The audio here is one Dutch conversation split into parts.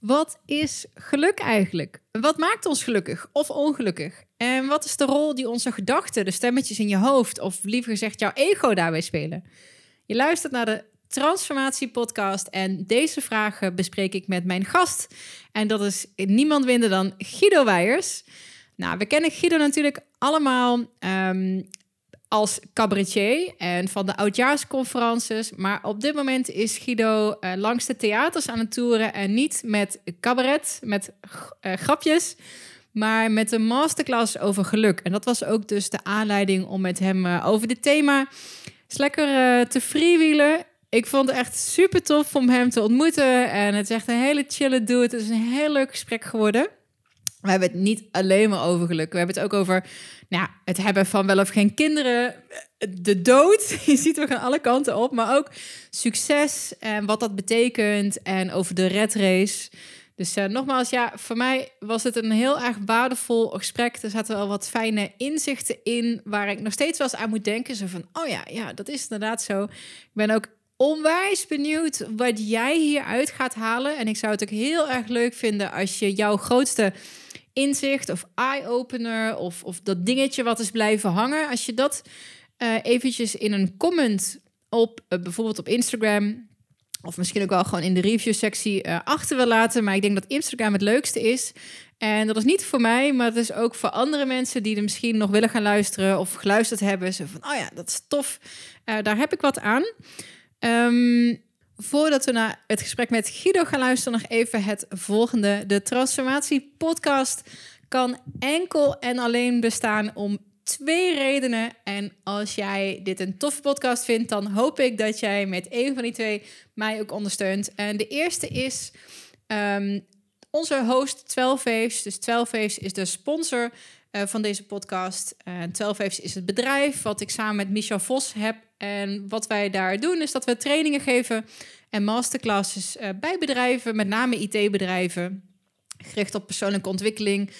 Wat is geluk eigenlijk? Wat maakt ons gelukkig of ongelukkig? En wat is de rol die onze gedachten, de stemmetjes in je hoofd, of liever gezegd jouw ego daarbij spelen? Je luistert naar de Transformatie Podcast en deze vragen bespreek ik met mijn gast. En dat is niemand minder dan Guido Weijers. Nou, we kennen Guido natuurlijk allemaal um, als cabaretier en van de oudjaarsconferences. Maar op dit moment is Guido uh, langs de theaters aan het toeren en niet met cabaret, met uh, grapjes, maar met een masterclass over geluk. En dat was ook dus de aanleiding om met hem uh, over dit thema eens lekker te freewheelen. Ik vond het echt super tof om hem te ontmoeten. En het is echt een hele chille dude. Het is een heel leuk gesprek geworden. We hebben het niet alleen maar over geluk. We hebben het ook over nou, het hebben van wel of geen kinderen. De dood. Je ziet, we gaan alle kanten op. Maar ook succes en wat dat betekent. En over de red race. Dus uh, nogmaals, ja, voor mij was het een heel erg waardevol gesprek. Er zaten wel wat fijne inzichten in waar ik nog steeds wel eens aan moet denken. Zo van, oh ja, ja, dat is inderdaad zo. Ik ben ook onwijs benieuwd wat jij hieruit gaat halen. En ik zou het ook heel erg leuk vinden als je jouw grootste inzicht of eye-opener of, of dat dingetje wat is blijven hangen. Als je dat uh, eventjes in een comment op uh, bijvoorbeeld op Instagram of misschien ook wel gewoon in de review-sectie uh, achter wil laten. Maar ik denk dat Instagram het leukste is. En dat is niet voor mij, maar het is ook voor andere mensen die er misschien nog willen gaan luisteren of geluisterd hebben. Zo van, oh ja, dat is tof. daar heb ik wat aan. Um, Voordat we naar het gesprek met Guido gaan luisteren, nog even het volgende. De Transformatie Podcast kan enkel en alleen bestaan om twee redenen. En als jij dit een toffe podcast vindt, dan hoop ik dat jij met een van die twee mij ook ondersteunt. En de eerste is um, onze host 12 Waves. Dus 12 Waves is de sponsor uh, van deze podcast. Uh, 12 Waves is het bedrijf wat ik samen met Michel Vos heb en wat wij daar doen, is dat we trainingen geven en masterclasses uh, bij bedrijven, met name IT-bedrijven, gericht op persoonlijke ontwikkeling,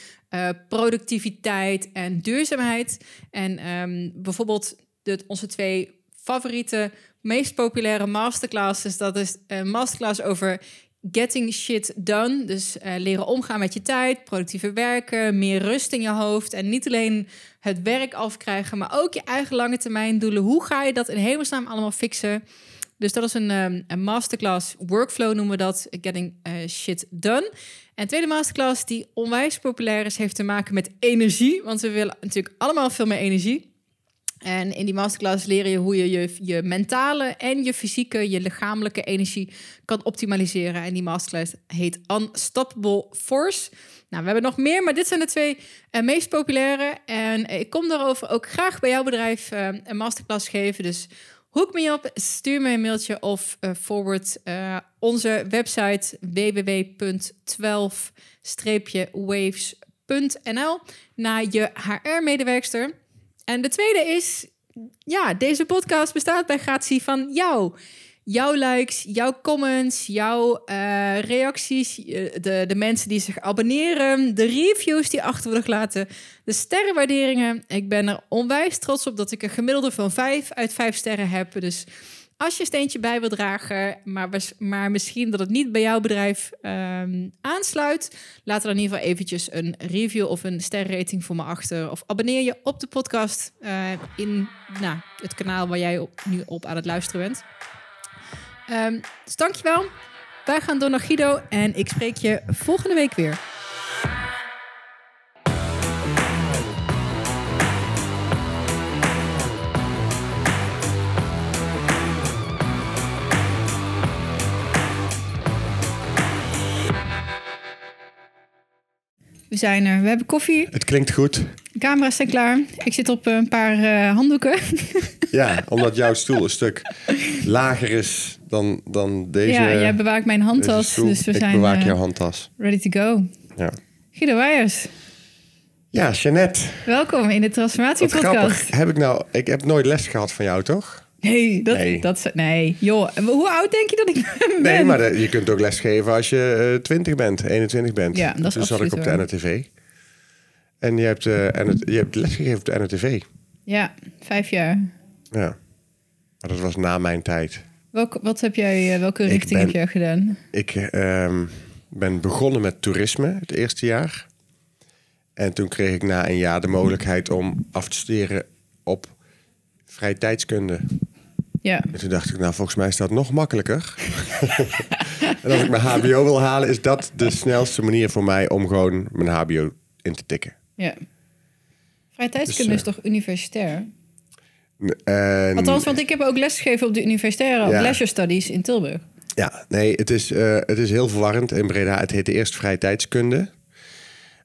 productiviteit en duurzaamheid. En um, bijvoorbeeld de, onze twee favoriete, meest populaire masterclasses, dat is een masterclass over getting shit done. Dus uh, leren omgaan met je tijd, productiever werken, meer rust in je hoofd. En niet alleen het werk afkrijgen, maar ook je eigen lange termijn doelen. Hoe ga je dat in hemelsnaam allemaal fixen? Dus dat is een, um, een masterclass workflow noemen we dat, getting uh, shit done. En tweede masterclass die onwijs populair is, heeft te maken met energie. Want we willen natuurlijk allemaal veel meer energie. En in die masterclass leren je hoe je, je je mentale en je fysieke, je lichamelijke energie kan optimaliseren. En die masterclass heet Unstoppable Force. Nou, we hebben nog meer, maar dit zijn de twee uh, meest populaire. En ik kom daarover ook graag bij jouw bedrijf uh, een masterclass geven. Dus hoek me op, stuur me een mailtje of forward onze website www.12-waves.nl naar je HR-medewerkster. En de tweede is, ja, deze podcast bestaat bij gratie van jou. Jouw likes, jouw comments, jouw uh, reacties, eh, de, de mensen die zich abonneren, de reviews die achter worden gelaten, de sterrenwaarderingen. Ik ben er onwijs trots op dat ik een gemiddelde van 5 uit 5 sterren heb. Dus als je een steentje bij wil dragen, maar, maar misschien dat het niet bij jouw bedrijf um, aansluit, laat er in ieder geval eventjes een review of een sterrating voor me achter. Of abonneer je op de podcast uh, in nou, het kanaal waar jij nu op aan het luisteren bent. Um, dus dankjewel. Wij gaan door naar Guido en ik spreek je volgende week weer. We zijn er. We hebben koffie. Het klinkt goed. De camera's zijn klaar. Ik zit op een paar uh, handdoeken. Ja, omdat jouw stoel een stuk lager is dan, dan deze. Ja, jij bewaakt mijn handtas. Dus we ik zijn bewaak uh, jouw handtas. ready to go. Ja. Guido Weijers, Ja, Jeannette. welkom in de Wat Transformatiepodcast. grappig. Heb ik nou... Ik heb nooit les gehad van jou, toch? Nee, dat, Nee. dat nee. Joh, hoe oud denk je dat ik ben? Nee, maar de- je kunt ook les geven als je eh 20 bent, 21 bent. Ja, dat is dus zat ik op de. NRTV. En je hebt, eh, NR je hebt lesgegeven op de NRTV. Ja, vijf jaar. Ja. Maar dat was na mijn tijd. Welk, wat heb jij, eh, welke richting ben- heb jij gedaan? Ik, ehm, ben begonnen met toerisme het eerste jaar. En toen kreeg ik na een jaar de mogelijkheid om af te studeren op vrije tijdskunde. Ja. En toen dacht ik, nou, volgens mij is dat nog makkelijker. en als ik mijn HBO wil halen, is dat de snelste manier voor mij om gewoon mijn HBO in te tikken. ja. Vrije tijdskunde Dus, is toch universitair? En, Althans, want ik heb ook lesgegeven op de universitaire, Ja. leisure studies in Tilburg. Ja, nee, het is, eh, het is heel verwarrend in Breda. Het heette eerst vrije tijdskunde.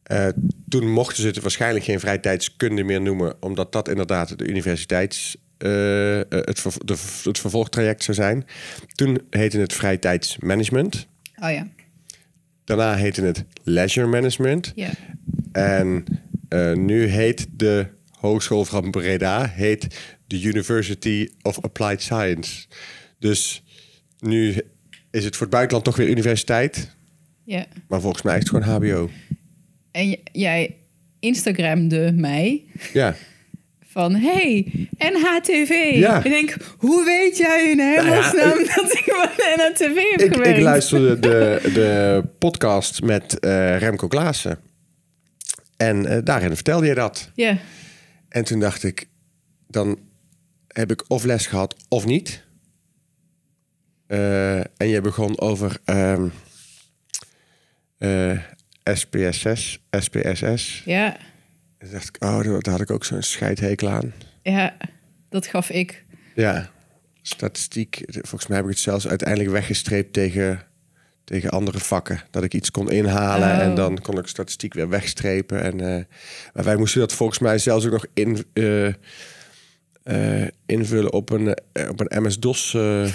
Eh, toen mochten ze het waarschijnlijk geen vrije tijdskunde meer noemen, omdat dat inderdaad de universiteits. Eh, eh, het, ver- de, het vervolgtraject zou zijn. Toen heette het vrije tijdsmanagement. Oh ja. Daarna heette het leisure management. Ja. En eh, nu heet de Hogeschool van Breda heet de University of Applied Science. Dus nu is het voor het buitenland toch weer universiteit. ja. Maar volgens mij is het gewoon HBO. En jij Instagramde mij Ja, van... Hey, NHTV. Ja. Ik denk, hoe weet jij in hemelsnaam dat ik van NHTV heb ik, gewerkt? ik luisterde de, de podcast met eh, Remco Klaassen. En eh, daarin vertelde je dat. Ja. En toen dacht ik, dan heb ik of les gehad of niet. Eh, en je begon over ehm eh, SPSS, SPSS. Ja. En dacht ik, oh, daar had ik ook zo'n scheidhekel aan. Ja, dat gaf ik. Ja, statistiek. Volgens mij heb ik het zelfs uiteindelijk weggestreept tegen, tegen andere vakken. Dat ik iets kon inhalen Oh. en dan kon ik statistiek weer wegstrepen. En, eh, maar wij moesten dat volgens mij zelfs ook nog in, eh, eh, invullen op een, op een MS-DOS,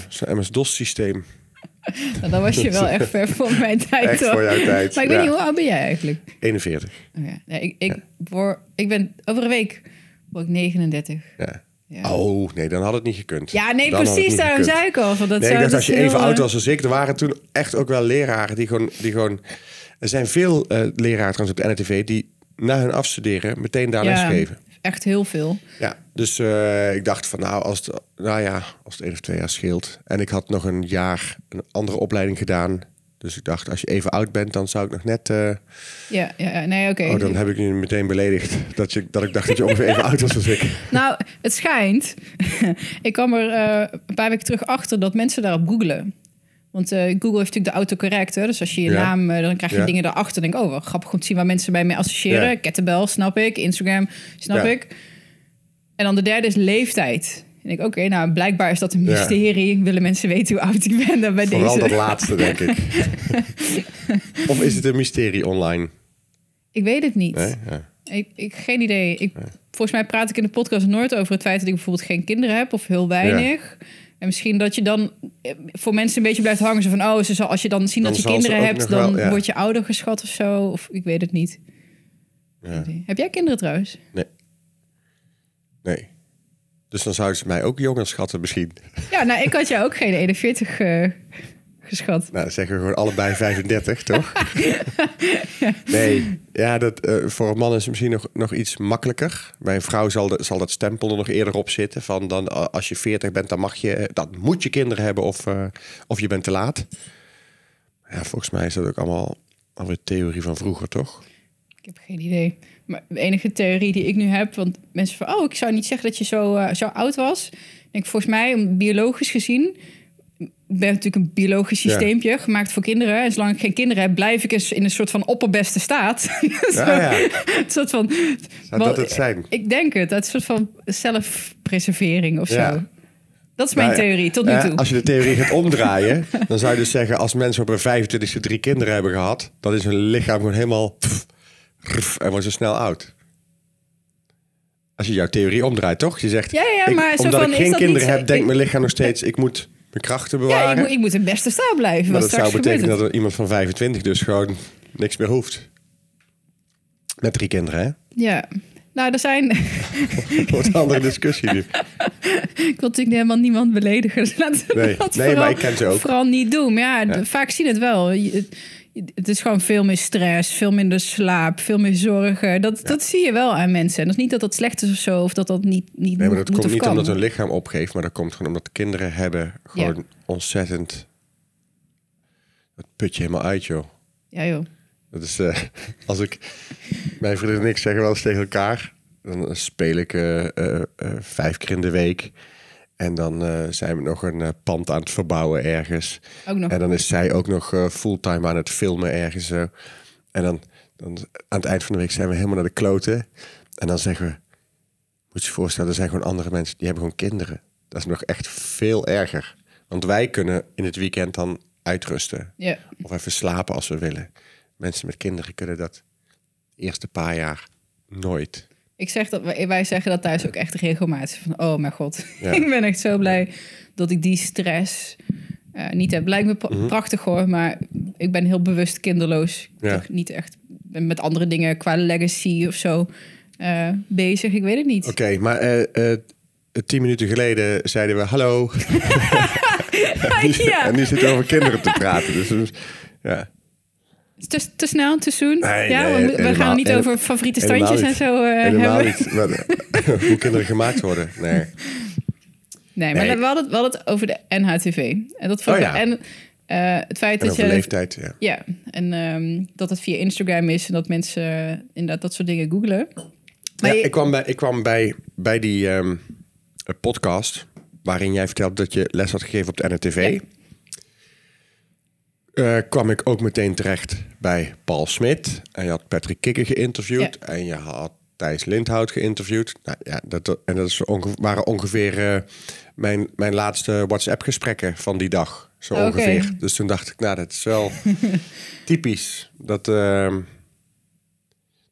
zo'n MS-DOS systeem. Nou, dan was je wel echt ver voor mijn tijd. Echt hoor. voor jouw tijd, Maar ik weet ja. niet, hoe oud ben jij eigenlijk? 41. Oh ja. Nee, ik, ik, word, ik ben over een week word ik 39. Ja. Ja. Oh, nee, dan had het niet gekund. Ja, nee, Dan precies. Daarom zei ik al. Van dat Nee, zou ik dacht als dus je even heel, oud eh, was als ik. Er waren toen echt ook wel leraren die gewoon... Die gewoon er zijn veel eh leraren trouwens op de NRTV... die na hun afstuderen meteen daar les ja, geven. Echt heel veel. Ja, dus eh, ik dacht van nou, als het, nou ja, als het één of twee jaar scheelt. En ik had nog een jaar een andere opleiding gedaan. Dus ik dacht, als je even oud bent, dan zou ik nog net... eh, Ja, ja, nee, oké. Oh, dan heb ik nu meteen beledigd. Dat, je, dat ik dacht dat je ongeveer even oud was als ik. Nou, het schijnt. ik kwam er eh, een paar weken terug achter dat mensen daarop googelen. Want eh, Google heeft natuurlijk de autocorrect. Hè? Dus als je je Ja. naam, eh, dan krijg je Ja. dingen daarachter. Denk ik, oh, wat grappig om te zien waar mensen bij mij associëren. Ja. Kettlebell, snap ik. Instagram, snap ik. En dan de derde is leeftijd. En ik, oké, nou, blijkbaar is dat een mysterie. Willen mensen weten hoe oud ik ben dan bij Vooral deze? dat laatste, denk ik. of is het een mysterie online? Ik weet het niet. Nee? Ik, ik geen idee. Ik, Volgens mij praat ik in de podcast nooit over het feit dat ik bijvoorbeeld geen kinderen heb of heel weinig. En misschien dat je dan eh, voor mensen een beetje blijft hangen. Zo van, oh, ze zal, als je dan zien Dan dat je kinderen hebt, dan wel, ja. word je ouder geschat of zo. Of ik weet het niet. Ja. Heb jij kinderen trouwens? Nee. Nee. Dus dan zouden ze mij ook jonger schatten misschien. Ja, nou, ik had jou ook geen 41 eh, geschat. Nou, zeggen we gewoon allebei 35, toch? Nee, ja, dat, eh, voor een man is het misschien nog, nog iets makkelijker. Bij een vrouw zal, de, zal dat stempel er nog eerder op zitten. Van dan, eh, als je 40 bent, dan mag je, eh, dan moet je kinderen hebben of, of je bent te laat. Ja, volgens mij is dat ook allemaal alweer theorie van vroeger, toch? Ik heb geen idee. Maar de enige theorie die ik nu heb, want mensen van, oh, ik zou niet zeggen dat je zo, zo oud was. Ik denk volgens mij, biologisch gezien, ben natuurlijk een biologisch Ja. systeempje gemaakt voor kinderen. En zolang ik geen kinderen heb, blijf ik eens in een soort van opperbeste staat. Zo- Ja, ja. Een soort van. Zou dat het zijn? Ik denk het. Dat is een soort van zelfpreservering of Ja. zo. Dat is mijn Nou theorie tot nu toe. als je de theorie gaat omdraaien, dan zou je dus zeggen... als mensen op hun 25e drie kinderen hebben gehad... dan is hun lichaam gewoon helemaal... pff, en wordt ze snel oud. Als je jouw theorie omdraait, toch? Je zegt, Ja, ja, ik- maar zo omdat van, ik geen kinderen zo- heb... denkt ik- mijn lichaam nog steeds... ik moet mijn krachten bewaren. ja, ik moet, ik moet in beste staat blijven. maar dat zou betekenen het. dat er iemand van 25 dus gewoon niks meer hoeft. Met drie kinderen, hè? Ja. Nou, er zijn. Dat wordt een andere discussie nu. Ik wil natuurlijk helemaal niemand beledigen. Dus laten we Nee, dat nee, vooral, maar ik ken ze ook. Vooral niet doen. Maar ja, vaak zien het wel. Je- Het, is gewoon veel meer stress, veel minder slaap, veel meer zorgen. Dat, dat zie je wel aan mensen. En dat is niet dat dat slecht is of zo, of dat dat niet, niet Nee, maar dat moet komt niet kan. omdat hun lichaam opgeeft... maar dat komt gewoon omdat kinderen hebben gewoon ontzettend... Het put je helemaal uit, joh. Ja, joh. Dat is, eh, als ik, mijn vriendin en ik zeggen wel eens tegen elkaar, dan speel ik eh, eh, vijf keer in de week. En dan eh, zijn we nog een eh, pand aan het verbouwen ergens. Ook nog. En dan is zij ook nog eh, fulltime aan het filmen ergens. zo. En dan, dan aan het eind van de week zijn we helemaal naar de kloten. En dan zeggen we, moet je je voorstellen, er zijn gewoon andere mensen die hebben gewoon kinderen. Dat is nog echt veel erger. Want wij kunnen in het weekend dan uitrusten. Ja. Of even slapen als we willen. Mensen met kinderen kunnen dat de eerste paar jaar nooit. Ik zeg dat, wij zeggen dat thuis ook echt regelmatig. Van, oh mijn god, Ja. ik ben echt zo blij dat ik die stress eh, niet heb. Lijkt me pra- Mhm. prachtig hoor, maar ik ben heel bewust kinderloos. Ja. Niet echt met andere dingen qua legacy of zo eh, bezig. Ik weet het niet. Oké, maar eh, tien minuten geleden zeiden we hallo. ja. En nu zitten we over kinderen te praten. Dus dus, ja. Te, te snel, te soon. Nee, ja, nee, we, we gaan niet over favoriete standjes en zo eh, Helemaal hebben. niet. Maar, hoe kinderen gemaakt worden. Nee. Nee, maar Nee. we hadden, het, we hadden het over de NHTV. En dat vond Oh ja. En eh, het feit En dat je... leeftijd, ja. Ja, en ehm, dat het via Instagram is en dat mensen eh, inderdaad dat soort dingen googlen. Maar Ja, je- ik kwam bij, ik kwam bij, bij die ehm, podcast waarin jij vertelde dat je les had gegeven op de NRTV. Ja. Eh, kwam ik ook meteen terecht bij Paul Smit. En je had Patrick Kikker geïnterviewd. En je had Thijs Lindhout geïnterviewd. Nou, ja, dat, en dat is onge- waren ongeveer eh, mijn, mijn laatste WhatsApp-gesprekken van die dag. Zo ongeveer. Dus toen dacht ik, nou, dat is wel typisch. Dat, ehm,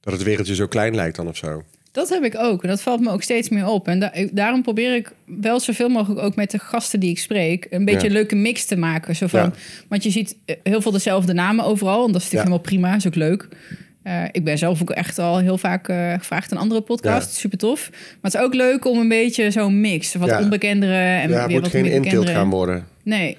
dat het wereldje zo klein lijkt dan of zo. Dat heb ik ook. En dat valt me ook steeds meer op. En da- daarom probeer ik wel zoveel mogelijk ook met de gasten die ik spreek... een beetje Ja. een leuke mix te maken. Zo van, Ja. Want je ziet eh, heel veel dezelfde namen overal. En dat is natuurlijk Ja. helemaal prima. is ook leuk. Eh, ik ben zelf ook echt al heel vaak eh, gevraagd in andere podcasts. Ja. Super tof. Maar het is ook leuk om een beetje zo'n mix. Wat Ja. onbekendere en ja, weer moet wat geen bekendere. gaan worden. Nee.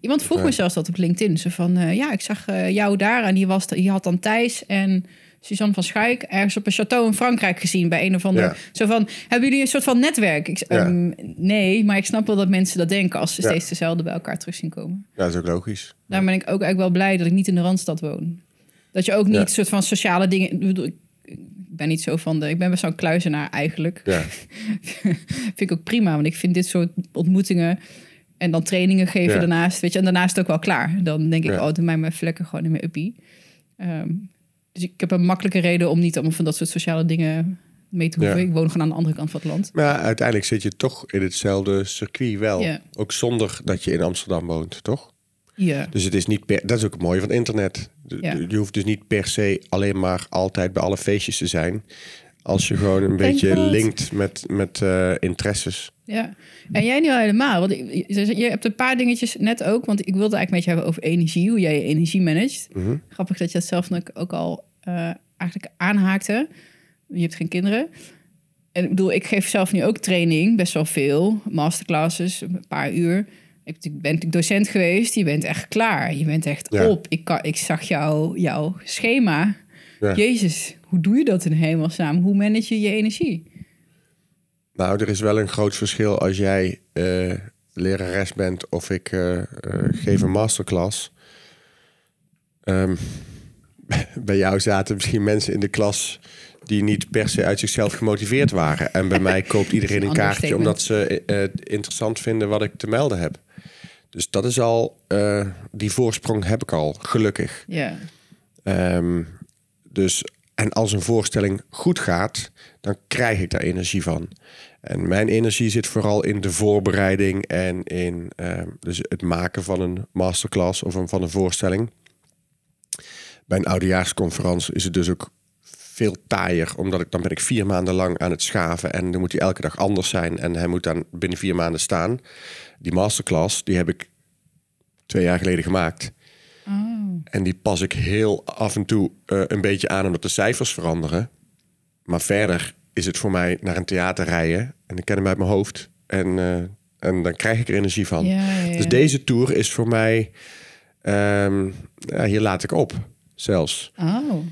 Iemand vroeg me zelfs dat op LinkedIn. Ze van, ja, ik zag jou daar en die, was, die had dan Thijs en Suzanne van Schaik ergens op een château in Frankrijk gezien bij een of ander. Ja. Zo van, hebben jullie een soort van netwerk? Ik, zeg, Ja. ehm, nee, maar ik snap wel dat mensen dat denken als ze Ja. steeds dezelfde bij elkaar terug zien komen. Ja, dat is ook logisch. Daarom ben ik ook eigenlijk wel blij dat ik niet in de Randstad woon. Dat je ook niet een soort van sociale dingen... Ik ben niet zo van de... Ik ben best wel een kluizenaar eigenlijk. Ja, vind ik ook prima, want ik vind dit soort ontmoetingen en dan trainingen geven daarnaast, weet je, en daarnaast ook wel klaar. Dan denk ik, oh, doe mij maar even lekker gewoon in mijn uppie. Ehm, dus ik heb een makkelijke reden om niet allemaal van dat soort sociale dingen mee te hoeven. Ja. Ik woon gewoon aan de andere kant van het land. maar uiteindelijk zit je toch in hetzelfde circuit wel. Ja. Ook zonder dat je in Amsterdam woont, toch? Ja, Dus het is niet per, dat is ook het mooie van internet. Ja. Je hoeft dus niet per se alleen maar altijd bij alle feestjes te zijn. Als je gewoon een beetje God. linkt met, met eh, interesses. Ja. En jij nu al helemaal, want je hebt een paar dingetjes net ook, want ik wilde eigenlijk met je hebben over energie, hoe jij je energie managt. Mhm. Grappig dat je dat zelf ook- ook al eh, eigenlijk aanhaakte. Je hebt geen kinderen. En ik bedoel, ik geef zelf nu ook training, best wel veel. Masterclasses, een paar uur. Ik ben natuurlijk docent geweest. Je bent echt klaar. Je bent echt Ja. op. Ik, kan, ik zag jou, jouw schema. Ja. Jezus, hoe doe je dat in hemelsnaam? Hoe manage je je energie? Nou, er is wel een groot verschil als jij eh, lerares bent of ik eh, eh, geef een masterclass. Ehm, bij jou zaten misschien mensen in de klas die niet per se uit zichzelf gemotiveerd waren. En bij mij koopt iedereen een een kaartje omdat ze interessant vinden wat ik te melden heb. Dus dat is al, die voorsprong heb ik al, gelukkig. Ja, Ehm, dus, en als een voorstelling goed gaat, dan krijg ik daar energie van. En mijn energie zit vooral in de voorbereiding en in ehm, dus het maken van een masterclass of van een voorstelling. Bij een oudejaarsconferentie is het dus ook veel taaier, omdat ik dan ben ik vier maanden lang aan het schaven en dan moet hij elke dag anders zijn en hij moet dan binnen vier maanden staan. Die masterclass, die heb ik twee jaar geleden gemaakt. En die pas ik heel af en toe eh, een beetje aan omdat de cijfers veranderen. Maar verder is het voor mij naar een theater rijden en ik ken hem uit mijn hoofd. En, eh, en dan krijg ik er energie van. Ja, ja, ja. Dus deze tour is voor mij, ehm, ja, hier laat ik op zelfs. oh.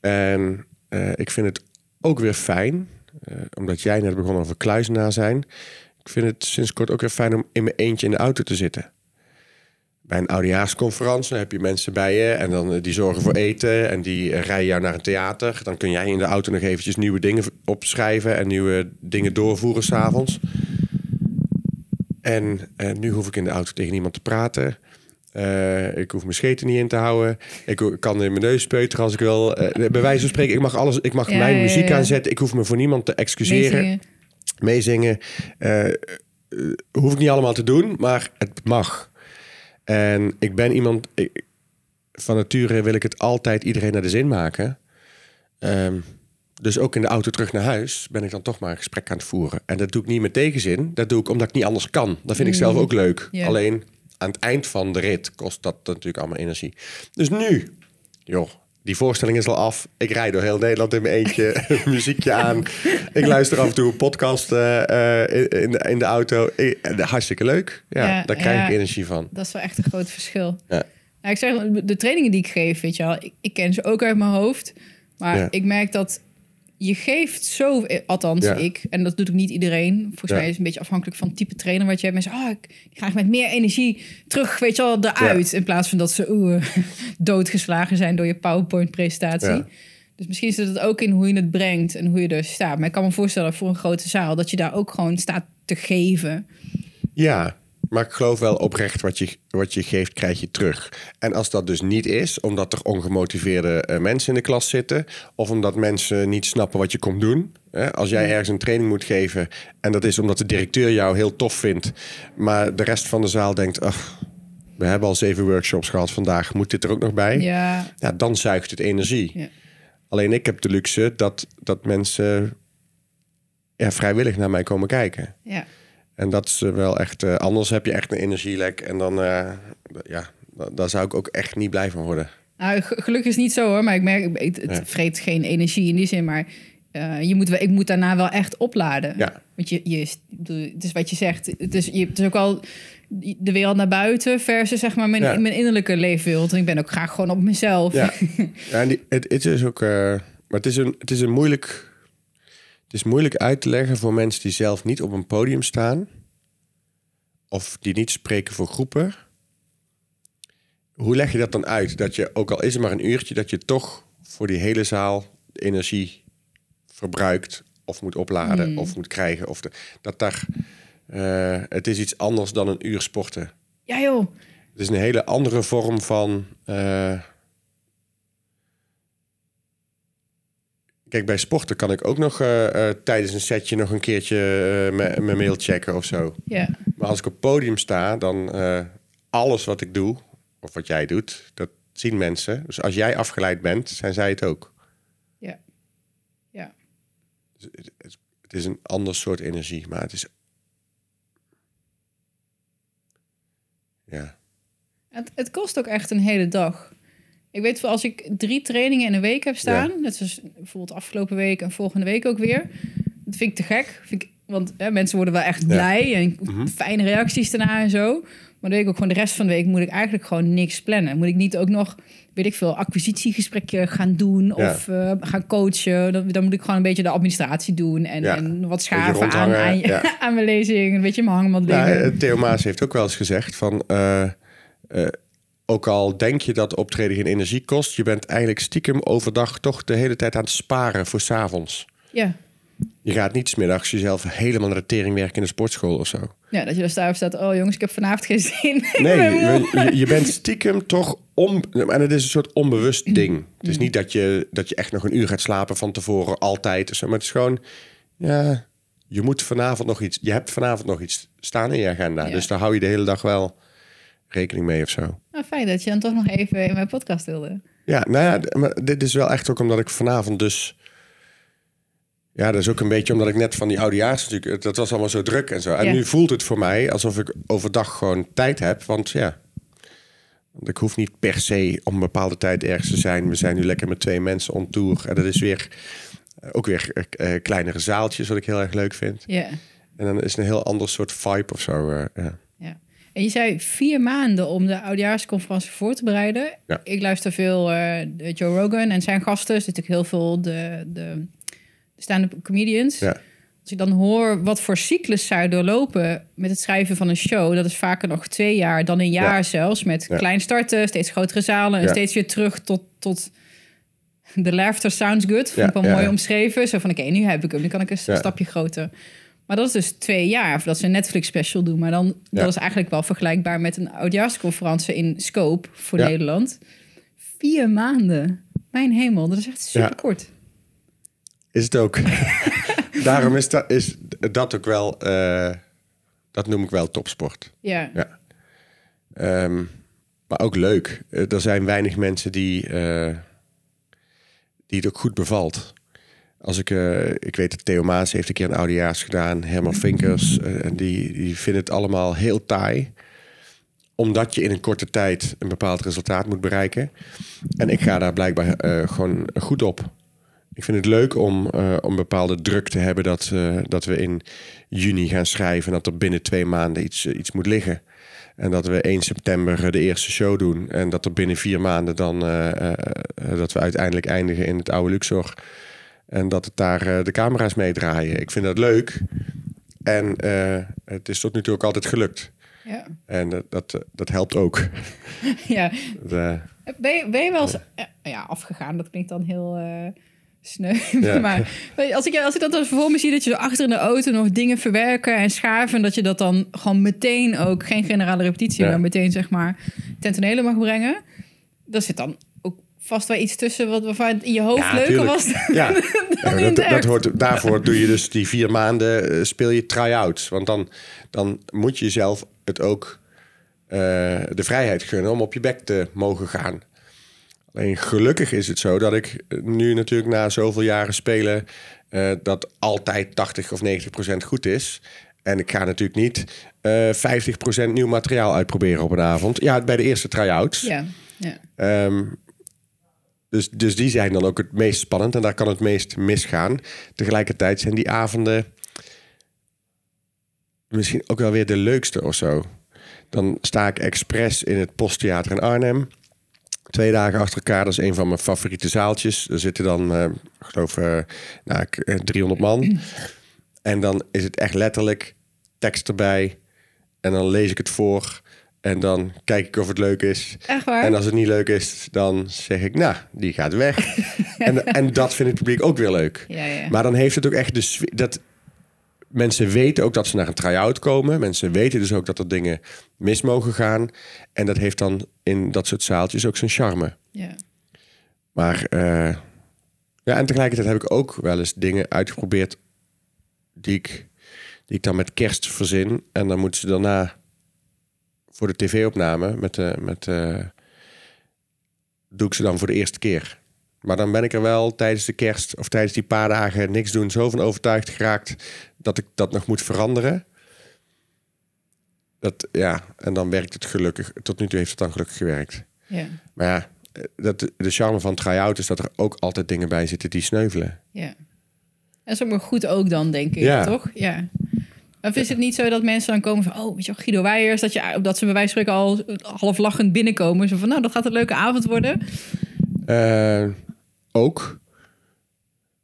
En eh, ik vind het ook weer fijn, omdat jij net begon over kluizenaar zijn. Ik vind het sinds kort ook weer fijn om in mijn eentje in de auto te zitten. Bij een oudejaarsconferentie dan heb je mensen bij je en dan eh, die zorgen voor eten en die eh, rijden jou naar een theater. Dan kun jij in de auto nog eventjes nieuwe dingen opschrijven en nieuwe dingen doorvoeren s'avonds. En eh, nu hoef ik in de auto tegen niemand te praten. Ik hoef mijn scheten niet in te houden. Ik kan in mijn neus peuteren als ik wil. Bij wijze van spreken, ik mag alles. Ik mag Ja, mijn ja, muziek ja. aanzetten. Ik hoef me voor niemand te excuseren Meezingen. hoef ik niet allemaal te doen, maar het mag. En ik ben iemand... ik- van nature wil ik het altijd iedereen naar de zin maken. Ehm, dus ook in de auto terug naar huis ben ik dan toch maar een gesprek aan het voeren. En dat doe ik niet met tegenzin. Dat doe ik omdat ik niet anders kan. Dat vind ik zelf ook leuk. Alleen aan het eind van de rit kost dat natuurlijk allemaal energie. Dus nu, joh, die voorstelling is al af. Ik rijd door heel Nederland in mijn eentje, muziekje aan. Ik luister af en toe een podcast eh, eh, in, in de, auto. Ik- eh, hartstikke leuk. Ja, Ja, daar krijg ja. ik energie van. Dat is wel echt een groot verschil. Ja. Nou, ik zeg, de trainingen die ik geef, weet je wel, ik, ik ken ze ook uit mijn hoofd. Maar ik merk dat je geeft zo, eh, althans Ja. ik, en dat doet ook niet iedereen. Volgens Ja. mij is het een beetje afhankelijk van het type trainer wat je hebt. Mensen, oh, ik graag met meer energie terug, weet je wel, eruit. In plaats van dat ze oeh, doodgeslagen zijn door je PowerPoint-presentatie. Dus misschien zit het ook in hoe je het brengt en hoe je er staat. Maar ik kan me voorstellen voor een grote zaal dat je daar ook gewoon staat te geven. Ja, maar ik geloof wel oprecht wat je, wat je geeft, krijg je terug. En als dat dus niet is, omdat er ongemotiveerde eh, mensen in de klas zitten... of omdat mensen niet snappen wat je komt doen... Hè, als jij ergens een training moet geven... en dat is omdat de directeur jou heel tof vindt... maar de rest van de zaal denkt... Ach, we hebben al zeven workshops gehad vandaag, moet dit er ook nog bij? Ja, Ja, dan zuigt het energie. Ja. Alleen ik heb de luxe dat, dat mensen ja, vrijwillig naar mij komen kijken. ja. En dat is eh, wel echt... eh, anders heb je echt een energielek. En dan, eh, ja, da- daar zou ik ook echt niet blij van worden. Nou, ge- gelukkig is niet zo hoor, maar ik merk, het, het Ja. vreet geen energie in die zin, maar je moet, ik moet daarna wel echt opladen. Ja. Want je, je, het is wat je zegt, het is, je, het is ook al de wereld naar buiten versus zeg maar mijn, Ja. mijn innerlijke leefwereld. En ik ben ook graag gewoon op mezelf. Ja, ja en die, het, het is ook... maar het is, een, het is een moeilijk... Het is moeilijk uit te leggen voor mensen die zelf niet op een podium staan. Of die niet spreken voor groepen. Hoe leg je dat dan uit? Dat je, ook al is het maar een uurtje, dat je toch voor die hele zaal de energie verbruikt. Of moet opladen, of moet krijgen. Of de, dat daar... eh, het is iets anders dan een uur sporten. Ja, joh. Het is een hele andere vorm van. eh, Kijk, bij sporten kan ik ook nog eh, eh, tijdens een setje nog een keertje eh, mijn mail checken of zo. Ja. Maar als ik op het podium sta, dan alles wat ik doe, of wat jij doet, dat zien mensen. Dus als jij afgeleid bent, zijn zij het ook. Ja. Ja. Dus het, het- het is een ander soort energie, maar het is. Ja. Het, het kost ook echt een hele dag. Ik weet wel, als ik drie trainingen in een week heb staan, net zoals bijvoorbeeld afgelopen week en volgende week ook weer, dat vind ik te gek. Vind ik, want hè, mensen worden wel echt blij en fijne reacties daarna en zo. Maar dan weet ik ook gewoon de rest van de week moet ik eigenlijk gewoon niks plannen. Moet ik niet ook nog, weet ik veel, acquisitiegesprekken gaan doen Ja. of eh, gaan coachen. Dan, dan moet ik gewoon een beetje de administratie doen en, Ja. en wat schaven aan, aan, je- ja. aan mijn lezing. Een beetje mijn hangmat Nou, liggen. eh, Theo Maas heeft ook wel eens gezegd van... eh, eh, ook al denk je dat optreden geen energie kost... je bent eigenlijk stiekem overdag toch de hele tijd aan het sparen voor 's avonds. ja. Je gaat niet smiddags jezelf helemaal naar de tering werken in de sportschool of zo. Ja, dat je daar staat staat. Oh jongens, ik heb vanavond geen zin. Nee, je, bent stiekem toch om... En het is een soort onbewust ding. Het is niet dat je, dat je echt nog een uur gaat slapen van tevoren, altijd. Maar het is gewoon... Ja, je moet vanavond nog iets... Je hebt vanavond nog iets staan in je agenda. Ja. Dus daar hou je de hele dag wel rekening mee of zo. Nou, fijn dat je dan toch nog even in mijn podcast wilde. Ja, nou ja, maar dit is wel echt ook omdat ik vanavond dus... Ja, dat is ook een beetje omdat ik net van die oudejaars natuurlijk... Dat was allemaal zo druk en zo. En Ja. nu voelt het voor mij alsof ik overdag gewoon tijd heb. Want ja, want ik hoef niet per se om een bepaalde tijd ergens te zijn. We zijn nu lekker met twee mensen on tour. En dat is weer eh, ook weer eh, eh, kleinere zaaltjes, wat ik heel erg leuk vind. Ja. En dan is het een heel ander soort vibe of zo. ja. En je zei vier maanden om de oudejaarsconferentie voor te bereiden. Ja. Ik luister veel de Joe Rogan en zijn gasten. Er zitten natuurlijk heel veel de, de, de stand-up comedians. Ja. Als ik dan hoor wat voor cyclus zij doorlopen met het schrijven van een show, dat is vaker nog twee jaar dan een jaar Ja. zelfs. Met klein starten, steeds grotere zalen en steeds weer terug tot, tot the laughter sounds good. Vond ik wel mooi omschreven. Zo van, oké, nu heb ik hem, nu kan ik een stapje groter. Maar dat is dus twee jaar, of dat ze een Netflix special doen. Maar dan, Ja. dat is eigenlijk wel vergelijkbaar met een oudjaarsconferentie in Scope voor Ja. Nederland. Vier maanden. Mijn hemel, dat is echt super Ja. kort. Is het ook. Daarom is dat, is dat ook wel, eh, dat noem ik wel topsport. Ja. Ja. Ehm, maar ook leuk. Eh, er zijn weinig mensen die, eh, die het ook goed bevalt. Als ik, eh, ik weet dat Theo Maas heeft een keer een oudejaars gedaan, Herman Vinkers, eh, en die, die vinden het allemaal heel taai. Omdat je in een korte tijd een bepaald resultaat moet bereiken. En ik ga daar blijkbaar eh, gewoon goed op. Ik vind het leuk om, om bepaalde druk te hebben dat, dat we in juni gaan schrijven. En dat er binnen twee maanden iets, iets moet liggen. En dat we 1 september de eerste show doen. En dat er binnen vier maanden dan dat we uiteindelijk eindigen in het oude Luxor. En dat het daar eh, de camera's meedraaien. Ik vind dat leuk. En eh, het is tot nu toe ook altijd gelukt. Ja. En dat, dat, dat helpt ook. ja. Eh, Ben, je, ben je wel eens eh, ja, afgegaan? Dat klinkt dan heel eh sneu. Ja. maar als ik, als ik dat dan voor me zie, dat je zo achter in de auto nog dingen verwerken en schaven... en dat je dat dan gewoon meteen ook, geen generale repetitie... Ja. maar meteen zeg maar ten tonele mag brengen. Daar zit dan vast wel iets tussen wat waarvan in je hoofd Ja, leuker tuurlijk. was dan, Ja, dan dat, hoort, daarvoor doe je dus die vier maanden eh, speel je try-outs. Want dan, dan moet je jezelf het ook eh, de vrijheid gunnen om op je bek te mogen gaan. Alleen gelukkig is het zo dat ik nu natuurlijk na zoveel jaren spelen... eh, dat altijd 80 of 90 procent goed is. En ik ga natuurlijk niet eh 50 procent nieuw materiaal uitproberen op een avond. Ja, bij de eerste try-outs. Ja, ja. Ehm, dus, dus die zijn dan ook het meest spannend en daar kan het meest misgaan. Tegelijkertijd zijn die avonden misschien ook wel weer de leukste of zo. Dan sta ik expres in het Posttheater in Arnhem. Twee dagen achter elkaar, dat is een van mijn favoriete zaaltjes. Er zitten dan, eh, geloof, eh, nou, ik- eh, 300 man. En dan is het echt letterlijk tekst erbij. En dan lees ik het voor. En dan kijk ik of het leuk is. Echt waar? En als het niet leuk is, dan zeg ik, nou, die gaat weg. en, en dat vindt het publiek ook weer leuk. Ja, ja. Maar dan heeft het ook echt de dat mensen weten ook dat ze naar een try-out komen. Mensen weten dus ook dat er dingen mis mogen gaan. En dat heeft dan in dat soort zaaltjes ook zijn charme. ja. Maar eh, ja, en tegelijkertijd heb ik ook wel eens dingen uitgeprobeerd die ik, die ik dan met kerst verzin. En dan moeten ze daarna voor de tv-opname met, de met eh, doe ik ze dan voor de eerste keer. Maar dan ben ik er wel tijdens de kerst of tijdens die paar dagen niks doen zo van overtuigd geraakt dat ik dat nog moet veranderen. Dat, ja, en dan werkt het gelukkig. Tot nu toe heeft het dan gelukkig gewerkt. ja. Maar ja, eh, dat, de charme van try-out is dat er ook altijd dingen bij zitten die sneuvelen. Ja. Dat is ook maar goed ook dan, denk ik, Ja. toch? Ja. Of is het niet zo dat mensen dan komen van... oh, weet je wel, Guido Weijers... dat, je, dat ze bij wijze van spreken al half lachend binnenkomen. Zo van, nou, dat gaat een leuke avond worden. Eh, ook.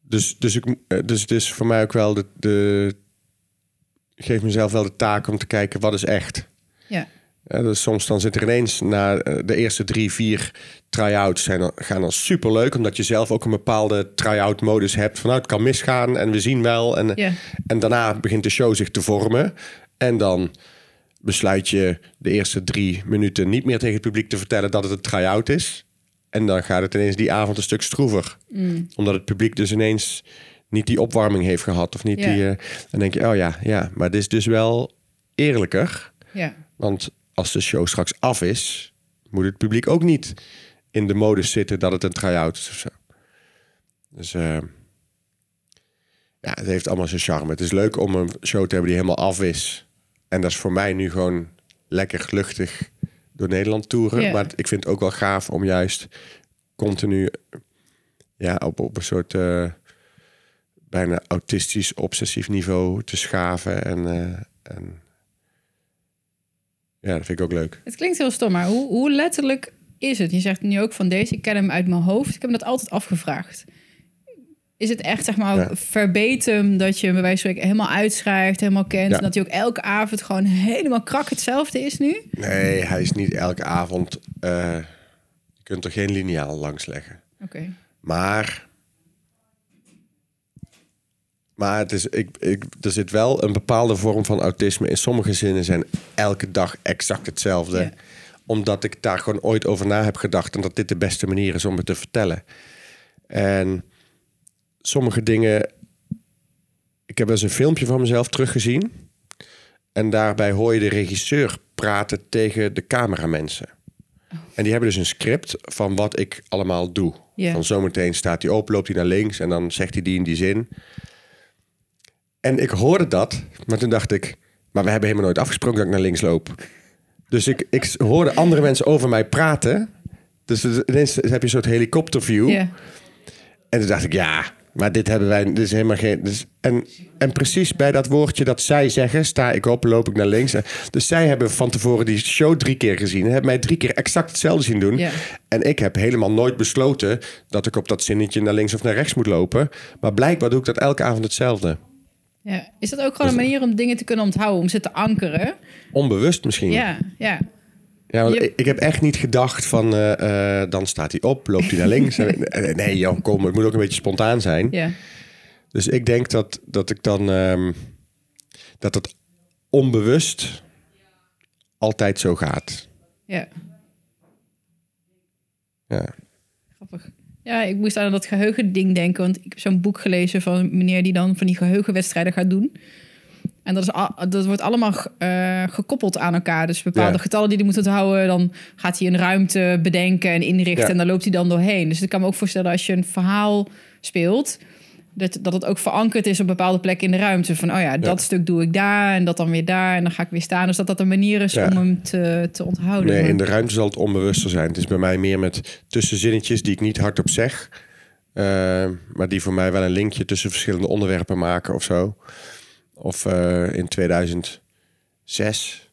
Dus, dus, ik, eh, dus het is voor mij ook wel de, de... Ik geef mezelf wel de taak om te kijken wat is echt. Ja. Ja, dus soms dan zit er ineens na eh, de eerste drie, vier try-outs zijn gaan dan superleuk. Omdat je zelf ook een bepaalde try-out modus hebt. Van nou, het kan misgaan en we zien wel. En, en daarna begint de show zich te vormen. En dan besluit je de eerste drie minuten niet meer tegen het publiek te vertellen dat het een try-out is. En dan gaat het ineens die avond een stuk stroever. Omdat het publiek dus ineens niet die opwarming heeft gehad. Of niet die. eh, dan denk je, oh ja, ja, maar dit is dus wel eerlijker. Ja. Want als de show straks af is, moet het publiek ook niet in de modus zitten dat het een try-out is of zo. Dus eh, ja, het heeft allemaal zijn charme. Het is leuk om een show te hebben die helemaal af is. En dat is voor mij nu gewoon lekker luchtig door Nederland toeren. Maar ik vind het ook wel gaaf om juist continu ja, op, op een soort eh, bijna autistisch, obsessief niveau te schaven. En, eh, en ja, dat vind ik ook leuk. Het klinkt heel stom, maar hoe, hoe letterlijk is het? Je zegt nu ook van deze, ik ken hem uit mijn hoofd. Ik heb me dat altijd afgevraagd. is het echt, zeg maar, Ja. dat je bij wijze van spreken helemaal uitschrijft, helemaal kent. Ja. En dat hij ook elke avond gewoon helemaal krak hetzelfde is nu? Nee, hij is niet elke avond. eh, je kunt er geen lineaal langs leggen. Oké. Maar. Maar het is, ik, ik, er zit wel een bepaalde vorm van autisme. In sommige zinnen zijn elke dag exact hetzelfde. Ja. Omdat ik daar gewoon ooit over na heb gedacht. En dat dit de beste manier is om het te vertellen. En sommige dingen. Ik heb eens een filmpje van mezelf teruggezien. En daarbij hoor je de regisseur praten tegen de cameramensen. En die hebben dus een script van wat ik allemaal doe. Van zometeen staat hij op, loopt hij naar links en dan zegt hij die in die zin. En ik hoorde dat, maar toen dacht ik, maar we hebben helemaal nooit afgesproken dat ik naar links loop. Dus ik, ik hoorde andere mensen over mij praten. Dus ineens heb je een soort helikopterview. En toen dacht ik, ja, maar dit hebben wij, dit is helemaal geen... Dus, en, en precies bij dat woordje dat zij zeggen, sta ik op, loop ik naar links. Dus zij hebben van tevoren die show drie keer gezien. En hebben mij drie keer exact hetzelfde zien doen. Ja. En ik heb helemaal nooit besloten dat ik op dat zinnetje naar links of naar rechts moet lopen. Maar blijkbaar doe ik dat elke avond hetzelfde. Ja. Is dat ook gewoon een manier om dingen te kunnen onthouden, om ze te ankeren? Onbewust misschien. Ja, ja. Ja, want Je- ik, ik heb echt niet gedacht van, eh, eh, dan staat hij op, loopt hij naar links. Eh, nee joh, kom, het moet ook een beetje spontaan zijn. Ja. Dus ik denk dat, dat ik dan ehm, dat het onbewust altijd zo gaat. Ja. Ja. Ja, ik moest aan dat geheugending denken. Want ik heb zo'n boek gelezen van een meneer die dan van die geheugenwedstrijden gaat doen. En dat, is al, dat wordt allemaal eh, gekoppeld aan elkaar. Dus bepaalde Ja. getallen die hij moet onthouden. Dan gaat hij een ruimte bedenken en inrichten. Ja. En daar loopt hij dan doorheen. Dus ik kan me ook voorstellen als je een verhaal speelt. Dat, dat het ook verankerd is op bepaalde plekken in de ruimte. Van, oh ja, dat stuk doe ik daar en dat dan weer daar. En dan ga ik weer staan. Dus dat dat een manier is Ja. om hem te, te onthouden. Nee, in de ruimte zal het onbewuster zijn. Het is bij mij meer met tussenzinnetjes die ik niet hardop zeg. eh, maar die voor mij wel een linkje tussen verschillende onderwerpen maken of zo. Of eh, in 2006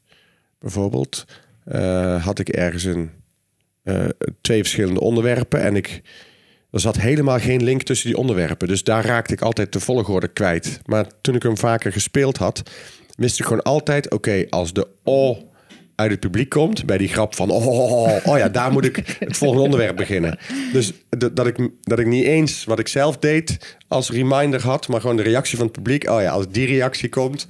bijvoorbeeld eh, had ik ergens een, twee verschillende onderwerpen. En ik, er zat helemaal geen link tussen die onderwerpen. Dus daar raakte ik altijd de volgorde kwijt. Maar toen ik hem vaker gespeeld had, wist ik gewoon altijd... oké, als de O uit het publiek komt, bij die grap van... oh, oh, oh, oh ja, daar moet ik het volgende onderwerp beginnen. Dus dat ik, dat ik niet eens wat ik zelf deed als reminder had... maar gewoon de reactie van het publiek. Oh ja, als die reactie komt,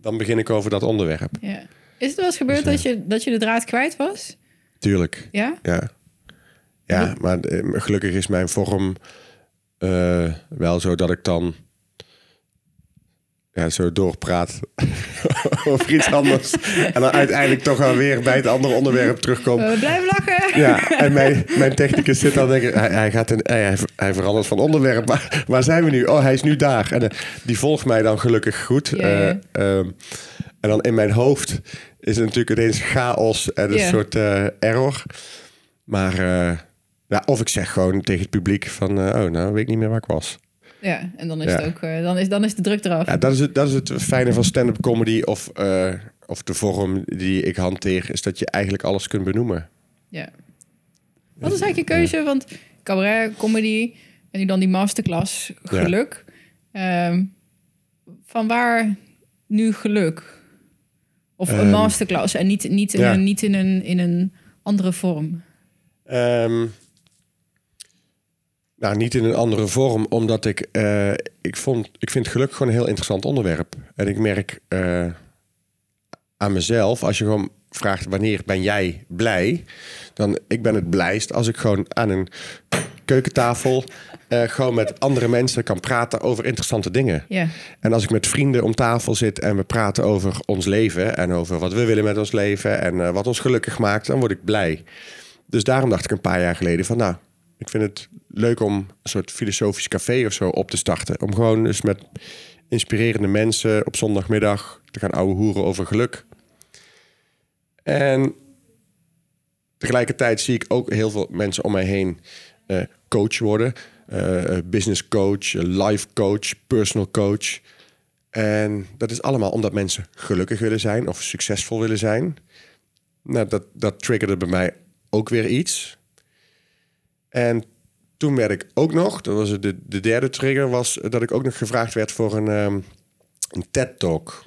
dan begin ik over dat onderwerp. Ja. Is het wel eens gebeurd Dus, dat, je, dat je de draad kwijt was? Tuurlijk. Ja? Ja, ja maar eh, gelukkig is mijn vorm eh, wel zo dat ik dan ja, zo doorpraat over iets anders. en dan uiteindelijk toch wel weer bij het andere onderwerp terugkom. We blijven lachen. Ja, en mijn, mijn technicus zit dan denk ik, hij, hij, gaat een, hij, hij- verandert van onderwerp. Maar waar zijn we nu? Oh, hij is nu daar. En eh, die volgt mij dan gelukkig goed. Eh, ehm, en dan in mijn hoofd is het natuurlijk ineens chaos en een soort error. Maar ja, of ik zeg gewoon tegen het publiek van, eh, oh, nou weet ik niet meer waar ik was. Ja, en dan is, Ja. Het ook, eh, dan is, dan is de druk eraf. Ja, dat is het, dat is het fijne van stand-up comedy of, eh, of de vorm die ik hanteer, is dat je eigenlijk alles kunt benoemen. Ja. Wat is eigenlijk je keuze? Want cabaret, comedy en nu dan die masterclass, geluk. Ehm, van waar nu geluk? Of een Ehm, masterclass en niet, niet, in, ja. een, niet in, een, in een andere vorm. Ehm, nou, niet in een andere vorm, omdat ik, eh, ik, vond, ik vind geluk gewoon een heel interessant onderwerp. En ik merk eh, aan mezelf, als je gewoon vraagt wanneer ben jij blij, dan ik ben het blijst als ik gewoon aan een keukentafel eh, gewoon met andere mensen kan praten over interessante dingen. Ja, En als ik met vrienden om tafel zit en we praten over ons leven en over wat we willen met ons leven en wat ons gelukkig maakt, dan word ik blij. Dus daarom dacht ik een paar jaar geleden van nou, ik vind het leuk om een soort filosofisch café of zo op te starten. Om gewoon eens met inspirerende mensen op zondagmiddag te gaan ouwe hoeren over geluk. En tegelijkertijd zie ik ook heel veel mensen om mij heen eh, coach worden. Eh, business coach, life coach, personal coach. En dat is allemaal omdat mensen gelukkig willen zijn of succesvol willen zijn. Nou, dat, dat triggerde bij mij ook weer iets. En toen werd ik ook nog, dat was de, de derde trigger, was dat ik ook nog gevraagd werd voor een, ehm, een TED-talk.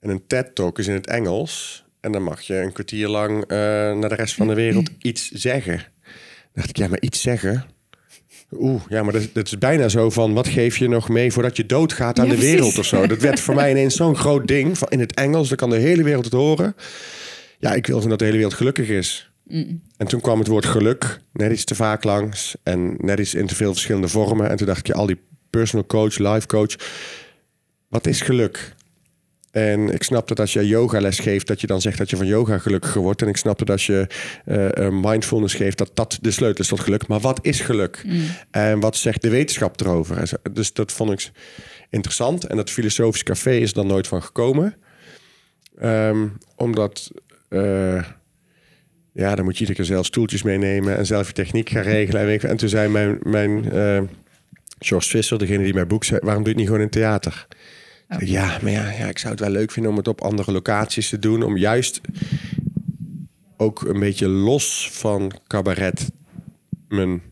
En een TED-talk is in het Engels. En dan mag je een kwartier lang eh, naar de rest van de wereld iets zeggen. Dan dacht ik, ja, maar iets zeggen? Oeh, ja, maar dat, dat is bijna zo van... wat geef je nog mee voordat je doodgaat aan Ja, de precies. wereld of zo? Dat werd voor mij ineens zo'n groot ding. Van in het Engels, dan kan de hele wereld het horen. Ja, ik wil gewoon dat de hele wereld gelukkig is. En toen kwam het woord geluk net iets te vaak langs. En net iets in te veel verschillende vormen. En toen dacht ik, al die personal coach, life coach. Wat is geluk? En ik snap dat als je yogales geeft, dat je dan zegt dat je van yoga gelukkiger wordt. En ik snap dat als je eh, eh, mindfulness geeft, dat dat de sleutel is tot geluk. Maar wat is geluk? En wat zegt de wetenschap erover? Dus dat vond ik interessant. En dat filosofisch café is er dan nooit van gekomen. Ehm, omdat, eh, ja, dan moet je iedere keer zelf stoeltjes meenemen en zelf je techniek gaan regelen. En, toen zei mijn, mijn eh, George Visser, degene die mijn boek zei, waarom doe je het niet gewoon in theater? Ja, maar ja, ja, ik zou het wel leuk vinden om het op andere locaties te doen. Om juist ook een beetje los van cabaret mijn,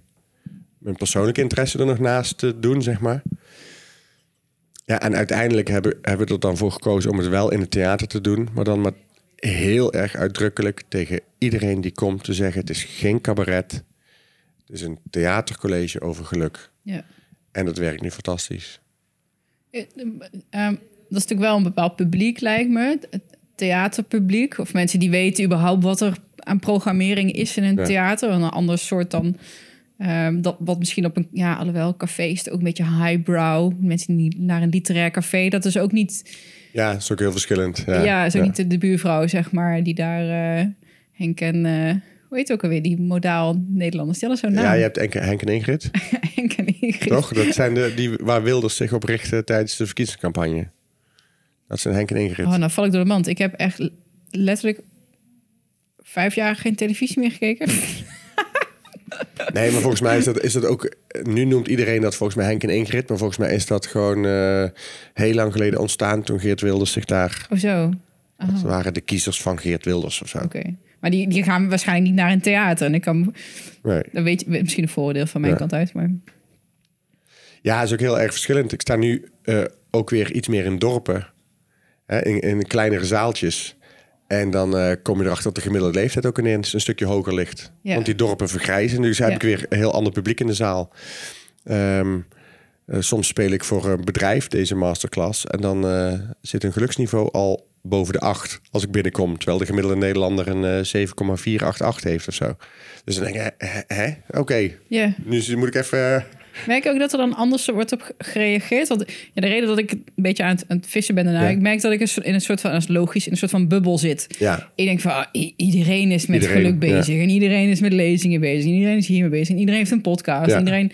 mijn persoonlijke interesse er nog naast te doen, zeg maar. Ja, en uiteindelijk hebben, hebben we er dan voor gekozen om het wel in het theater te doen. Maar dan maar heel erg uitdrukkelijk tegen iedereen die komt te zeggen... het is geen cabaret, het is een theatercollege over geluk. Ja. En dat werkt nu fantastisch. Eh, ehm, dat is natuurlijk wel een bepaald publiek, lijkt me. Het theaterpubliek. Of mensen die weten überhaupt wat er aan programmering is in een Ja. theater. Een ander soort dan... ehm, dat, wat misschien op een... Ja, alhoewel, café is het ook een beetje highbrow. Mensen die naar een literair café... Dat is ook niet... Ja, dat is ook heel verschillend. Ja, Ja, is ook niet de, de buurvrouw, zeg maar... Die daar... eh, Henk en... eh, hoe heet het ook alweer? Die modaal Nederlanders. Hadden zo'n naam. Ja, je hebt Henk, Henk en Ingrid, Henk en Ingrid. toch? Dat zijn de die waar Wilders zich op richtte tijdens de verkiezingscampagne. Dat zijn Henk en Ingrid. Oh, nou val ik door de mand. Ik heb echt letterlijk vijf jaar geen televisie meer gekeken. Nee, maar volgens mij is dat, is dat ook... Nu noemt iedereen dat volgens mij Henk en Ingrid. Maar volgens mij is dat gewoon eh, heel lang geleden ontstaan... toen Geert Wilders zich daar... Of zo. Oh, Dat waren de kiezers van Geert Wilders of zo. Oké. Maar die, die gaan waarschijnlijk niet naar een theater. En ik kan, Nee. dan weet je misschien een voordeel van mijn Ja. kant uit. Maar Ja, is ook heel erg verschillend. Ik sta nu eh, ook weer iets meer in dorpen. Hè, in, in kleinere zaaltjes. En dan eh, kom je erachter dat de gemiddelde leeftijd ook ineens een stukje hoger ligt. Ja. Want die dorpen vergrijzen. Dus heb Ja. ik weer een heel ander publiek in de zaal. Ehm, eh, soms speel ik voor een bedrijf deze masterclass. En dan eh, zit een geluksniveau al boven de 8 als ik binnenkom. Terwijl de gemiddelde Nederlander een eh 7,488 heeft of zo. Dus dan denk ik, hè, oké. Nu moet ik even... merk je ook dat er dan anders wordt op gereageerd? Want ja, de reden dat ik een beetje aan het, aan het vissen ben daarna... Ja. ik merk dat ik een in een soort van, is logisch, in een soort van bubbel zit. ja, Ik denk van, ah, iedereen is met Iedereen, geluk bezig. En iedereen is met lezingen bezig. En iedereen is hiermee bezig. En iedereen heeft een podcast. Ja. Iedereen...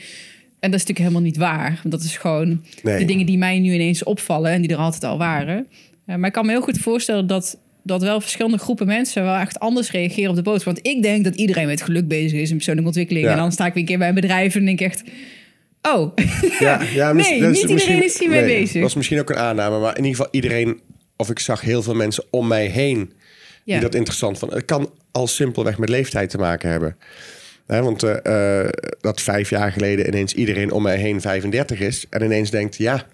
En dat is natuurlijk helemaal niet waar. Want dat is gewoon Nee. de dingen die mij nu ineens opvallen... en die er altijd al waren. Eh, maar ik kan me heel goed voorstellen dat... dat wel verschillende groepen mensen wel echt anders reageren op de boodschap. Want ik denk dat iedereen met geluk bezig is in persoonlijke ontwikkeling. Ja. En dan sta ik weer een keer bij een bedrijf en denk ik echt... Oh, Ja, ja, Nee, niet iedereen misschien- is hiermee bezig. Dat was misschien ook een aanname, maar in ieder geval iedereen, of ik zag heel veel mensen om mij heen ja. die dat interessant vonden. Het kan al simpelweg met leeftijd te maken hebben. Want eh, eh, dat vijf jaar geleden ineens iedereen om mij heen 35 is en ineens denkt, ja,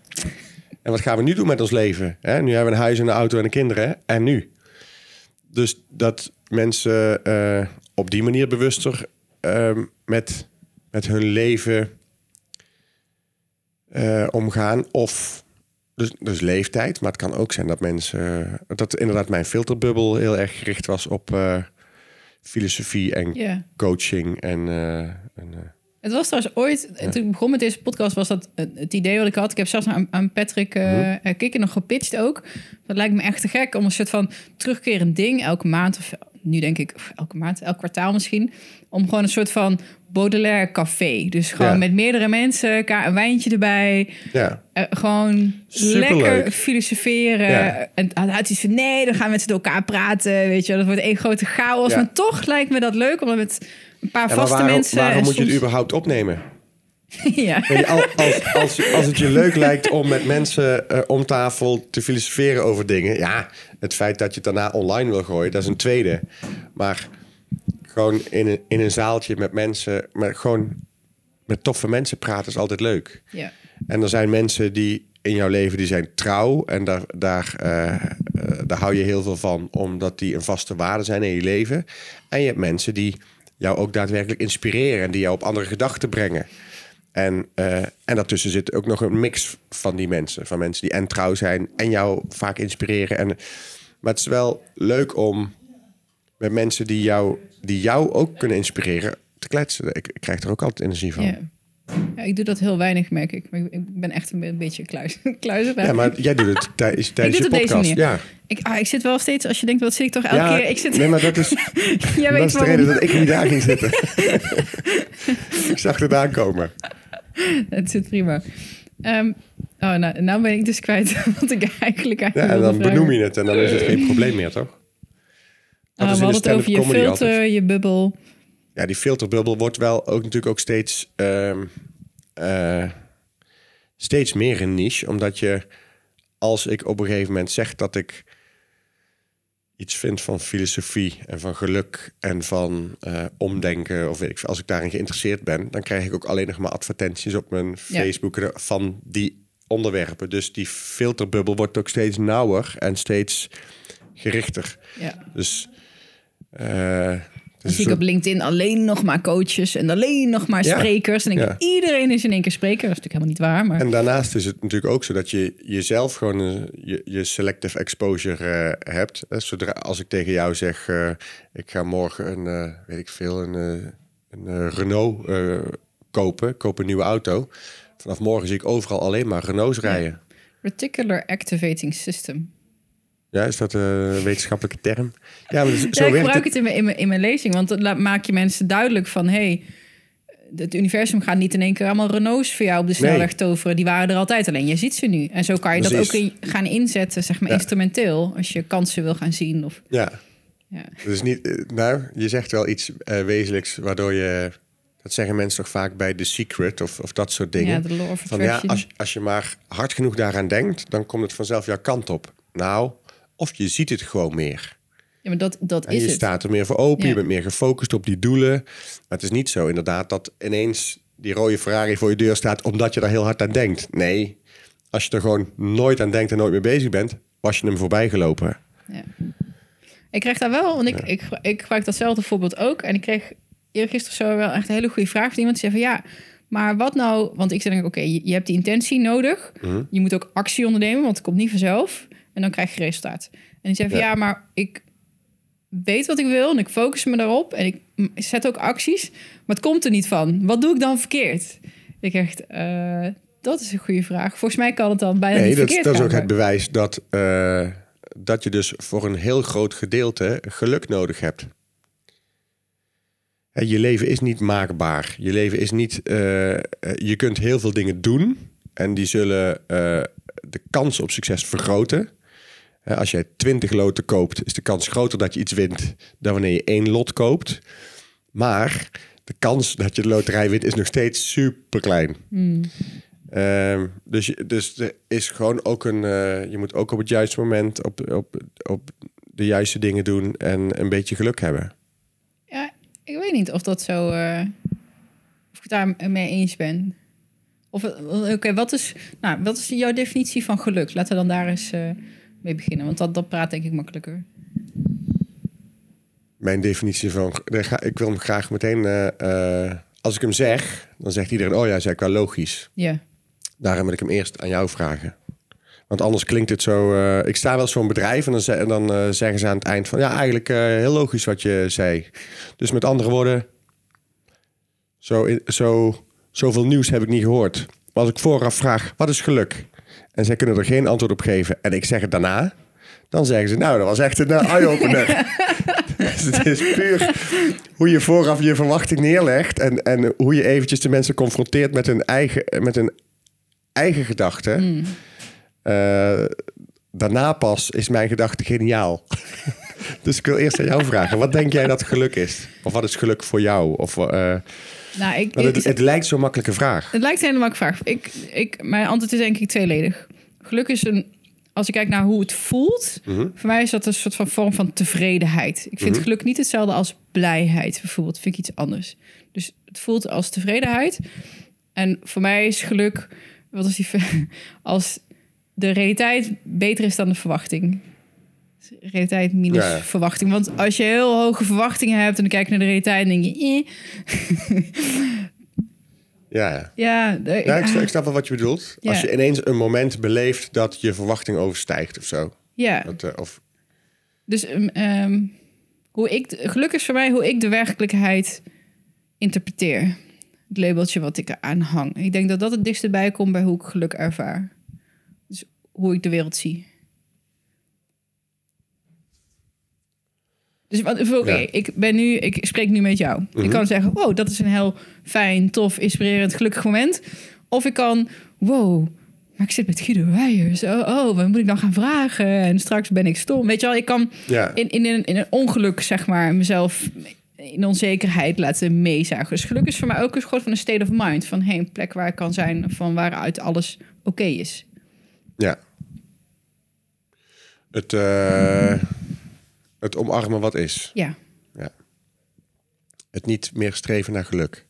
en wat gaan we nu doen met ons leven? Hè, nu hebben we een huis en een auto en een kinderen, en nu? Dus dat mensen eh, op die manier bewuster ehm, met, met hun leven eh, omgaan. Of dus, dus leeftijd. Maar het kan ook zijn dat mensen. dat inderdaad mijn filterbubbel heel erg gericht was op eh, filosofie en ja. coaching. En, eh, en, Het was trouwens ooit, toen ik begon met deze podcast, was dat het idee wat ik had. Ik heb zelfs aan, aan Patrick uh, Kikker nog gepitcht ook. Dat lijkt me echt te gek om een soort van terugkerend ding elke maand, of nu denk ik elke maand, elk kwartaal misschien, om gewoon een soort van Baudelaire café. Dus gewoon Ja. met meerdere mensen, een wijntje erbij, ja. eh, gewoon Superleuk. lekker filosoferen. Ja. En hij had iets van, nee, dan gaan we met elkaar praten, weet je, dat wordt één grote chaos. Maar toch lijkt me dat leuk om met een paar vaste waarom, mensen. waarom moet je het überhaupt opnemen? ja. Je, als, als, als het je leuk lijkt om met mensen eh, om tafel te filosoferen over dingen. Ja, het feit dat je het daarna online wil gooien, dat is een tweede. Maar gewoon in een, in een zaaltje met mensen, maar gewoon met toffe mensen praten is altijd leuk. Ja. En er zijn mensen die in jouw leven die zijn trouw en daar, daar, eh, eh, daar hou je heel veel van, omdat die een vaste waarde zijn in je leven. En je hebt mensen die jou ook daadwerkelijk inspireren en die jou op andere gedachten brengen. En, eh, en daartussen zit ook nog een mix van die mensen. Van mensen die en trouw zijn en jou vaak inspireren. En, maar het is wel leuk om met mensen die jou, die jou ook kunnen inspireren te kletsen. Ik, ik krijg er ook altijd energie van. Ja. Ja, ik doe dat heel weinig, merk ik. Maar ik ben echt een, be- een beetje kluis, kluizenaar. Ja, maar jij doet het tij- tijdens Ik je podcast. Ja. Ik, ah, ik zit wel steeds, als je denkt, wat zit ik toch elke ja, keer? Ik zit, Nee, maar dat is, jij dat is de reden dat ik niet daar ging zitten. ik zag het aankomen. Het zit prima. Ehm, oh, nou, nou ben ik dus kwijt wat ik eigenlijk eigenlijk Ja, en dan benoem je het en dan is het geen probleem meer, toch? Dat Ah, is we hadden het over je filter, altijd. je bubbel. Ja, die filterbubbel wordt wel ook natuurlijk ook steeds, ehm, eh, steeds meer een niche. Omdat je, als ik op een gegeven moment zeg dat ik iets vind van filosofie en van geluk en van eh, omdenken, of weet ik, veel, als ik daarin geïnteresseerd ben, dan krijg ik ook alleen nog maar advertenties op mijn Ja. Facebook van die onderwerpen. Dus die filterbubbel wordt ook steeds nauwer en steeds gerichter. Ja. Dus. Eh, Dan zie ik op LinkedIn alleen nog maar coaches en alleen nog maar Ja. sprekers. En denk ik, Ja. iedereen is in één keer spreker. Dat is natuurlijk helemaal niet waar. Maar En daarnaast is het natuurlijk ook zo dat je jezelf gewoon eh, je, je selective exposure eh, hebt. Eh, Zodra als ik tegen jou zeg, ik ga morgen een, eh, weet ik veel, een, een Renault kopen, ik koop een nieuwe auto. Vanaf morgen zie ik overal alleen maar Renaults rijden. Reticular Activating System. Ja, is dat een wetenschappelijke term? Ja, maar dus- Ja, zo ik gebruik het. het in mijn, in, mijn, in mijn lezing, want dan maak je mensen duidelijk van... hey, het universum gaat niet in één keer allemaal Renaults voor jou op de snelweg toveren. Die waren er altijd, alleen je ziet ze nu. En zo kan je dat ook in- gaan inzetten, zeg maar Ja. instrumenteel... als je kansen wil gaan zien. Of, Ja, ja. dus niet, eh, nou, je zegt wel iets eh, wezenlijks waardoor je, dat zeggen mensen toch vaak bij The Secret of, of dat soort dingen. ja, de of Van ja, als, als je maar hard genoeg daaraan denkt, dan komt het vanzelf jouw kant op. Nou, of je ziet het gewoon meer. Ja, maar dat, dat En is je het. staat er meer voor open, Ja. je bent meer gefocust op die doelen. Maar het is niet zo inderdaad dat ineens die rode Ferrari voor je deur staat omdat je daar heel hard aan denkt. Nee, als je er gewoon nooit aan denkt en nooit mee bezig bent, was je hem voorbij gelopen. Ja. Ik kreeg daar wel, want ik, ik, ik gebruik datzelfde voorbeeld ook. En ik kreeg eergisteren zo wel echt een hele goede vraag van iemand. Die zei van ja, maar wat nou? Want ik zei, oké, je, je hebt die intentie nodig. Mhm. Je moet ook actie ondernemen, want het komt niet vanzelf. En dan krijg je resultaat. En die zei van Ja. ja, maar ik weet wat ik wil en ik focus me daarop. En ik zet ook acties, maar het komt er niet van. Wat doe ik dan verkeerd? Ik echt, eh, dat is een goede vraag. Volgens mij kan het dan bijna Nee, niet dat, verkeerd dat is ook het bewijs dat, eh, dat je dus voor een heel groot gedeelte geluk nodig hebt. Je leven is niet maakbaar. Je leven is niet. eh, je kunt heel veel dingen doen en die zullen de kans op succes vergroten. Als jij 20 loten koopt, is de kans groter dat je iets wint dan wanneer je één lot koopt. Maar de kans dat je de loterij wint is nog steeds super klein. Ehm, dus, dus er is gewoon ook een. eh, je moet ook op het juiste moment op, op, op de juiste dingen doen en een beetje geluk hebben. Ja, ik weet niet of dat zo. eh, of ik daar mee eens ben. Of, eh, oké, wat, is, nou, wat is jouw definitie van geluk? Laten we dan daar eens mee beginnen, want dat, dat praat denk ik makkelijker. Mijn definitie van. Ik wil hem graag meteen. eh, eh, als ik hem zeg, dan zegt iedereen: Oh ja, zeg ik wel logisch. Ja, Daarom wil ik hem eerst aan jou vragen. Want anders klinkt het zo. eh, ik sta wel eens voor een bedrijf en dan, ze- en dan zeggen ze aan het eind van ja, eigenlijk heel logisch wat je zei. Dus met andere woorden, zo, zo, zoveel nieuws heb ik niet gehoord. Maar als ik vooraf vraag, wat is geluk? En zij kunnen er geen antwoord op geven en ik zeg het daarna, dan zeggen ze, nou, dat was echt een eh, eye-opener. dus het is puur hoe je vooraf je verwachting neerlegt en, en hoe je eventjes de mensen confronteert met hun eigen, met hun eigen gedachten. Eh, daarna pas is mijn gedachte geniaal. dus ik wil eerst aan jou vragen. Wat denk jij dat geluk is? Of wat is geluk voor jou? Of, eh, nou, ik, het, lijkt zo'n makkelijke vraag. het lijkt een hele makkelijke vraag. Ik, ik, mijn antwoord is denk ik tweeledig. Geluk is een, als ik kijk naar hoe het voelt, Mhm. voor mij is dat een soort van vorm van tevredenheid. Ik vind geluk niet hetzelfde als blijheid, bijvoorbeeld. Vind ik iets anders. Dus het voelt als tevredenheid. En voor mij is geluk, wat is die, als de realiteit beter is dan de verwachting. Realiteit minus Ja, verwachting. Want als je heel hoge verwachtingen hebt en dan kijk je naar de realiteit en denk je, eh, Ja, ja. ja, de- Ja, ik, snap- ja, ik snap wel wat je bedoelt. Ja. Als je ineens een moment beleeft dat je verwachting overstijgt of zo. ja. Dat, eh, of, Dus ehm, ehm, hoe ik, de- geluk is voor mij hoe ik de werkelijkheid interpreteer. Het labeltje wat ik eraan hang. Ik denk dat dat het dichtst bij komt bij hoe ik geluk ervaar. Dus hoe ik de wereld zie. Dus oké, Ja. ik ben nu, ik spreek nu met jou. Mhm. Ik kan zeggen, wow, dat is een heel fijn, tof, inspirerend, gelukkig moment. Of ik kan, wow, maar ik zit met Guido Weijers. Oh, oh, wat moet ik dan gaan vragen? En straks ben ik stom. Weet je wel, ik kan ja. in, in, een, in een ongeluk, zeg maar, mezelf in onzekerheid laten meezagen. Dus geluk is voor mij ook een soort van een state of mind. Van hey, een plek waar ik kan zijn, van waaruit alles oké is. ja. Het, eh, het omarmen wat is. Ja, Het niet meer streven naar geluk.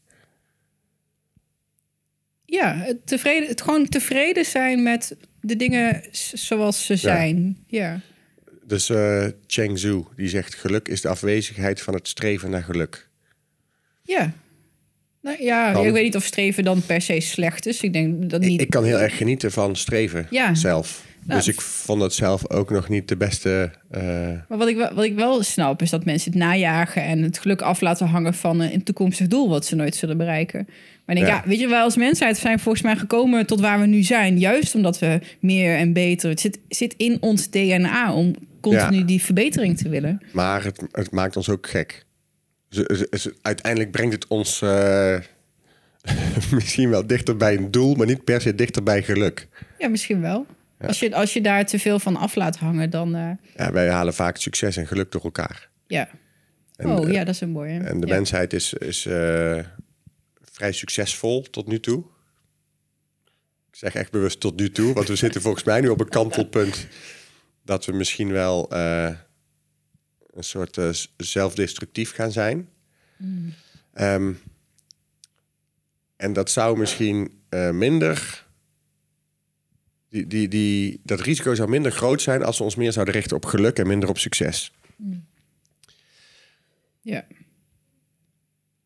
ja het, tevreden, het gewoon tevreden zijn met de dingen zoals ze zijn. Ja, Dus eh Cheng Zhu, die zegt... geluk is de afwezigheid van het streven naar geluk. ja. Nou, ja, ik weet niet of streven dan per se slecht is. Ik denk dat Ik, niet. ik kan heel erg genieten van streven Ja. zelf. Nou, dus ik vond het zelf ook nog niet de beste... eh, Maar wat ik, wel, wat ik wel snap, is dat mensen het najagen en het geluk af laten hangen van een toekomstig doel wat ze nooit zullen bereiken. Maar ik denk, Ja. ja. weet je wel, als mensheid zijn volgens mij gekomen tot waar we nu zijn. Juist omdat we meer en beter. Het zit, zit in ons DNA om continu Ja. die verbetering te willen. maar het, het maakt ons ook gek. Dus, uiteindelijk brengt het ons eh, misschien wel dichter bij een doel... maar niet per se dichter bij geluk. Ja, misschien wel. Als, je, als je daar te veel van af laat hangen, dan eh, Ja, wij halen vaak succes en geluk door elkaar. ja. En, oh eh, ja, dat is een mooie. En de ja. mensheid is, is eh, vrij succesvol tot nu toe. Ik zeg echt bewust tot nu toe, want we zitten volgens mij nu op een kantelpunt dat we misschien wel eh, een soort eh, zelfdestructief gaan zijn. Ehm, en dat zou misschien eh, minder. Die, die, die, dat risico zou minder groot zijn als we ons meer zouden richten op geluk en minder op succes. Ja.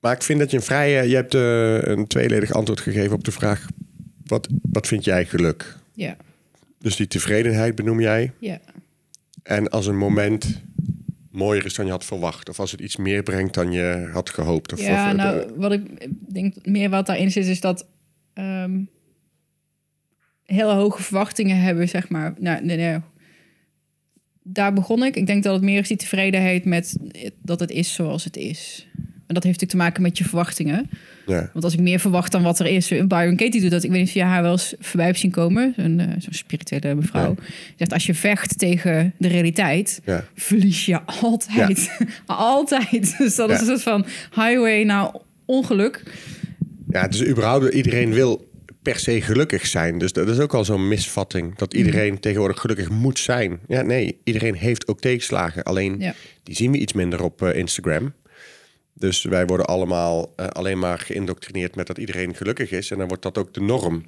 Maar ik vind dat je een vrije... Je hebt eh, een tweeledig antwoord gegeven op de vraag... Wat, wat vind jij geluk? Ja. Dus die tevredenheid benoem jij. Ja. En als een moment mooier is dan je had verwacht. Of als het iets meer brengt dan je had gehoopt. Of, Ja, of, eh, nou, wat ik denk meer wat daarin zit, is dat ehm, hele hoge verwachtingen hebben, zeg maar. Nou, nee, nee. Daar begon ik. Ik denk dat het meer is die tevredenheid met dat het is zoals het is. En dat heeft natuurlijk te maken met je verwachtingen. ja. Want als ik meer verwacht dan wat er is... Byron Katie doet dat. Ik weet niet of je haar wel eens voorbij hebt zien komen. Zo'n eh, zo'n spirituele mevrouw. Zegt, als je vecht tegen de realiteit... Ja. verlies je altijd. altijd. Dus dat is een soort van highway naar ongeluk. ja, dus überhaupt iedereen wil per se gelukkig zijn. Dus dat is ook al zo'n misvatting. Dat iedereen tegenwoordig gelukkig moet zijn. Ja, nee, iedereen heeft ook tegenslagen. Alleen Ja. die zien we iets minder op eh, Instagram. Dus wij worden allemaal eh, alleen maar geïndoctrineerd met dat iedereen gelukkig is. En dan wordt dat ook de norm.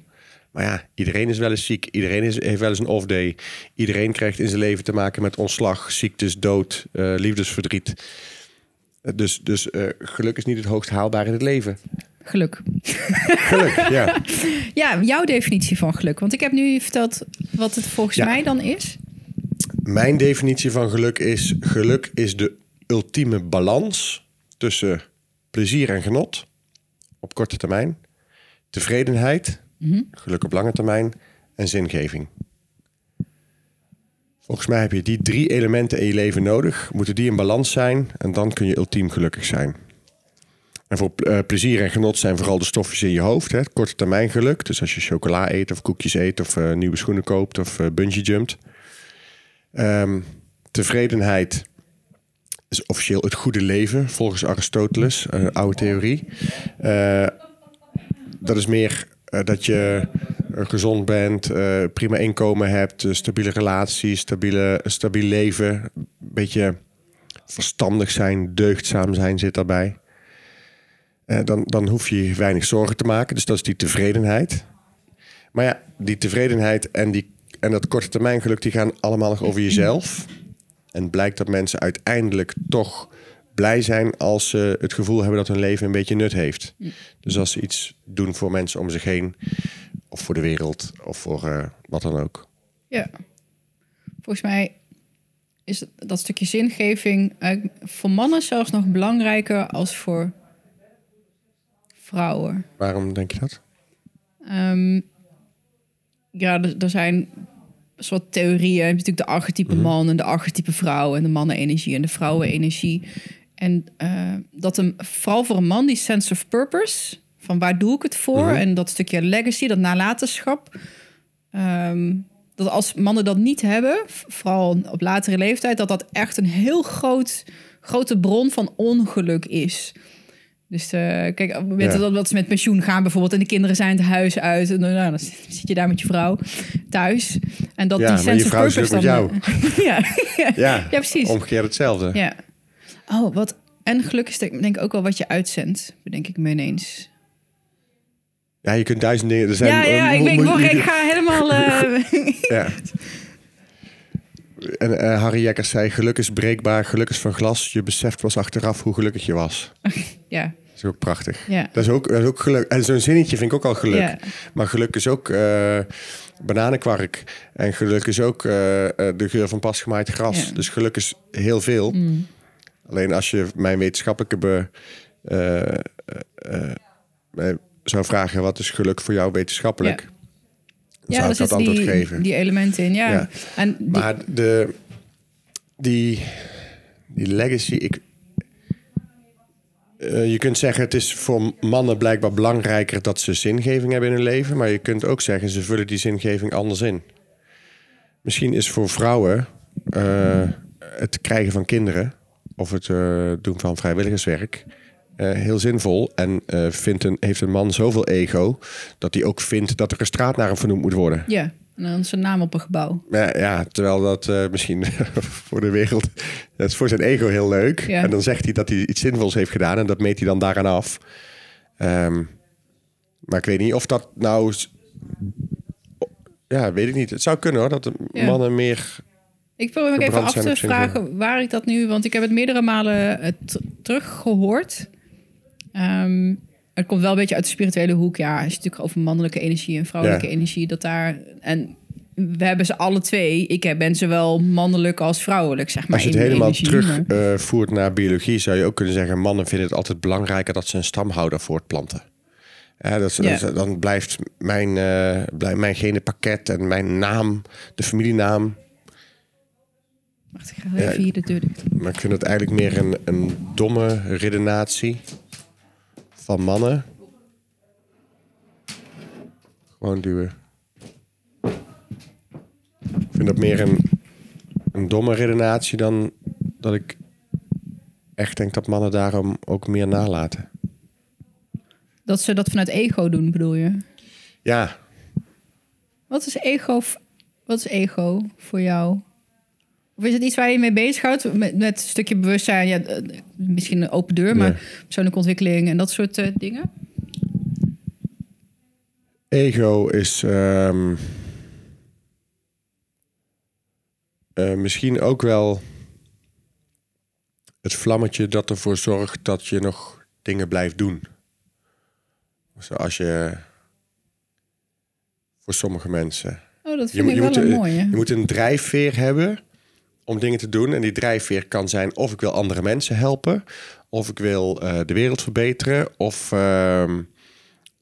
Maar ja, iedereen is wel eens ziek. Iedereen is, heeft wel eens een off-day. Iedereen krijgt in zijn leven te maken met ontslag, ziektes, dood, eh, liefdesverdriet. Dus, dus geluk is niet het hoogst haalbaar in het leven. Geluk. Geluk, ja. Ja, jouw definitie van geluk. Want ik heb nu verteld wat het volgens Ja. mij dan is. Mijn definitie van geluk is... geluk is de ultieme balans tussen plezier en genot op korte termijn, tevredenheid, geluk op lange termijn en zingeving. Volgens mij heb je die drie elementen in je leven nodig. Moeten die in balans zijn en dan kun je ultiem gelukkig zijn. En voor eh, plezier en genot zijn vooral de stofjes in je hoofd. Hè? Korte termijn geluk. Dus als je chocola eet of koekjes eet of eh, nieuwe schoenen koopt of eh, bungee jumpt. Ehm, tevredenheid is officieel het goede leven, volgens Aristoteles, een oude theorie. Dat is meer dat je gezond bent, prima inkomen hebt, stabiele relaties, stabiele, stabiel leven. Een beetje verstandig zijn, deugdzaam zijn zit daarbij. Eh, dan, dan hoef je weinig zorgen te maken. Dus dat is die tevredenheid. Maar ja, die tevredenheid en, die, en dat korte termijn geluk, die gaan allemaal nog over jezelf. En blijkt dat mensen uiteindelijk toch blij zijn als ze het gevoel hebben dat hun leven een beetje nut heeft. Dus als ze iets doen voor mensen om zich heen, of voor de wereld, of voor eh, wat dan ook. Ja. Volgens mij is dat stukje zingeving eigenlijk voor mannen zelfs nog belangrijker als voor vrouwen. Waarom denk je dat? Ehm, ja, er, er zijn soort theorieën. Je hebt natuurlijk de archetype man en de archetype vrouw en de mannenenergie en de vrouwenenergie. En eh, dat een, vooral voor een man die sense of purpose, van waar doe ik het voor? En dat stukje legacy, dat nalatenschap. ehm, dat als mannen dat niet hebben, vooral op latere leeftijd, dat dat echt een heel groot, grote bron van ongeluk is. Dus eh, kijk, moment Ja. dat, dat ze met pensioen gaan bijvoorbeeld... en de kinderen zijn het huis uit... en dan, nou, dan zit je daar met je vrouw thuis. En dat Ja, die je sense vrouw ook met dan... ja, ja, Ja, precies. omgekeerd hetzelfde. Ja. Oh, wat... En geluk is denk denk ik ook wel wat je uitzendt, bedenk ik me ineens. Ja, je kunt duizend dingen... Er zijn, ja, ja, eh, ik, weet, mo- ik, ga helemaal... eh, Ja. En eh, Harry Jekkers zei, geluk is breekbaar, geluk is van glas. Je beseft pas achteraf hoe gelukkig je was. ja, is ook prachtig. ja. Dat is ook, dat is ook geluk. En zo'n zinnetje vind ik ook al geluk. Ja. Maar geluk is ook eh, bananenkwark. En geluk is ook eh, eh, de geur van pasgemaaid gras. Ja. Dus geluk is heel veel. Mm. Alleen als je mijn wetenschappelijke be, mij zou vragen... wat is geluk voor jou wetenschappelijk? Dan Ja, zou ik dat antwoord die, geven. die elementen in, ja. Ja. En die, Maar de, die, die legacy, ik, eh, je kunt zeggen het is voor mannen blijkbaar belangrijker dat ze zingeving hebben in hun leven, maar je kunt ook zeggen ze vullen die zingeving anders in. Misschien is voor vrouwen eh, het krijgen van kinderen of het eh, doen van vrijwilligerswerk heel zinvol en vindt een, heeft een man zoveel ego dat hij ook vindt dat er een straat naar hem vernoemd moet worden. ja, en dan zijn naam op een gebouw. Ja, ja, terwijl dat eh, misschien voor de wereld... Dat is voor zijn ego heel leuk. Ja. En dan zegt hij dat hij iets zinvols heeft gedaan... en dat meet hij dan daaraan af. Ehm, maar ik weet niet of dat nou... Ja, weet ik niet. Het zou kunnen hoor, dat de Ja. mannen meer... Ik probeer me even af te vragen waar ik dat nu... want ik heb het meerdere malen eh, teruggehoord. Ehm, het komt wel een beetje uit de spirituele hoek. Ja, het is natuurlijk over mannelijke energie en vrouwelijke Ja. energie. Dat daar... En we hebben ze alle twee. Ik heb- ben zowel mannelijk als vrouwelijk, zeg maar. Als je het helemaal terugvoert voert naar biologie... zou je ook kunnen zeggen... mannen vinden het altijd belangrijker... dat ze een stamhouder voortplanten. Ja, dat dat dan blijft mijn, eh blijft mijn genenpakket en mijn naam... de familienaam... Wacht, ik ga even hier de deur dicht. Maar ik vind het eigenlijk meer een, een domme redenatie van mannen. Gewoon duwen. Ik vind dat meer een, een domme redenatie dan dat ik echt denk dat mannen daarom ook meer nalaten. Dat ze dat vanuit ego doen, bedoel je? Ja, Wat is ego, wat is ego voor jou? Of is het iets waar je mee bezighoudt? Met, met een stukje bewustzijn, ja, eh, misschien een open deur, maar Ja. persoonlijke ontwikkeling en dat soort eh, dingen? ego is ehm, eh, misschien ook wel het vlammetje dat ervoor zorgt dat je nog dingen blijft doen. Zoals je voor sommige mensen. Oh, dat vind ik je, wel moet, een mooie. je moet een drijfveer hebben om dingen te doen. En die drijfveer kan zijn of ik wil andere mensen helpen, of ik wil eh, de wereld verbeteren, of, ehm,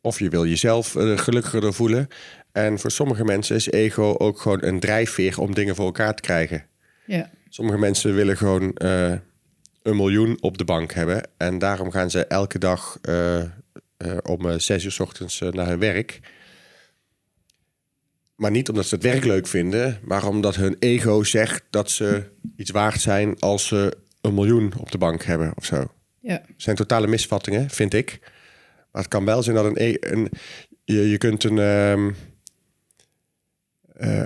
of je wil jezelf eh, gelukkiger door voelen. En voor sommige mensen is ego ook gewoon een drijfveer om dingen voor elkaar te krijgen. Ja. Sommige mensen willen gewoon eh, een miljoen op de bank hebben. En daarom gaan ze elke dag om zes uur 's ochtends naar hun werk. Maar niet omdat ze het werk leuk vinden, maar omdat hun ego zegt dat ze iets waard zijn als ze een miljoen op de bank hebben of zo. ja. Het zijn totale misvattingen, vind ik. Maar het kan wel zijn dat een... e- een je, je kunt een... ehm, eh,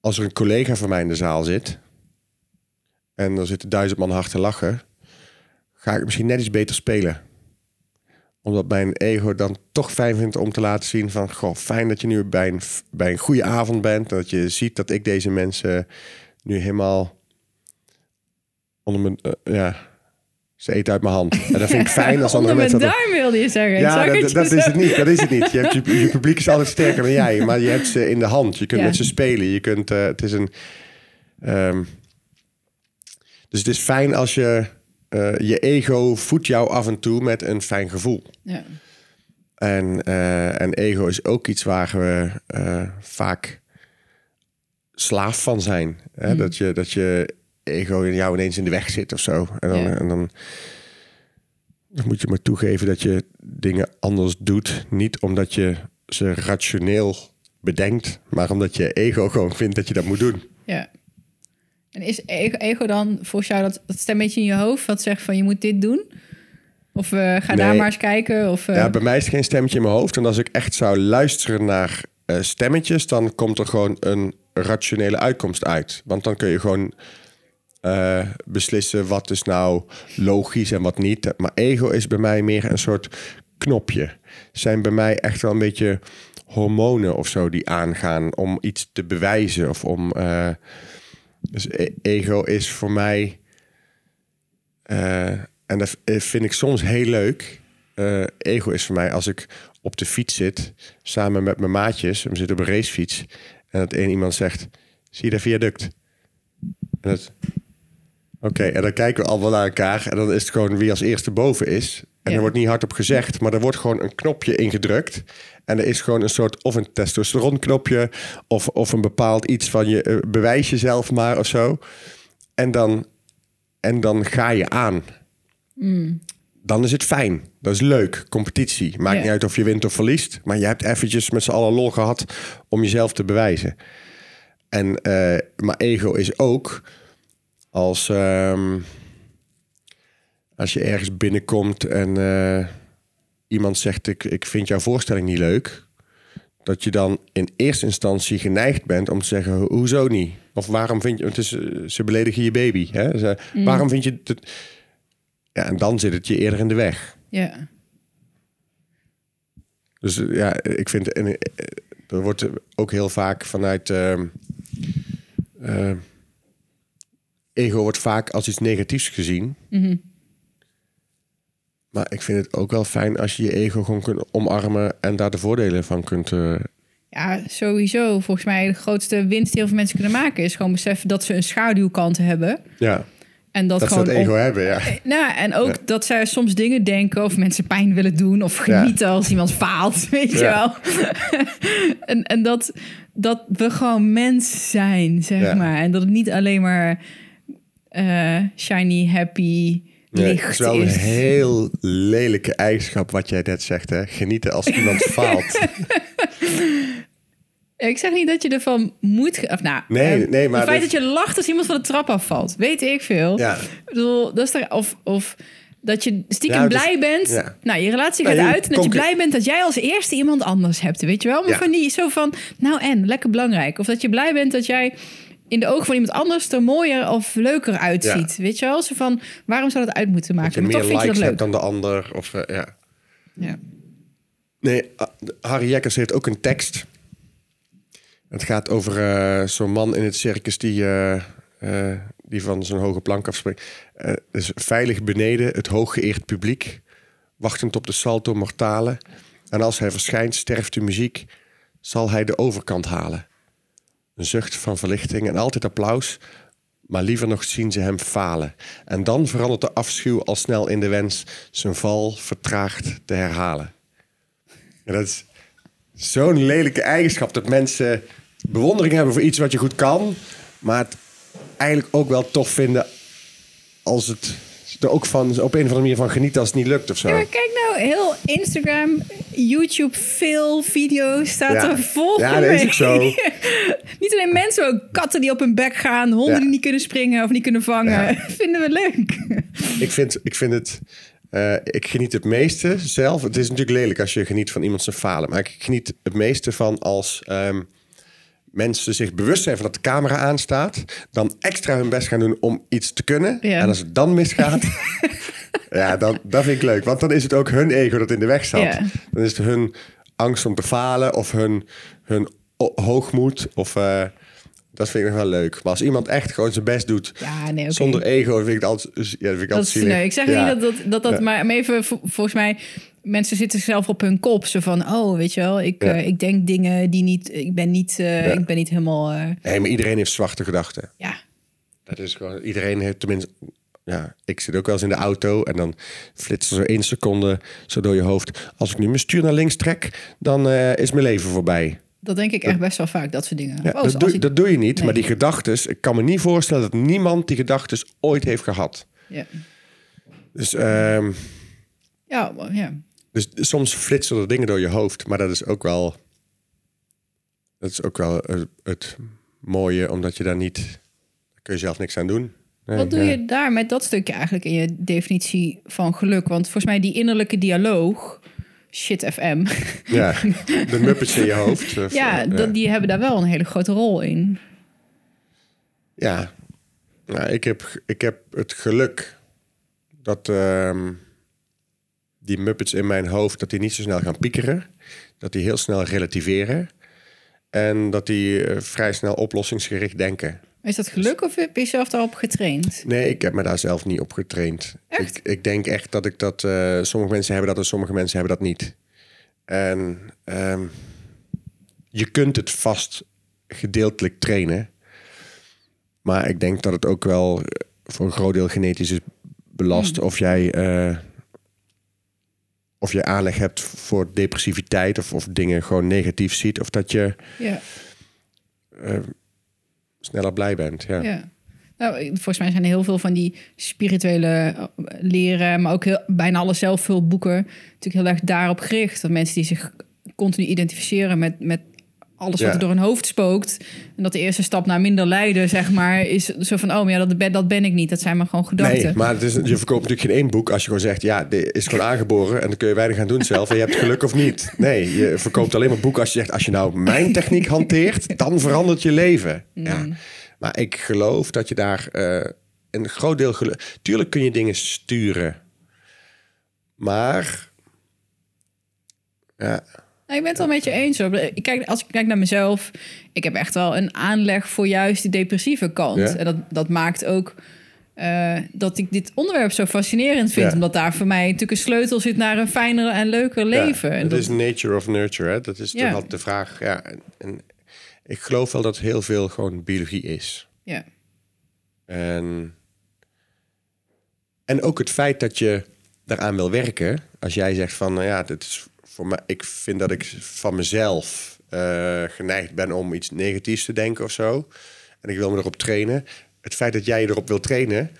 als er een collega van mij in de zaal zit... en er zitten duizend man hard te lachen... ga ik misschien net iets beter spelen. Omdat mijn ego dan toch fijn vindt om te laten zien van... Goh, fijn dat je nu bij een, bij een goede avond bent. Dat je ziet dat ik deze mensen nu helemaal onder mijn... eh, ja, ze eten uit mijn hand. En dat vind ik fijn als andere Onder mijn mensen... dat- duim wilde je zeggen. ja, dat, is het niet. Dat is het niet. Je, hebt je, je publiek is altijd sterker dan jij, maar je hebt ze in de hand. Je kunt Ja. met ze spelen. Je kunt, eh, het is een. ehm, dus het is fijn als je eh, je ego voedt jou af en toe met een fijn gevoel. Ja. En, eh, en ego is ook iets waar we eh, vaak slaaf van zijn. Hè? Dat, je, dat je ego in jou ineens in de weg zit of zo. En dan, Ja. en dan, dan moet je maar toegeven dat je dingen anders doet. Niet omdat je ze rationeel bedenkt, maar omdat je ego gewoon vindt dat je dat moet doen. ja. En is ego, dan volgens jou dat, dat stemmetje in je hoofd... wat zegt van je moet dit doen? Of eh, ga daar maar eens kijken? Of, eh, Ja, bij mij is het geen stemmetje in mijn hoofd. En als ik echt zou luisteren naar eh, stemmetjes, dan komt er gewoon een rationele uitkomst uit. Want dan kun je gewoon beslissen wat is nou logisch en wat niet. Maar ego is bij mij meer een soort knopje. Zijn bij mij echt wel een beetje hormonen of zo die aangaan om iets te bewijzen of om. Eh, dus e- ego is voor mij. eh, en dat vind ik soms heel leuk. Eh, ego is voor mij als ik op de fiets zit samen met mijn maatjes. We zitten op een racefiets. En dat één iemand zegt: Zie je dat viaduct? En dat. Oké, en dan kijken we allemaal naar elkaar. En dan is het gewoon wie als eerste boven is. En Ja. er wordt niet hardop gezegd, maar er wordt gewoon een knopje ingedrukt. En er is gewoon een soort of een testosteronknopje. Of, of een bepaald iets van je eh, bewijs jezelf maar of zo. En dan, en dan ga je aan. Dan is het fijn. Dat is leuk. Competitie. Maakt Ja. niet uit of je wint of verliest. Maar je hebt eventjes met z'n allen lol gehad om jezelf te bewijzen. En, eh, maar ego is ook als, ehm, als je ergens binnenkomt en eh, iemand zegt: ik, ik vind jouw voorstelling niet leuk. Dat je dan in eerste instantie geneigd bent om te zeggen: "Ho- hoezo niet? Of waarom vind je het? Is, eh, ze beledigen je baby. Hè? Ze, Waarom vind je het? Ja, en dan zit het je eerder in de weg. ja. Dus eh, ja, ik vind en, er wordt ook heel vaak vanuit ehm, eh, ego wordt vaak als iets negatiefs gezien. Maar ik vind het ook wel fijn als je je ego gewoon kunt omarmen en daar de voordelen van kunt. eh, Ja, sowieso. Volgens mij de grootste winst die heel veel mensen kunnen maken... is gewoon beseffen dat ze een schaduwkant hebben. ja, En dat, dat ze gewoon dat ego op- hebben. Ja. Nou, en ook Ja. dat zij soms dingen denken of mensen pijn willen doen of Ja. genieten als iemand faalt, weet je wel. en en dat, dat we gewoon mens zijn, zeg maar. En dat het niet alleen maar eh, shiny, happy, Licht het is wel een heel lelijke eigenschap wat jij net zegt. Hè? Genieten als iemand faalt. Ik zeg niet dat je ervan moet... Of nou, Nee, eh, nee, maar Het feit dat- dat je lacht als iemand van de trap afvalt, weet ik veel. Ja. Ik bedoel, dat is er... Of, of dat je stiekem Ja, dus- blij bent. ja. Nou, je relatie Nou, gaat je uit. En dat je blij bent dat jij als eerste iemand anders hebt. Weet je wel? Maar van die zo van... Nou en, lekker belangrijk. Of dat je blij bent dat jij in de ogen van iemand anders er mooier of leuker uitziet. Weet je wel? Zo van, waarom zou dat uit moeten maken? Dat je meer toch vind je likes dat hebt leuk. dan de ander. Of, eh, ja. Ja. Nee, ah, Harry Jekkers heeft ook een tekst. Het gaat over eh, zo'n man in het circus die, eh, die van zo'n hoge plank afspringt. Dus veilig beneden het hooggeëerd publiek, wachtend op de salto mortale. En als hij verschijnt, sterft de muziek, zal hij de overkant halen. Een zucht van verlichting en altijd applaus, maar liever nog zien ze hem falen. En dan verandert de afschuw al snel in de wens zijn val vertraagd te herhalen. En dat is zo'n lelijke eigenschap dat mensen bewondering hebben voor iets wat je goed kan, maar het eigenlijk ook wel tof vinden als het er ook van op een of andere manier van genieten als het niet lukt of zo. Ja, maar kijk nou, heel Instagram, YouTube, veel video's staat Ja. er vol Ja, dat is ook zo. niet alleen mensen, maar ook katten die op hun bek gaan, honden Ja. die niet kunnen springen of niet kunnen vangen. Vinden we leuk. Ik vind, ik vind het. eh, ik geniet het meeste zelf. Het is natuurlijk lelijk als je geniet van iemand zijn falen. Maar ik geniet het meeste van als ehm, mensen zich bewust zijn van dat de camera aanstaat. Dan extra hun best gaan doen om iets te kunnen. Ja. En als het dan misgaat. Ja, dan, dat vind ik leuk. Want dan is het ook hun ego dat in de weg staat. Ja. Dan is het hun angst om te falen of hun, hun hoogmoed. Of, eh, dat vind ik nog wel leuk. Maar als iemand echt gewoon zijn best doet Ja, nee, zonder ego, vind ik het altijd, ja, dat vind ik Dat altijd is, nee, ik zeg Ja. niet dat dat, dat, dat maar, even, vo- volgens mij, mensen zitten zelf op hun kop. Zo van, oh, weet je wel, ik, Ja. eh, ik denk dingen die niet, ik ben niet, eh, Ja. ik ben niet helemaal, eh, Nee, maar iedereen heeft zwarte gedachten. ja. Dat is gewoon, iedereen heeft tenminste... Ja, ik zit ook wel eens in de auto en dan flitst er zo één seconde zo door je hoofd. Als ik nu mijn stuur naar links trek, dan is mijn leven voorbij. Dat denk ik echt best wel vaak, dat soort dingen. Ja, Oh, dat, doe, ik- dat doe je niet, Nee. maar die gedachtes... Ik kan me niet voorstellen dat niemand die gedachtes ooit heeft gehad. ja. Dus, ehm, Ja, ja. Dus soms flitsen er dingen door je hoofd, maar dat is ook wel... Dat is ook wel eh, het mooie, omdat je daar niet... Daar kun je zelf niks aan doen. Nee, Wat doe ja. je daar met dat stukje eigenlijk in je definitie van geluk? Want volgens mij die innerlijke dialoog, shit FM, Ja, de muppets in je hoofd. of, ja, eh, dat, die hebben daar wel een hele grote rol in. Ja, nou, ik, heb, ik heb het geluk dat ehm, die muppets in mijn hoofd... dat die niet zo snel gaan piekeren. Dat die heel snel relativeren. En dat die eh, vrij snel oplossingsgericht denken. Is dat geluk of heb je jezelf daarop getraind? Nee, ik heb me daar zelf niet op getraind. Echt? Ik, ik denk echt dat ik dat... eh, sommige mensen hebben dat en sommige mensen hebben dat niet. En ehm, je kunt het vast gedeeltelijk trainen. Maar ik denk dat het ook wel voor een groot deel genetisch is belast. Of jij... eh, of je aanleg hebt voor depressiviteit of, of dingen gewoon negatief ziet. Of dat je Ja, eh, sneller blij bent. Ja. ja. Nou, volgens mij zijn er heel veel van die spirituele eh, leren, maar ook heel, bijna alle zelfhulpboeken natuurlijk heel erg daarop gericht. Dat mensen die zich continu identificeren met, met alles wat Ja. er door hun hoofd spookt. En dat de eerste stap naar minder lijden, zeg maar, is zo van, oh, maar ja, dat ben, dat ben ik niet. Dat zijn maar gewoon gedachten. Nee, maar het is, je verkoopt natuurlijk geen één boek als je gewoon zegt... ja, dit is gewoon aangeboren en dan kun je weinig aan doen zelf... en je hebt geluk of niet. Nee, je verkoopt alleen maar boeken als je zegt... als je nou mijn techniek hanteert, dan verandert je leven. Ja. Maar ik geloof dat je daar eh, een groot deel... geluk... Tuurlijk kun je dingen sturen. Maar... Ja, Nou, ik ben het wel met je eens. Hoor. Ik kijk, als ik kijk naar mezelf, ik heb echt wel een aanleg voor juist die depressieve kant. Ja. En dat, dat maakt ook eh, dat ik dit onderwerp zo fascinerend vind. Ja. Omdat daar voor mij natuurlijk een sleutel zit naar een fijner en leuker leven. Ja, en het dat, is nature of nurture, hè? Dat is toch altijd de vraag. Ja, en, en ik geloof wel dat heel veel gewoon biologie is. ja. En, en ook het feit dat je daaraan wil werken. Als jij zegt van, nou ja, dit is voor mij, ik vind dat ik van mezelf eh, geneigd ben om iets negatiefs te denken of zo. En ik wil me erop trainen. Het feit dat jij je erop wil trainen,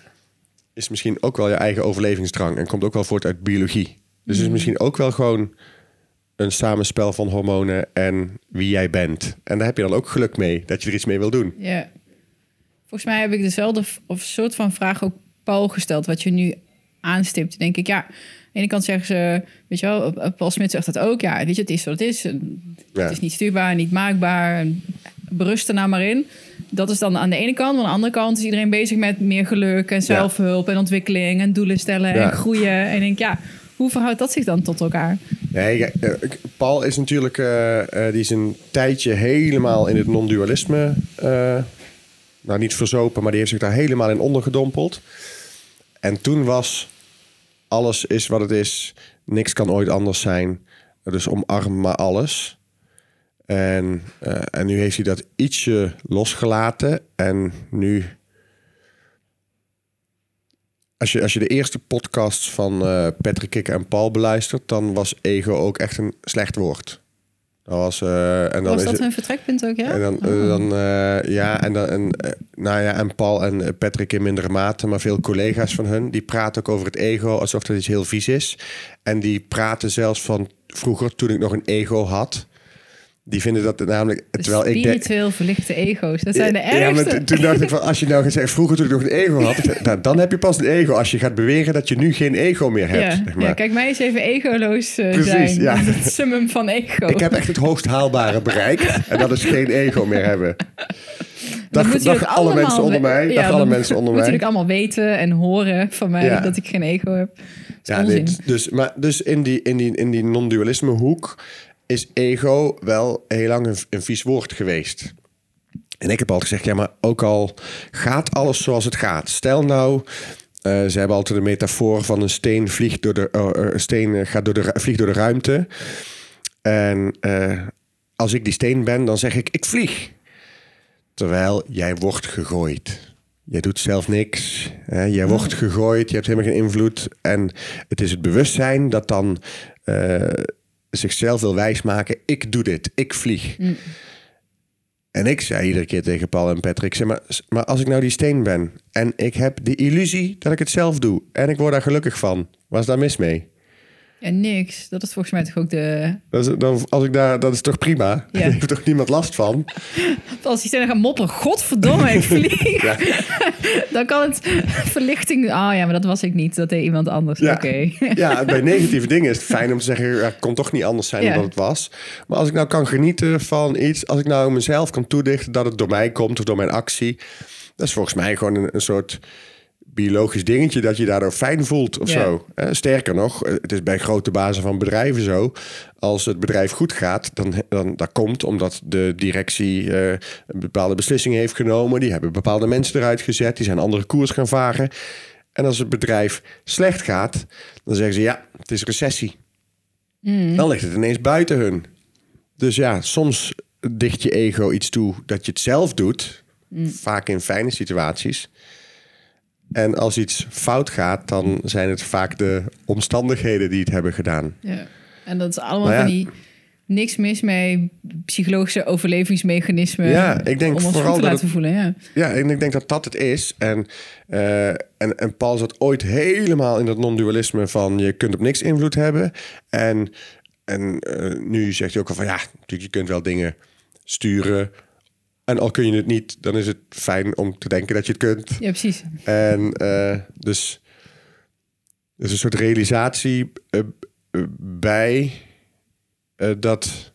is misschien ook wel je eigen overlevingsdrang. En komt ook wel voort uit biologie. Dus het is misschien ook wel gewoon een samenspel van hormonen en wie jij bent. En daar heb je dan ook geluk mee, dat je er iets mee wil doen. ja. Volgens mij heb ik dezelfde of soort van vraag ook Paul gesteld, wat je nu aanstipt. Denk ik, ja, ene kant zeggen ze, weet je wel, Paul Smit zegt dat ook. Ja, weet je, het is wat het is. En Ja. Het is niet stuurbaar, niet maakbaar. En Berust er nou maar in. Dat is dan aan de ene kant. Maar aan de andere kant is iedereen bezig met meer geluk en zelfhulp en ontwikkeling en doelen stellen Ja. en groeien. En ik denk, ja, hoe verhoudt dat zich dan tot elkaar? Nee, ja, eh, Paul is natuurlijk, eh, eh, die is een tijdje helemaal in het non-dualisme, nou niet verzopen, maar die heeft zich daar helemaal in ondergedompeld. En toen was alles is wat het is, niks kan ooit anders zijn, dus omarm maar alles. En, eh, en nu heeft hij dat ietsje losgelaten en nu als je, als je de eerste podcasts van eh, Patrick en Paul beluistert, dan was ego ook echt een slecht woord. Dat was, eh, en dan Was is dat het, hun vertrekpunt ook, ja? en dan, eh, Oh. dan eh, ja, en dan, en, eh, nou ja, en Paul en eh, Patrick in mindere mate, maar veel collega's van hun, die praten ook over het ego alsof dat iets heel vies is. En die praten zelfs van vroeger, toen ik nog een ego had. Die vinden dat namelijk, terwijl ik spiritueel verlichte ego's. Dat zijn de ja, maar ergste. toen dacht ik van, als je nou gaat zeggen, vroeger toen ik nog een ego had, nou, dan heb je pas een ego. Als je gaat beweren dat je nu geen ego meer hebt. ja, zeg maar. ja, kijk mij eens even egoloos eh, Precies, zijn. ja. Het summum van ego. Ik heb echt het hoogst haalbare bereikt. En dat is geen ego meer hebben. Dag, dag ook alle mensen onder mij. Ja, dag alle dat mensen onder moet mij. ook allemaal weten en horen van mij Ja. dat ik geen ego heb. Ja, onzin. dit, dus, maar, dus in die, in die, in die non-dualisme hoek is ego wel heel lang een, een vies woord geweest. En ik heb altijd gezegd, ja, maar ook al gaat alles zoals het gaat. Stel nou, eh, ze hebben altijd de metafoor van een steen vliegt door de, eh, eh, een steen gaat door de, vliegt door de ruimte. En als ik die steen ben, dan zeg ik, ik vlieg. Terwijl jij wordt gegooid. Je doet zelf niks. Hè? Jij wordt gegooid, je hebt helemaal geen invloed. En het is het bewustzijn dat dan zichzelf wil wijsmaken. Ik doe dit, ik vlieg. En ik zei iedere keer tegen Paul en Patrick... Zeg maar, maar als ik nou die steen ben... en ik heb de illusie dat ik het zelf doe... en ik word daar gelukkig van, was daar mis mee? Ja, niks. Dat is volgens mij toch ook de... Dat is, dan, als ik daar, dat is toch prima? Ja. Daar heeft toch niemand last van? Als die stenen gaan mopperen, godverdomme, ik vlieg. Ja. Dan kan het verlichting... Oh ja, maar dat was ik niet. Dat deed iemand anders. Ja. Oké. Ja, bij negatieve dingen is het fijn om te zeggen... ja, het kon toch niet anders zijn dan dat het was. Maar als ik nou kan genieten van iets... als ik nou mezelf kan toedichten dat het door mij komt... of door mijn actie... dat is volgens mij gewoon een, een soort biologisch dingetje... dat je daardoor fijn voelt of Ja. zo. Eh, sterker nog, eh, het is bij grote bazen van bedrijven zo... als het bedrijf goed gaat, dan, dan dat komt omdat de directie... een bepaalde beslissing heeft genomen. Die hebben bepaalde mensen eruit gezet. Die zijn andere koers gaan varen. En als het bedrijf slecht gaat, dan zeggen ze ja, het is recessie. Dan ligt het ineens buiten hun. Dus ja, soms dicht je ego iets toe dat je het zelf doet. Vaak in fijne situaties. En als iets fout gaat, dan zijn het vaak de omstandigheden die het hebben gedaan. Ja. En dat is allemaal ja. van die... Niks mis mee psychologische overlevingsmechanismen. Ja, ik denk om ons vooral goed te dat laten voelen. Ja. Ja, en ik denk dat dat het is. En, eh, en, en Paul zat ooit helemaal in dat non-dualisme van je kunt op niks invloed hebben. En, en eh, nu zegt hij ook al van ja, natuurlijk, je kunt wel dingen sturen. En al kun je het niet, dan is het fijn om te denken dat je het kunt. ja, precies. En eh, dus, dus een soort realisatie eh, bij eh, dat,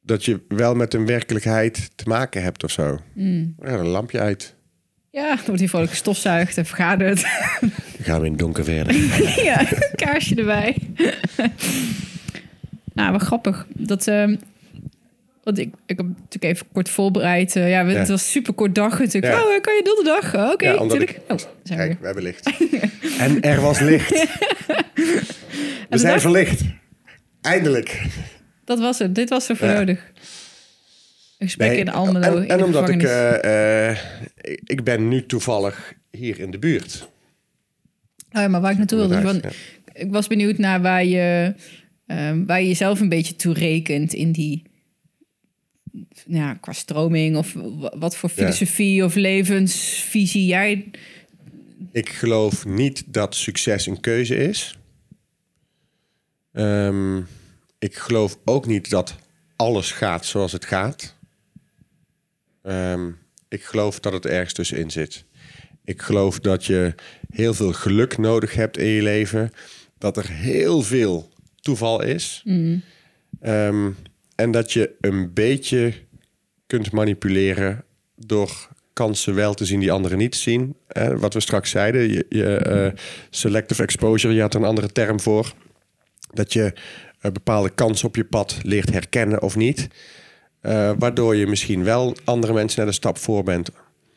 dat je wel met een werkelijkheid te maken hebt of zo. Mm. Ja, een lampje uit. Ja, dan wordt hij vrolijk gestofzuigd en vergaderd. Dan gaan we in het donker verder. ja, kaarsje erbij. nou, wat grappig. Dat, ehm, want ik, ik heb natuurlijk even kort voorbereid. eh, ja, we- Ja. het was een super kort dag natuurlijk. Ja. Oh, eh, kan je donderdag? Oh, Oké, Ja, omdat natuurlijk. Oh, zijn we Kijk, we hebben licht. En er was licht. We zijn dag- verlicht. Eindelijk. Dat was het. Dit was er voor Ja. nodig. Een gesprek Nee, in Almelo. en in en omdat ik, eh, eh, ik... Ik ben nu toevallig hier in de buurt. Oh ja, maar waar ik naartoe wilde. Want Ik was benieuwd naar waar je, waar je jezelf een beetje toe rekent in die. Ja, qua stroming of wa- wat voor Ja. filosofie of levensvisie jij. Ik geloof niet dat succes een keuze is. Ehm, ik geloof ook niet dat alles gaat zoals het gaat. Ehm, ik geloof dat het ergens tussenin zit. Ik geloof dat je heel veel geluk nodig hebt in je leven. Dat er heel veel toeval is. Ehm, en dat je een beetje kunt manipuleren door kansen wel te zien die anderen niet zien. Eh, wat we straks zeiden, je, je, eh, selective exposure, je had een andere term voor. Dat je een bepaalde kansen op je pad leert herkennen of niet. Eh, waardoor je misschien wel andere mensen net een stap voor bent.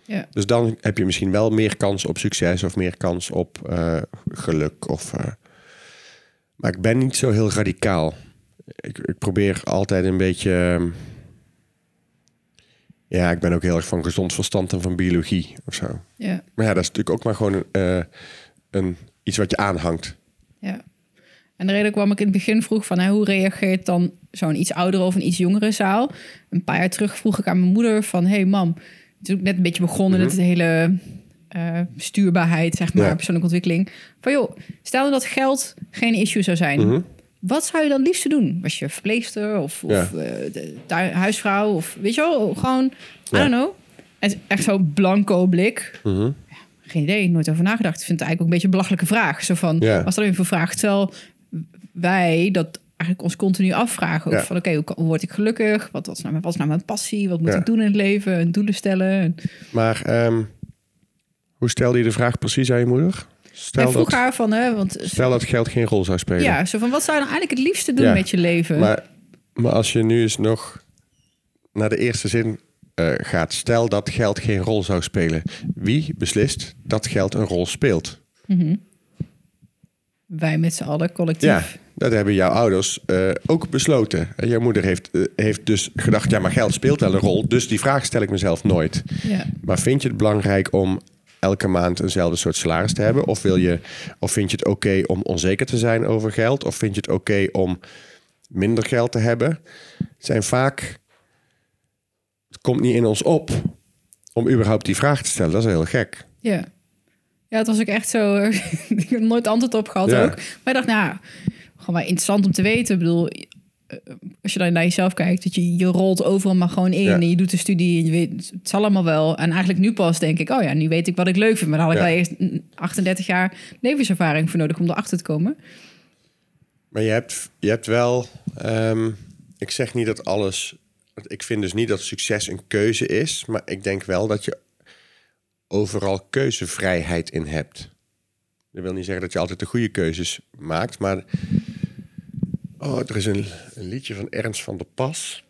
Ja. Dus dan heb je misschien wel meer kans op succes of meer kans op eh, geluk. Of, eh, Maar ik ben niet zo heel radicaal. Ik, ik probeer altijd een beetje. ehm, Ja, ik ben ook heel erg van gezond verstand en van biologie of zo. Ja, Maar ja, dat is natuurlijk ook maar gewoon een, eh, een, iets wat je aanhangt. ja. En de reden waarom ik in het begin vroeg van hè, hoe reageert dan zo'n iets oudere of een iets jongere zaal? Een paar jaar terug vroeg ik aan mijn moeder van hey mam, het is ook net een beetje begonnen met de hele eh, stuurbaarheid, zeg maar, Mhm. Ja. persoonlijke ontwikkeling. Van joh, stel dat geld geen issue zou zijn. Mhm. Wat zou je dan het liefste doen? Was je verpleegster of, of Ja. eh, huisvrouw? Of weet je wel, gewoon, I don't know. En echt zo'n blanco blik. Mhm. Geen idee, nooit over nagedacht. Ik vind het eigenlijk ook een beetje een belachelijke vraag. Zo van, was dat even een vraag? Terwijl wij dat eigenlijk ons continu afvragen. Ook Ja. van, oké, hoe, word ik gelukkig? Wat, wat, is nou, wat is nou mijn passie? Wat moet Ja. ik doen in het leven? En doelen stellen. En, Maar ehm, hoe stelde je de vraag precies aan je moeder? Stel, vroeg dat, haar van, hè, want stel dat geld geen rol zou spelen. ja, zo van, wat zou je nou eigenlijk het liefste doen Ja, met je leven? Maar, maar als je nu eens nog naar de eerste zin eh, gaat. Stel dat geld geen rol zou spelen. Wie beslist dat geld een rol speelt? Mhm. Wij met z'n allen, collectief. Ja, dat hebben jouw ouders eh, ook besloten. En jouw moeder heeft, eh, heeft dus gedacht, ja, maar geld speelt wel een rol. Dus die vraag stel ik mezelf nooit. Ja. Maar vind je het belangrijk om elke maand eenzelfde soort salaris te hebben? Of, wil je, of vind je het oké om onzeker te zijn over geld? Of vind je het oké om minder geld te hebben? Het zijn vaak... Het komt niet in ons op om überhaupt die vraag te stellen. Dat is heel gek. Ja. Ja, het was ook echt zo... ik heb nooit antwoord op gehad Ja. ook. Maar ik dacht, nou, gewoon wel interessant om te weten. Ik bedoel, als je dan naar jezelf kijkt... dat je, je rolt overal maar gewoon in Ja. en je doet de studie... en je weet, het zal allemaal wel. En eigenlijk nu pas denk ik... oh ja, nu weet ik wat ik leuk vind. Maar daar had ik Ja. wel eerst mm, 38 jaar levenservaring voor nodig... om erachter te komen. Maar je hebt, je hebt wel... ehm, ik zeg niet dat alles... Ik vind dus niet dat succes een keuze is. Maar ik denk wel dat je overal keuzevrijheid in hebt. Dat wil niet zeggen dat je altijd de goede keuzes maakt. Maar... Oh, er is een, liedje van Ernst van der Pas.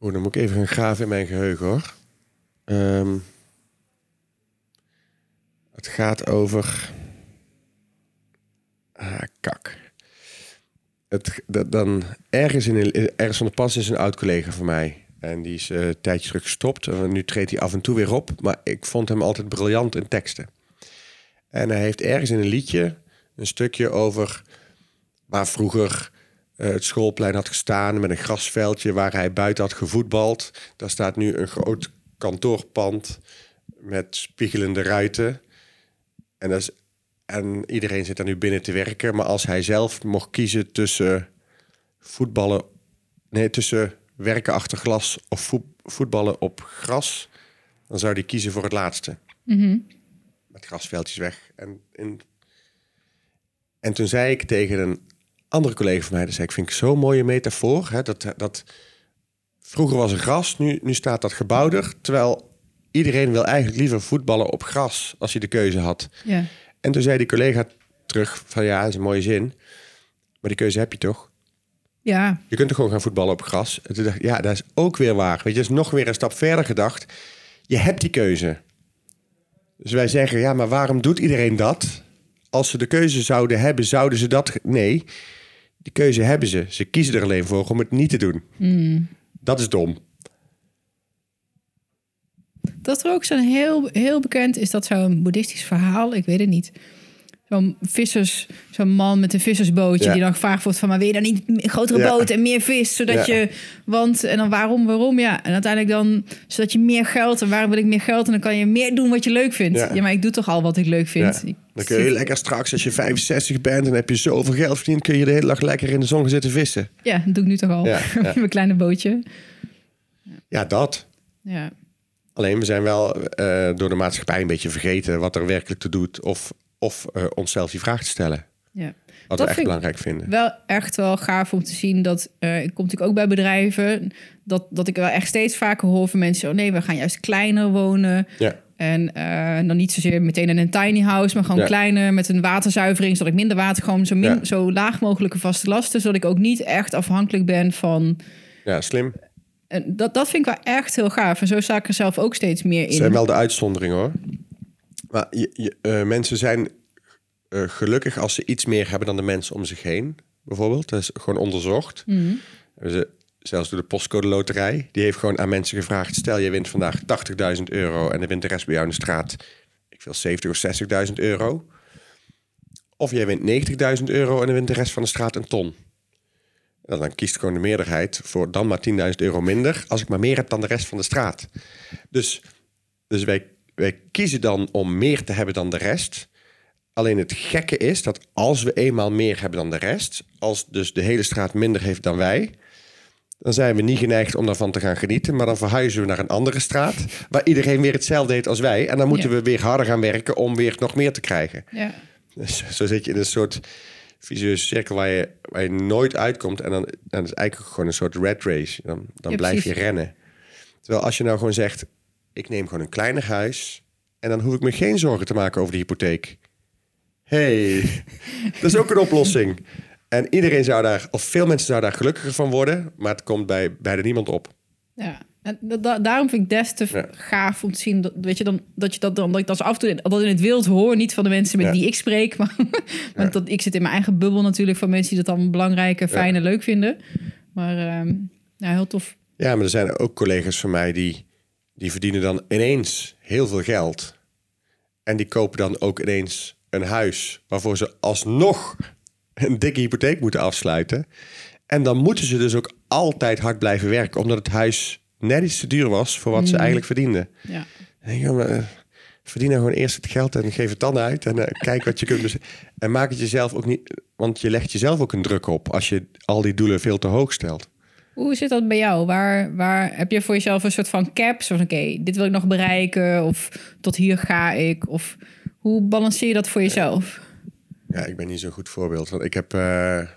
Oeh, dan moet ik even gaan graven in mijn geheugen, hoor. Ehm, het gaat over... Ah, kak. Het, dat, dan ergens in ergens van de pas is een oud collega van mij. En die is eh, een tijdje terug gestopt. En nu treedt hij af en toe weer op. Maar ik vond hem altijd briljant in teksten. En hij heeft ergens in een liedje een stukje over waar vroeger eh, het schoolplein had gestaan met een grasveldje waar hij buiten had gevoetbald. Daar staat nu een groot kantoorpand met spiegelende ruiten. En, dat is, en iedereen zit daar nu binnen te werken. Maar als hij zelf mocht kiezen tussen voetballen, nee, tussen werken achter glas of voet- voetballen op gras, dan zou hij kiezen voor het laatste. Met grasveldjes weg. En, in... en toen zei ik tegen een andere collega van mij, dat zei ik, vind ik zo'n mooie metafoor. Hè, dat, dat vroeger was er gras, nu, nu staat dat gebouw er. Terwijl iedereen wil eigenlijk liever voetballen op gras als hij de keuze had. Ja. En toen zei die collega terug van ja, dat is een mooie zin. Maar die keuze heb je toch? Ja, Je kunt toch gewoon gaan voetballen op gras? En toen dacht ik, ja, dat is ook weer waar. Weet je, is nog weer een stap verder gedacht. Je hebt die keuze. Dus wij zeggen, ja, maar waarom doet iedereen dat? Als ze de keuze zouden hebben, zouden ze dat... Nee, die keuze hebben ze. Ze kiezen er alleen voor om het niet te doen. Dat is dom. Dat er ook zo'n heel, heel bekend is dat zo'n boeddhistisch verhaal, ik weet het niet. Zo'n vissers, zo'n man met een vissersbootje Ja. die dan gevraagd wordt van, maar wil je dan niet een grotere Ja. boot en meer vis, zodat Ja. je, want en dan waarom, waarom, ja, en uiteindelijk dan, zodat je meer geld en waarom wil ik meer geld en dan kan je meer doen wat je leuk vindt. Ja. Maar ik doe toch al wat ik leuk vind. Dan kun je lekker straks, als je 65 bent en heb je zoveel geld verdiend, kun je de hele dag lekker in de zon gaan zitten vissen. Ja, dat doe ik nu toch al. Ja. Mijn kleine bootje. Ja, dat. Ja. Alleen we zijn wel eh, door de maatschappij een beetje vergeten wat er werkelijk toe doet. Of, of eh, onszelf die vraag te stellen. ja. Wat Dat we echt belangrijk vinden. wel echt wel gaaf om te zien dat eh ik kom natuurlijk ook bij bedrijven dat, dat ik wel echt steeds vaker hoor van mensen oh nee we gaan juist kleiner wonen Ja, en eh, dan niet zozeer meteen in een tiny house maar gewoon Ja. kleiner met een waterzuivering zodat ik minder water gewoon zo, min, Ja. zo laag mogelijke vaste lasten zodat ik ook niet echt afhankelijk ben van ja slim. en dat, dat vind ik wel echt heel gaaf en zo sta ik er zelf ook steeds meer Het in zijn wel de uitzonderingen hoor. Maar je, je, eh, mensen zijn eh, gelukkig als ze iets meer hebben dan de mensen om zich heen. Bijvoorbeeld. Dat is gewoon onderzocht. Mhm. Zelfs door de postcode loterij. Die heeft gewoon aan mensen gevraagd. Stel je wint vandaag 80.000 euro en de wint de rest bij jou in de straat. Ik wil 70 of 60.000 euro. Of jij wint 90.000 euro en dan wint de rest van de straat een ton. En dan kiest gewoon de meerderheid voor dan maar 10.000 euro minder. Als ik maar meer heb dan de rest van de straat. Dus, dus wij, wij kiezen dan om meer te hebben dan de rest. Alleen het gekke is dat als we eenmaal meer hebben dan de rest, als dus de hele straat minder heeft dan wij, dan zijn we niet geneigd om daarvan te gaan genieten, maar dan verhuizen we naar een andere straat waar iedereen weer hetzelfde deed als wij. En dan moeten Ja. we weer harder gaan werken om weer nog meer te krijgen. ja. Dus zo zit je in een soort visueuze cirkel waar je, waar je nooit uitkomt. En dan, dan is het eigenlijk gewoon een soort red race. Dan, dan Ja, blijf je rennen. Terwijl als je nou gewoon zegt, ik neem gewoon een kleiner huis... en dan hoef ik me geen zorgen te maken over de hypotheek. hey, dat is ook een oplossing. En iedereen zou daar, of veel mensen zouden daar gelukkiger van worden... maar het komt bij bijna niemand op. Ja, en da- da- daarom vind ik des te Ja. gaaf om te zien dat, weet je, dan, dat je dat dan dat ik dat af en toe dat in het wild hoor, niet van de mensen met Ja. wie ik spreek, maar want dat ik zit in mijn eigen bubbel natuurlijk van mensen die dat dan belangrijk, en fijn en leuk vinden. Maar ehm ja, heel tof. Ja, maar er zijn ook collega's van mij die, die verdienen dan ineens heel veel geld. En die kopen dan ook ineens een huis waarvoor ze alsnog een dikke hypotheek moeten afsluiten. En dan moeten ze dus ook altijd hard blijven werken, omdat het huis net iets te duur was voor wat ze eigenlijk verdienden. Ja. En maar, eh, verdien nou gewoon eerst het geld en geef het dan uit. En eh, kijk wat je kunt. En maak het jezelf ook niet. Want je legt jezelf ook een druk op als je al die doelen veel te hoog stelt. Hoe zit dat bij jou? Waar, waar heb je voor jezelf een soort van cap? Zoals, oké, dit wil ik nog bereiken. Of tot hier ga ik. Of hoe balanceer je dat voor jezelf? Ja, ik ben niet zo'n goed voorbeeld. Want ik heb eh,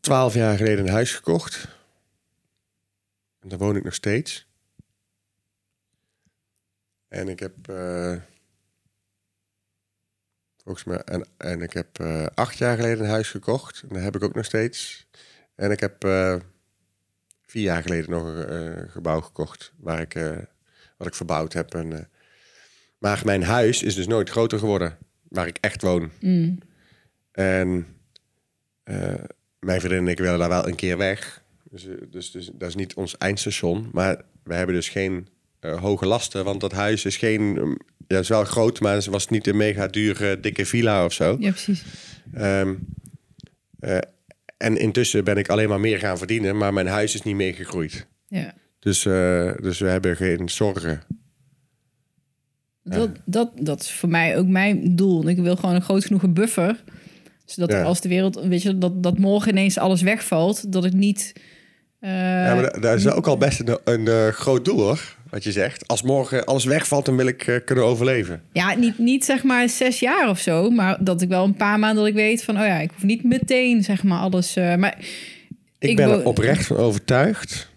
twaalf jaar geleden een huis gekocht. En daar woon ik nog steeds. En ik heb... eh, volgens mij... En, en ik heb eh, acht jaar geleden een huis gekocht. En dat heb ik ook nog steeds. En ik heb eh, vier jaar geleden nog een eh, gebouw gekocht. Waar ik, eh, wat ik verbouwd heb. En, maar mijn huis is dus nooit groter geworden. Waar ik echt woon. Mm. En mijn vriendin en ik willen daar wel een keer weg. Dus, dus, dus dat is niet ons eindstation. Maar we hebben dus geen hoge lasten. Want dat huis is geen... um, ja, is wel groot, maar het was niet een mega dure, dikke villa of zo. Ja, precies. Eh, en intussen ben ik alleen maar meer gaan verdienen. Maar mijn huis is niet meer gegroeid. Ja. Dus, eh, dus we hebben geen zorgen. Dat, dat, dat is voor mij ook mijn doel. Ik wil gewoon een groot genoeg buffer. Zodat Ja. als de wereld, weet je, dat, dat morgen ineens alles wegvalt, dat ik niet. eh, ja, maar da- daar is ook al best een, een eh, groot doel hoor. Wat je zegt. Als morgen alles wegvalt, dan wil ik eh, kunnen overleven. ja, niet, niet zeg maar zes jaar of zo, maar dat ik wel een paar maanden dat ik weet van, oh ja, ik hoef niet meteen zeg maar alles. eh, maar Ik, Ik ben er oprecht van overtuigd.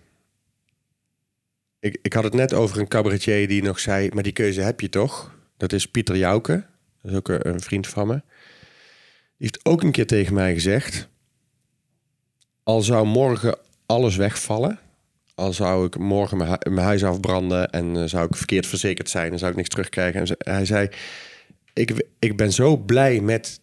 Ik, ik had het net over een cabaretier die nog zei... maar die keuze heb je toch? Dat is Pieter Jouke. Dat is ook een, een vriend van me. Die heeft ook een keer tegen mij gezegd... al zou morgen alles wegvallen... al zou ik morgen mijn, hu- mijn huis afbranden... en eh, zou ik verkeerd verzekerd zijn... en zou ik niks terugkrijgen. En ze- hij zei... Ik, ik ben zo blij met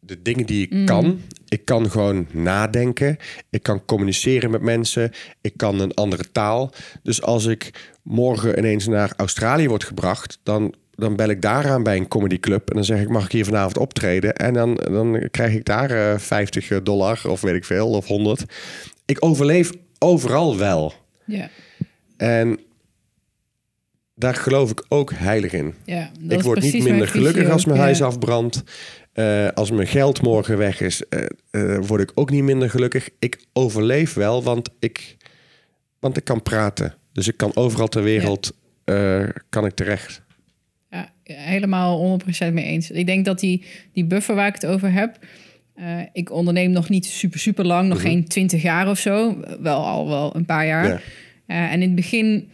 de dingen die ik kan. Ik kan gewoon nadenken. Ik kan communiceren met mensen. Ik kan een andere taal. Dus als ik morgen ineens naar Australië word gebracht, dan, dan bel ik daaraan bij een comedyclub. En dan zeg ik, mag ik hier vanavond optreden? En dan, dan krijg ik daar eh 50 dollar of weet ik veel, of 100. Ik overleef overal wel. Ja, En daar geloof ik ook heilig in ja dat ik word niet minder gelukkig als ook, mijn ja. huis afbrandt. Eh, als mijn geld morgen weg is, eh, eh, word ik ook niet minder gelukkig. Ik overleef wel, want ik, want ik kan praten. Dus ik kan overal ter wereld kan ik terecht. Ja, helemaal 100% mee eens. Ik denk dat die, die buffer waar ik het over heb. Eh, ik onderneem nog niet super, super lang, nog geen 20 jaar of zo. Wel al wel een paar jaar. Ja. Eh, en in het begin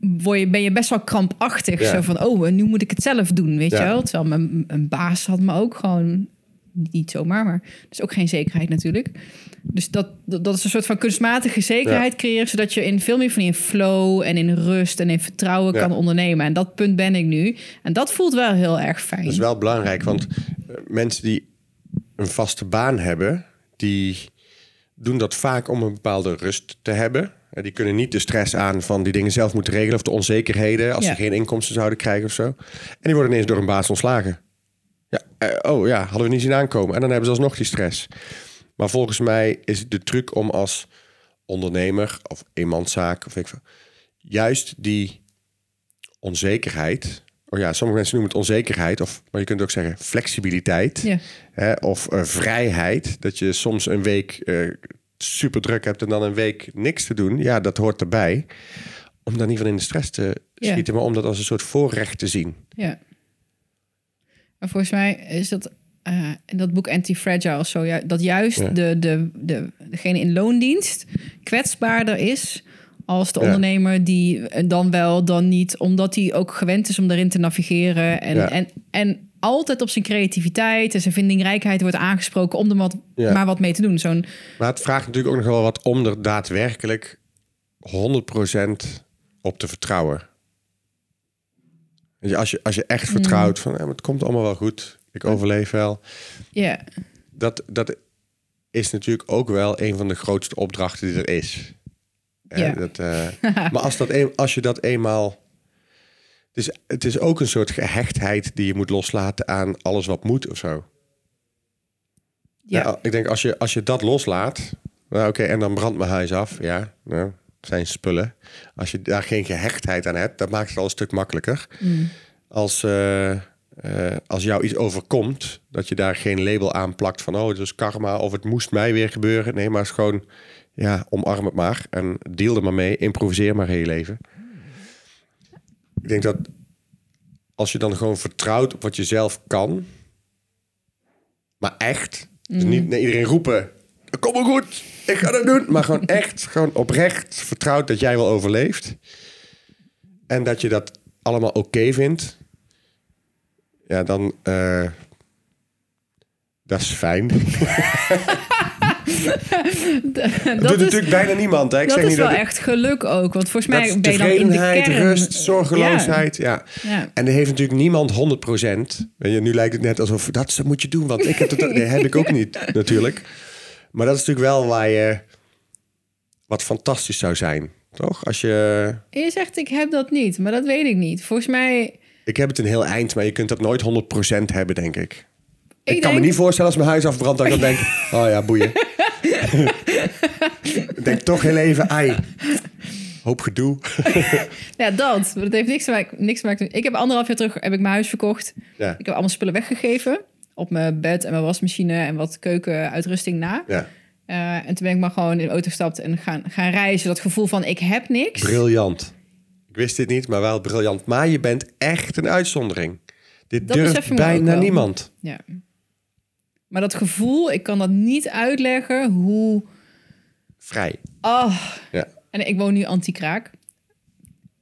word je, ben je best wel krampachtig. Zo van, oh, nu moet ik het zelf doen, weet je wel? Terwijl mijn, mijn baas had me ook gewoon... Niet zomaar, maar er is ook geen zekerheid natuurlijk. Dus dat, dat, dat is een soort van kunstmatige zekerheid creëren... zodat je in veel meer van in flow en in rust en in vertrouwen Ja. kan ondernemen. En dat punt ben ik nu. En dat voelt wel heel erg fijn. Dat is wel belangrijk, want eh, mensen die een vaste baan hebben, die doen dat vaak om een bepaalde rust te hebben. Eh, Die kunnen niet de stress aan van die dingen zelf moeten regelen of de onzekerheden als Ja. ze geen inkomsten zouden krijgen of zo. En die worden ineens door een baas ontslagen. Ja, eh, oh ja, hadden we niet zien aankomen. En dan hebben ze alsnog die stress. Maar volgens mij is het de truc om als ondernemer of eenmanszaak of weet ik juist die onzekerheid. Oh ja, sommige mensen noemen het onzekerheid, of, maar je kunt ook zeggen flexibiliteit. Ja. Hè, of eh, vrijheid. Dat je soms een week eh, super druk hebt en dan een week niks te doen. Ja, dat hoort erbij. Om dan niet van in de stress te Ja. schieten, maar om dat als een soort voorrecht te zien. Ja. Maar volgens mij is dat eh, in dat boek Anti-Fragile zo, dat juist Ja. de, de, de, degene in loondienst kwetsbaarder is als de Ja. ondernemer die eh, dan wel, dan niet, omdat hij ook gewend is om daarin te navigeren en, Ja. en, en altijd op zijn creativiteit en zijn vindingrijkheid wordt aangesproken om er wat, Ja. maar wat mee te doen. Zo'n Maar het vraagt natuurlijk ook nog wel wat om er daadwerkelijk 100% op te vertrouwen. Als, je, als je echt vertrouwt van het komt allemaal wel goed, ik overleef wel. ja, Dat, dat is natuurlijk ook wel een van de grootste opdrachten die er is. Ja. dat, eh, maar als, dat een, als je dat eenmaal. Dus het is ook een soort gehechtheid die je moet loslaten aan alles wat moet of zo. ja. Ja, ik denk als je, als je dat loslaat, nou oké, en dan brandt mijn huis af, ja, nou, zijn spullen. Als je daar geen gehechtheid aan hebt, dat maakt het al een stuk makkelijker. Mm. Als, eh, als jou iets overkomt, dat je daar geen label aan plakt van, oh, het is karma of het moest mij weer gebeuren. Nee, maar het is gewoon, ja, omarm het maar en deal er maar mee, improviseer maar in je leven. Ik denk dat als je dan gewoon vertrouwt op wat je zelf kan, maar echt, dus niet naar iedereen roepen, kom maar goed, ik ga dat doen, maar gewoon echt, gewoon oprecht vertrouwt dat jij wel overleeft en dat je dat allemaal oké vindt, ja, dan, eh, dat is fijn. Dat dat doet is, natuurlijk bijna niemand. Hè? Ik dat zeg is niet wel dat echt geluk ook. Want volgens mij dat ben je dan in de kern... rust, zorgeloosheid. Ja. Ja. En er heeft natuurlijk niemand 100%. Weet je, nu lijkt het net alsof dat moet je doen, want ik heb nee, heb ik ook niet natuurlijk. Maar dat is natuurlijk wel waar je wat fantastisch zou zijn, toch? Als je Je zegt, ik heb dat niet, maar dat weet ik niet. Volgens mij... ik heb het een heel eind, maar je kunt dat nooit 100% hebben, denk ik. Ik, Ik kan me niet voorstellen als mijn huis afbrandt dat ik dan denk, oh ja, boeien. Ik denk toch heel even, ai, hoop gedoe. Ja, dat. Maar Dat heeft niks te maken, niks te maken. Ik heb anderhalf jaar terug heb ik mijn huis verkocht. Ja, Ik heb allemaal spullen weggegeven. Op mijn bed en mijn wasmachine en wat keukenuitrusting na. ja. Eh, en toen ben ik maar gewoon in de auto gestapt en gaan, gaan reizen. Dat gevoel van ik heb niks. Briljant. Ik wist dit niet, maar wel briljant. Maar je bent echt een uitzondering. Dit Dat durft bijna niemand. Ja. Maar dat gevoel, ik kan dat niet uitleggen hoe... Vrij. Oh. Ja. En ik woon nu anti-kraak.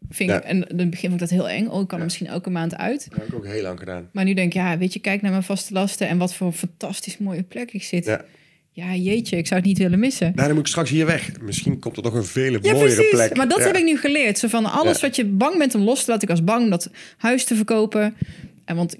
Vind ik, Ja. En in het begin vond ik dat heel eng. Oh, ik kan er misschien elke maand uit. Dat heb ik ook heel lang gedaan. Maar nu denk ik, ja, weet je, kijk naar mijn vaste lasten... en wat voor een fantastisch mooie plek ik zit. Ja. Ja, jeetje, ik zou het niet willen missen. Nou, dan moet ik straks hier weg. Misschien komt er nog een vele Ja, mooiere precies. plek. Maar dat Ja. heb ik nu geleerd. Zo van alles Ja. wat je bang bent om los te laten. Ik was bang om dat huis te verkopen. En want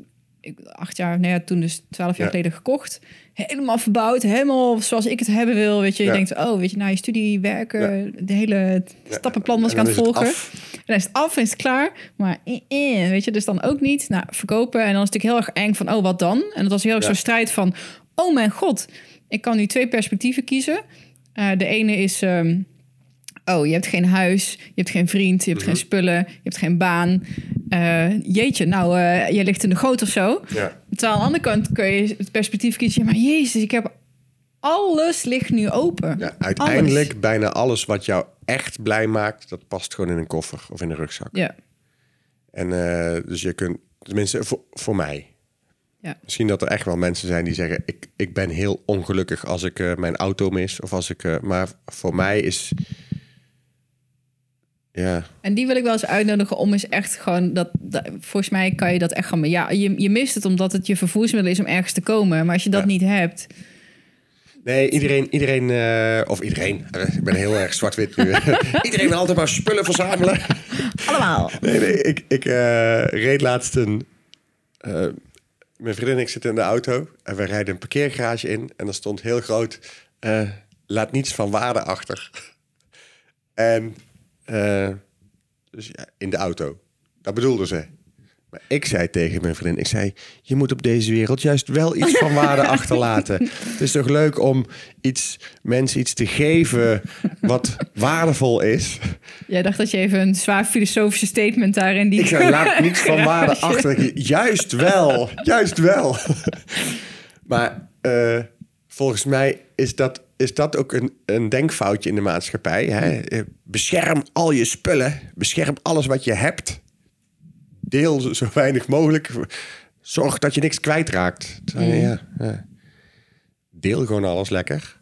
acht jaar, nou ja, toen dus twaalf jaar Ja. geleden gekocht. Helemaal verbouwd, helemaal zoals ik het hebben wil. Weet je, je Ja. denkt, oh, weet je, na je studie, werken, de hele stappenplan was ik aan het het volgen. af. En dan is het af en is het klaar. Maar eh, eh, weet je, dus dan ook niet. Nou, verkopen. En dan is het natuurlijk heel erg eng van, oh, wat dan? En dat was heel erg zo'n strijd van, oh mijn god. Ik kan nu twee perspectieven kiezen. Eh, de ene is, ehm, oh, je hebt geen huis, je hebt geen vriend, je hebt Mhm. geen spullen, je hebt geen baan. Eh, jeetje, nou, eh, je ligt in de goot of zo. Ja. Terwijl aan de andere kant kun je het perspectief kiezen. Maar jezus, ik heb alles ligt nu open. Ja, uiteindelijk bijna alles wat jou echt blij maakt, dat past gewoon in een koffer of in een rugzak. Ja, En eh, dus je kunt, tenminste voor, voor mij. Ja. Misschien dat er echt wel mensen zijn die zeggen: ik, ik ben heel ongelukkig als ik mijn auto mis. Of als ik. maar voor mij is. Ja, en die wil ik wel eens uitnodigen om eens echt gewoon dat, dat- volgens mij kan je dat echt gaan. Ja, je, je mist het omdat het je vervoersmiddel is om ergens te komen. Maar als je dat Ja. niet hebt, Nee, iedereen, iedereen eh, of iedereen, eh, ik ben heel erg zwart-wit nu. iedereen wil altijd maar spullen verzamelen. allemaal. Nee, nee, ik, ik eh, reed laatst een... eh, mijn vriendin en ik zitten in de auto en we rijden een parkeergarage in. En er stond heel groot, eh, laat niets van waarde achter. En eh, dus ja, in de auto. Dat bedoelde ze. Maar ik zei tegen mijn vriendin, ik zei... je moet op deze wereld juist wel iets van waarde achterlaten. Het is toch leuk om iets, mensen iets te geven wat waardevol is... Jij dacht dat je even een zwaar filosofische statement daarin die. Ik zei, laat niets van waarde achter. Juist wel, juist wel. maar eh, volgens mij is dat, is dat ook een, een denkfoutje in de maatschappij. Hè? Eh, Bescherm al je spullen. Bescherm alles wat je hebt. Deel zo- weinig mogelijk. Zorg dat je niks kwijtraakt. Terwijl, Mm. ja, ja. Deel gewoon alles lekker.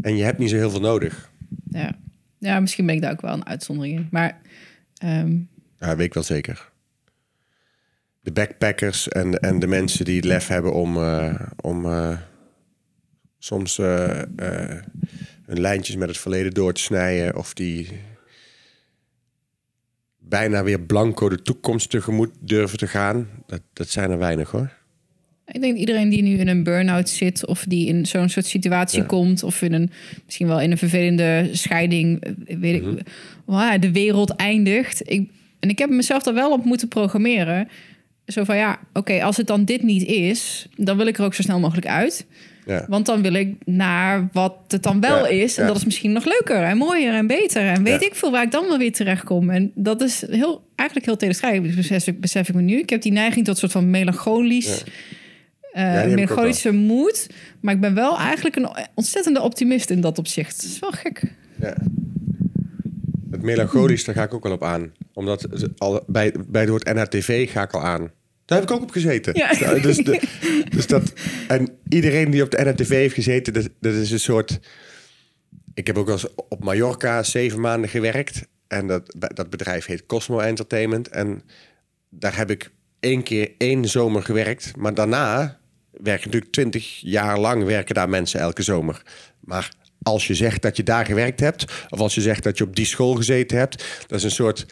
En je hebt niet zo heel veel nodig. Ja. ja, misschien ben ik daar ook wel een uitzondering in. Maar ehm, Ja, weet ik wel zeker. De backpackers en, en de mensen die het lef hebben om, eh, om eh, soms eh, eh, hun lijntjes met het verleden door te snijden. Of die bijna weer blanco de toekomst tegemoet durven te gaan. Dat, dat zijn er weinig hoor. ik denk iedereen die nu in een burn-out zit... of die in zo'n soort situatie Ja. komt... of in een, misschien wel in een vervelende scheiding... eh, weet ik, waar de wereld eindigt. Ik, en ik heb mezelf daar wel op moeten programmeren. Zo van, ja, oké, als het dan dit niet is... dan wil ik er ook zo snel mogelijk uit... Ja. Want dan wil ik naar wat het dan wel Ja, is. En ja. dat is misschien nog leuker en mooier en beter. En weet ik veel waar ik dan wel weer terecht kom. En dat is heel, eigenlijk heel tegenstrijdig. Besef ik, besef ik me nu. Ik heb die neiging tot een soort van melancholisch... eh, melancholische moed. Maar ik ben wel eigenlijk een ontzettende optimist in dat opzicht. Dat is wel gek. Ja. Het melancholisch, daar ga ik ook wel op aan. Omdat al, bij, bij het woord NHTV ga ik al aan. Daar heb ik ook op gezeten. Ja. Nou, Dus, de, dus dat, en iedereen die op de NHTV heeft gezeten, dat, dat is een soort... Ik heb ook wel eens op Mallorca zeven maanden gewerkt. En dat, dat bedrijf heet Cosmo Entertainment. En daar heb ik één keer één zomer gewerkt. Maar daarna werken natuurlijk twintig jaar lang werken daar mensen elke zomer. Maar als je zegt dat je daar gewerkt hebt, of als je zegt dat je op die school gezeten hebt, dat is een soort,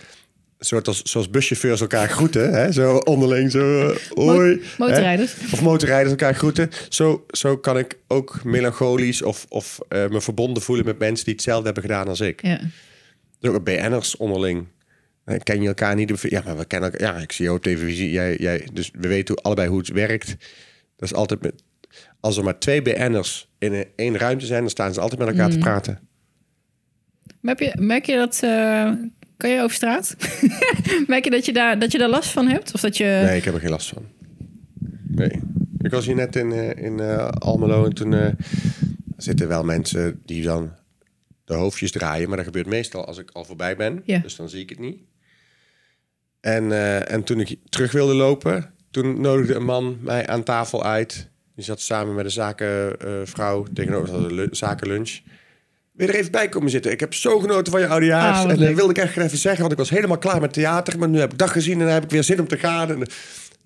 soort als, zoals buschauffeurs elkaar groeten, hè? zo onderling, zo uh, hoi. Mo- motorrijders. Hè? Of motorrijders elkaar groeten. Zo, zo kan ik ook melancholisch of, of uh, me verbonden voelen met mensen die hetzelfde hebben gedaan als ik. Ja. Dus ook BN'ers onderling. Eh, Ken je elkaar niet? Ja, maar we kennen elkaar. Ja, ik zie jou op televisie. Jij, jij, dus we weten hoe- allebei hoe het werkt. Dat is altijd met. Als er maar twee BN'ers in een- één ruimte zijn, dan staan ze altijd met elkaar te praten. Maar heb je, merk je dat... eh, kan je over straat? merk je dat je, daar, dat je daar last van hebt? Of dat je... Nee, ik heb er geen last van. Nee. Ik was hier net in, eh, in eh, Almelo en toen eh, zitten wel mensen die dan de hoofdjes draaien. Maar dat gebeurt meestal als ik al voorbij ben. Ja. Dus dan zie ik het niet. En, en toen ik terug wilde lopen, toen nodigde een man mij aan tafel uit. Die zat samen met een zakenvrouw tegenover de lu- zakenlunch. Wil je er even bij komen zitten? Ik heb zo genoten van je oudejaars. Ah, en dat leuk. wilde ik echt even zeggen, want ik was helemaal klaar met theater. Maar nu heb ik dag gezien en dan heb ik weer zin om te gaan. En ik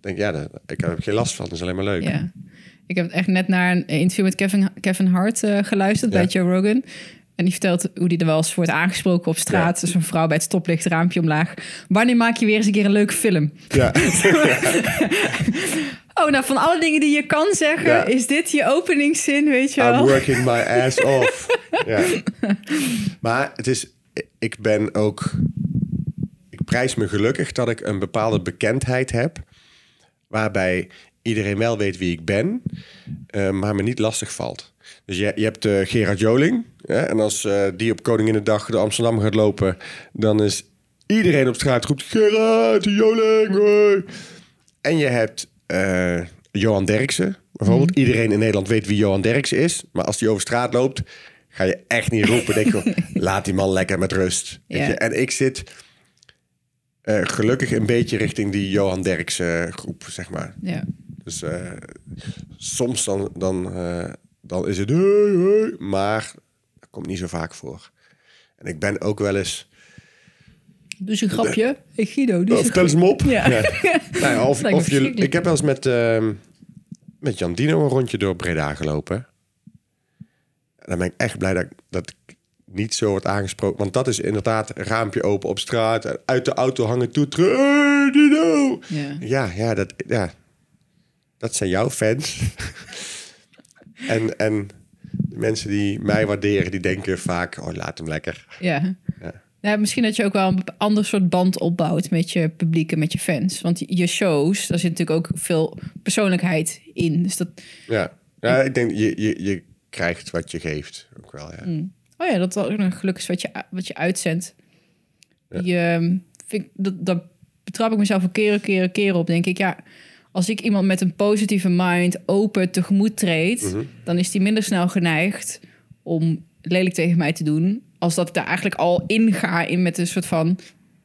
denk, ja, daar- ik heb geen last van. Dat is alleen maar leuk. Ja. Ik heb echt net naar een interview met Kevin, Kevin Hart eh, geluisterd bij. Joe Rogan. En die vertelt hoe die er wel eens wordt aangesproken op straat. Ja. Dus een vrouw bij het stoplicht, raampje omlaag. Wanneer maak je weer eens een keer een leuke film? Ja. Oh, nou van alle dingen die je kan zeggen, Ja. is dit je openingszin, weet je I'm wel? working my ass off. ja. Maar het is, ik ben ook, ik prijs me gelukkig dat ik een bepaalde bekendheid heb, waarbij iedereen wel weet wie ik ben, eh, maar me niet lastig valt. Dus je, je hebt eh, Gerard Joling, hè, en als eh, die op Koninginnedag door Amsterdam gaat lopen, dan is iedereen op straat roept Gerard Joling. hoi." En je hebt eh, Johan Derksen, bijvoorbeeld. Iedereen in Nederland weet wie Johan Derksen is. Maar als die over straat loopt, ga je echt niet roepen. Denk je, laat die man lekker met rust. Je? En ik zit eh, gelukkig een beetje richting die Johan Derksen groep, zeg maar. Ja. Dus eh, soms dan, dan, eh, dan is het... Maar dat komt niet zo vaak voor. En ik ben ook wel eens... Eens een grapje. Hey Guido, doe Of eens tel een eens hem op. Ja. Nou ja, of, of je, ik heb wel eens met, ehm, met Jan Dino een rondje door Breda gelopen. En dan ben ik echt blij dat, ik- dat ik niet zo word aangesproken. Want dat is inderdaad raampje open op straat. Uit de auto hangen toeteren. Hey, Dino! Ja. Ja, ja, dat, ja, dat zijn jouw fans. en, en de mensen die mij waarderen, die denken vaak... Oh, laat hem lekker. Ja. Ja. Ja, misschien dat je ook wel een ander soort band opbouwt met je publiek en met je fans. Want je shows, daar zit natuurlijk ook veel persoonlijkheid in. Dus dat, Ja, ja ik denk je, je, je krijgt wat je geeft. Ook wel, ja. oh ja, dat is ook een geluk is wat je, wat je uitzendt. Je, ehm, vind, dat, dat betrap ik mezelf een keer, een keer, een keer op. Denk ik, ja, als ik iemand met een positieve mind open tegemoet treed, dan is die minder snel geneigd om lelijk tegen mij te doen. Als dat ik daar eigenlijk al in ga in met een soort van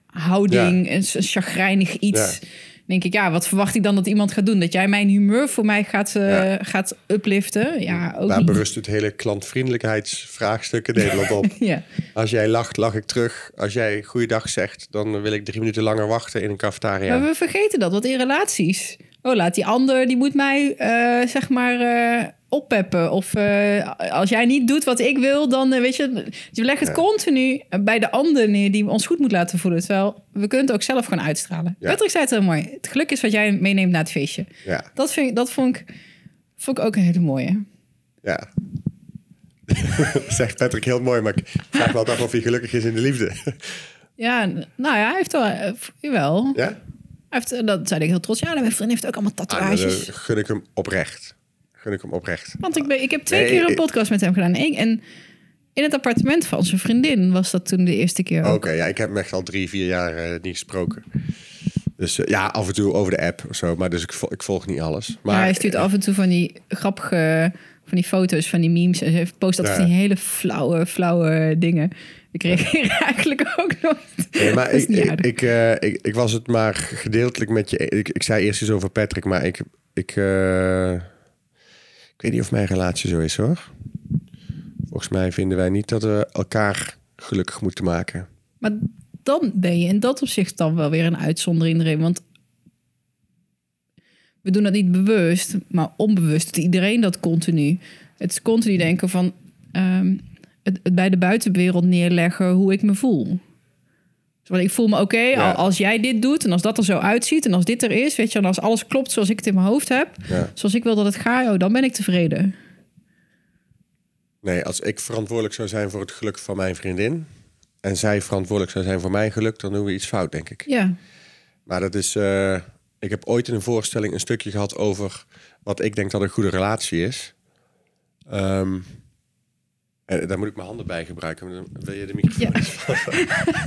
houding, Ja. een, een chagrijnig iets. Ja. denk ik, ja, wat verwacht ik dan dat iemand gaat doen? Dat jij mijn humeur voor mij gaat, eh, Ja. gaat upliften? Ja, ook Daar niet. berust het hele klantvriendelijkheidsvraagstuk in Nederland op. Ja. Als jij lacht, lach ik terug. Als jij goeiedag zegt, dan wil ik drie minuten langer wachten in een cafetaria. Maar we vergeten dat, want in relaties... Oh, laat die ander, die moet mij, eh, zeg maar, eh, oppeppen. Of eh, als jij niet doet wat ik wil, dan weet je... Je legt het continu bij de ander neer die ons goed moet laten voelen. Terwijl we kunnen het ook zelf gaan uitstralen. Ja. Patrick zei het heel mooi. Het geluk is wat jij meeneemt naar het feestje. Ja, Dat, vind ik, dat vond, ik, vond ik ook een hele mooie. ja. Zegt Patrick heel mooi, maar ik vraag me altijd af of hij gelukkig is in de liefde. Ja, nou ja, hij heeft wel... jawel. ja? Heeft, eh, dat zei ik heel trots. Ja, mijn vriendin heeft ook allemaal Ah, tatoeages. dan gun ik hem oprecht. Gun ik hem oprecht. Want ik, ben, ik heb twee Nee, keer een ik- podcast met hem gedaan. En, en in het appartement van zijn vriendin was dat toen de eerste keer. Oké, ja, ik heb hem echt al drie, vier jaar eh, niet gesproken. Dus eh, ja, af en toe over de app of zo. Maar dus ik, vol- ik volg niet alles. Maar Maar hij stuurt af en toe van die grappige van die foto's, van die memes. En hij post dat Ja. van die hele flauwe, flauwe dingen. Ik reageer eigenlijk ook nooit. Nee, maar ik, ik, eh, ik, ik was het maar gedeeltelijk met je. Ik, ik zei eerst iets over Patrick, maar ik, ik, eh, ik weet niet of mijn relatie zo is hoor. Volgens mij vinden wij niet dat we elkaar gelukkig moeten maken. Maar dan ben je in dat opzicht dan wel weer een uitzondering erin. Want we doen dat niet bewust, maar onbewust. Iedereen dat continu. Het is continu denken van ehm, het, het bij de buitenwereld neerleggen hoe ik me voel. Dus Want ik voel me oké Ja. als jij dit doet en als dat er zo uitziet en als dit er is, weet je, en als alles klopt zoals ik het in mijn hoofd heb, Ja. zoals ik wil dat het gaat, oh, dan ben ik tevreden. Nee, als ik verantwoordelijk zou zijn voor het geluk van mijn vriendin. en zij verantwoordelijk zou zijn voor mijn geluk, dan doen we iets fout, denk ik. Ja, Maar dat is. eh, ik heb ooit in een voorstelling een stukje gehad over wat ik denk dat een goede relatie is. Ehm, en daar moet ik mijn handen bij gebruiken. Dan Wil je de microfoon?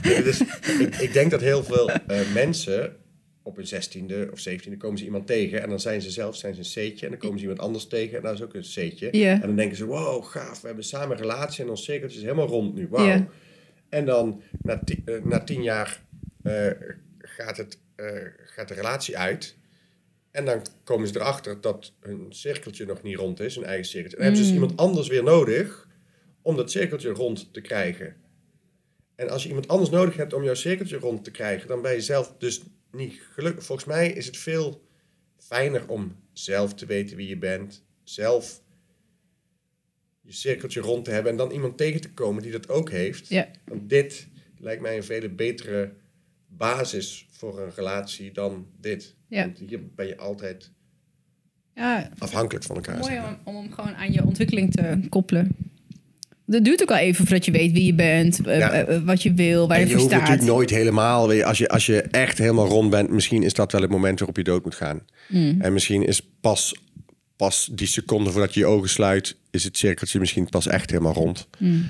Nee, dus, ik, ik denk dat heel veel eh, mensen op een zestiende of zeventiende komen ze iemand tegen en dan zijn ze zelf zijn ze een C'tje en dan komen ze iemand anders tegen en dat is ook een C'tje. Ja. En dan denken ze, wow, gaaf, we hebben samen een relatie en ons cirkeltje is helemaal rond nu. Wauw. Ja. En dan na, ti- eh, na tien jaar eh, gaat, het, eh, gaat de relatie uit. En dan komen ze erachter dat hun cirkeltje nog niet rond is, hun eigen cirkeltje. En dan hebben ze dus iemand anders weer nodig om dat cirkeltje rond te krijgen. En als je iemand anders nodig hebt om jouw cirkeltje rond te krijgen, dan ben je zelf dus niet gelukkig. Volgens mij is het veel fijner om zelf te weten wie je bent, zelf je cirkeltje rond te hebben en dan iemand tegen te komen die dat ook heeft. ja. Want dit lijkt mij een veel betere basis voor een relatie dan dit. Ja. Want hier ben je altijd ja afhankelijk van elkaar. Mooi om, om hem gewoon aan je ontwikkeling te koppelen. Dat duurt ook al even voordat je weet wie je bent, eh, Ja. eh, wat je wil, waar En je, je voor hoeft staat. natuurlijk nooit helemaal. je, Als je, als je echt helemaal rond bent, misschien is dat wel het moment waarop je dood moet gaan. Mm. En misschien is pas, pas die seconde voordat je je ogen sluit, is het cirkeltje misschien pas echt helemaal rond. Mm.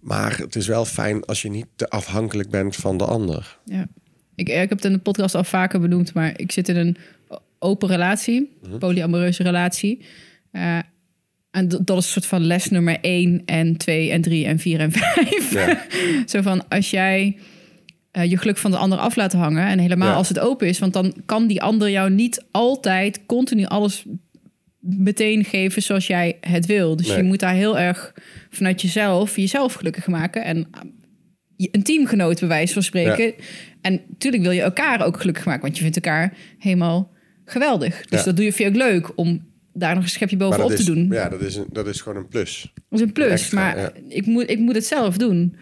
Maar het is wel fijn als je niet te afhankelijk bent van de ander. Ja. Ik, ik heb het in de podcast al vaker benoemd, maar ik zit in een open relatie, Mhm. polyamoreuze relatie. Eh, en dat is een soort van les nummer 1 en 2 en 3 en 4 en 5. Ja. Zo van als jij eh, je geluk van de ander af laat hangen en helemaal Ja. als het open is, want dan kan die ander jou niet altijd continu alles meteen geven zoals jij het wil. Dus Nee. je moet daar heel erg vanuit jezelf jezelf gelukkig maken en je- een teamgenoot bij wijze van spreken. En natuurlijk wil je elkaar ook gelukkig maken, want je vindt elkaar helemaal geweldig. Dus dat doe je veel leuk om daar nog een schepje bovenop is, te doen. Ja, dat is, een, dat is gewoon een plus. Dat is een plus, Extra, maar ja. ik, moet, ik moet het zelf doen.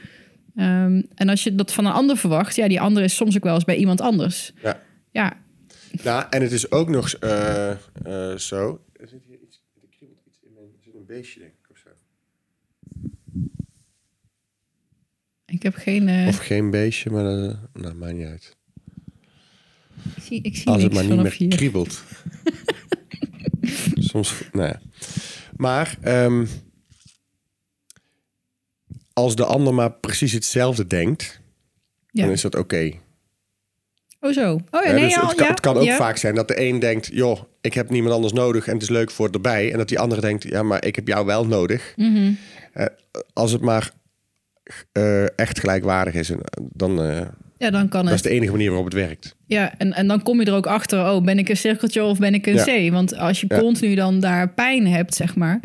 Ehm, en als je dat van een ander verwacht, ja, die ander is soms ook wel eens bij iemand anders. Ja. Ja, Nou, en het is ook nog eh, eh, zo. Er zit hier iets, er kriebelt iets in mijn, er zit een beestje denk ik of zo. ik heb geen. eh, Of geen beestje, maar dat nou, maakt niet uit. ik zie, ik zie Als het maar niet meer hier. kriebelt. Soms, nou ja. Maar ehm, als de ander maar precies hetzelfde denkt, Ja. dan is dat oké. Oh zo. Oh ja, nee, dus ja, het, kan, ja, het kan ook vaak zijn dat de een denkt, joh, ik heb niemand anders nodig en het is leuk voor erbij. En dat die andere denkt, ja, maar ik heb jou wel nodig. Mhm. Eh, als het maar eh, echt gelijkwaardig is, en, dan, eh, Ja, dan kan Dat is het. de enige manier waarop het werkt. Ja, en, en dan kom je er ook achter, oh, ben ik een cirkeltje of ben ik een Ja. C? Want als je Ja. continu dan daar pijn hebt, zeg maar,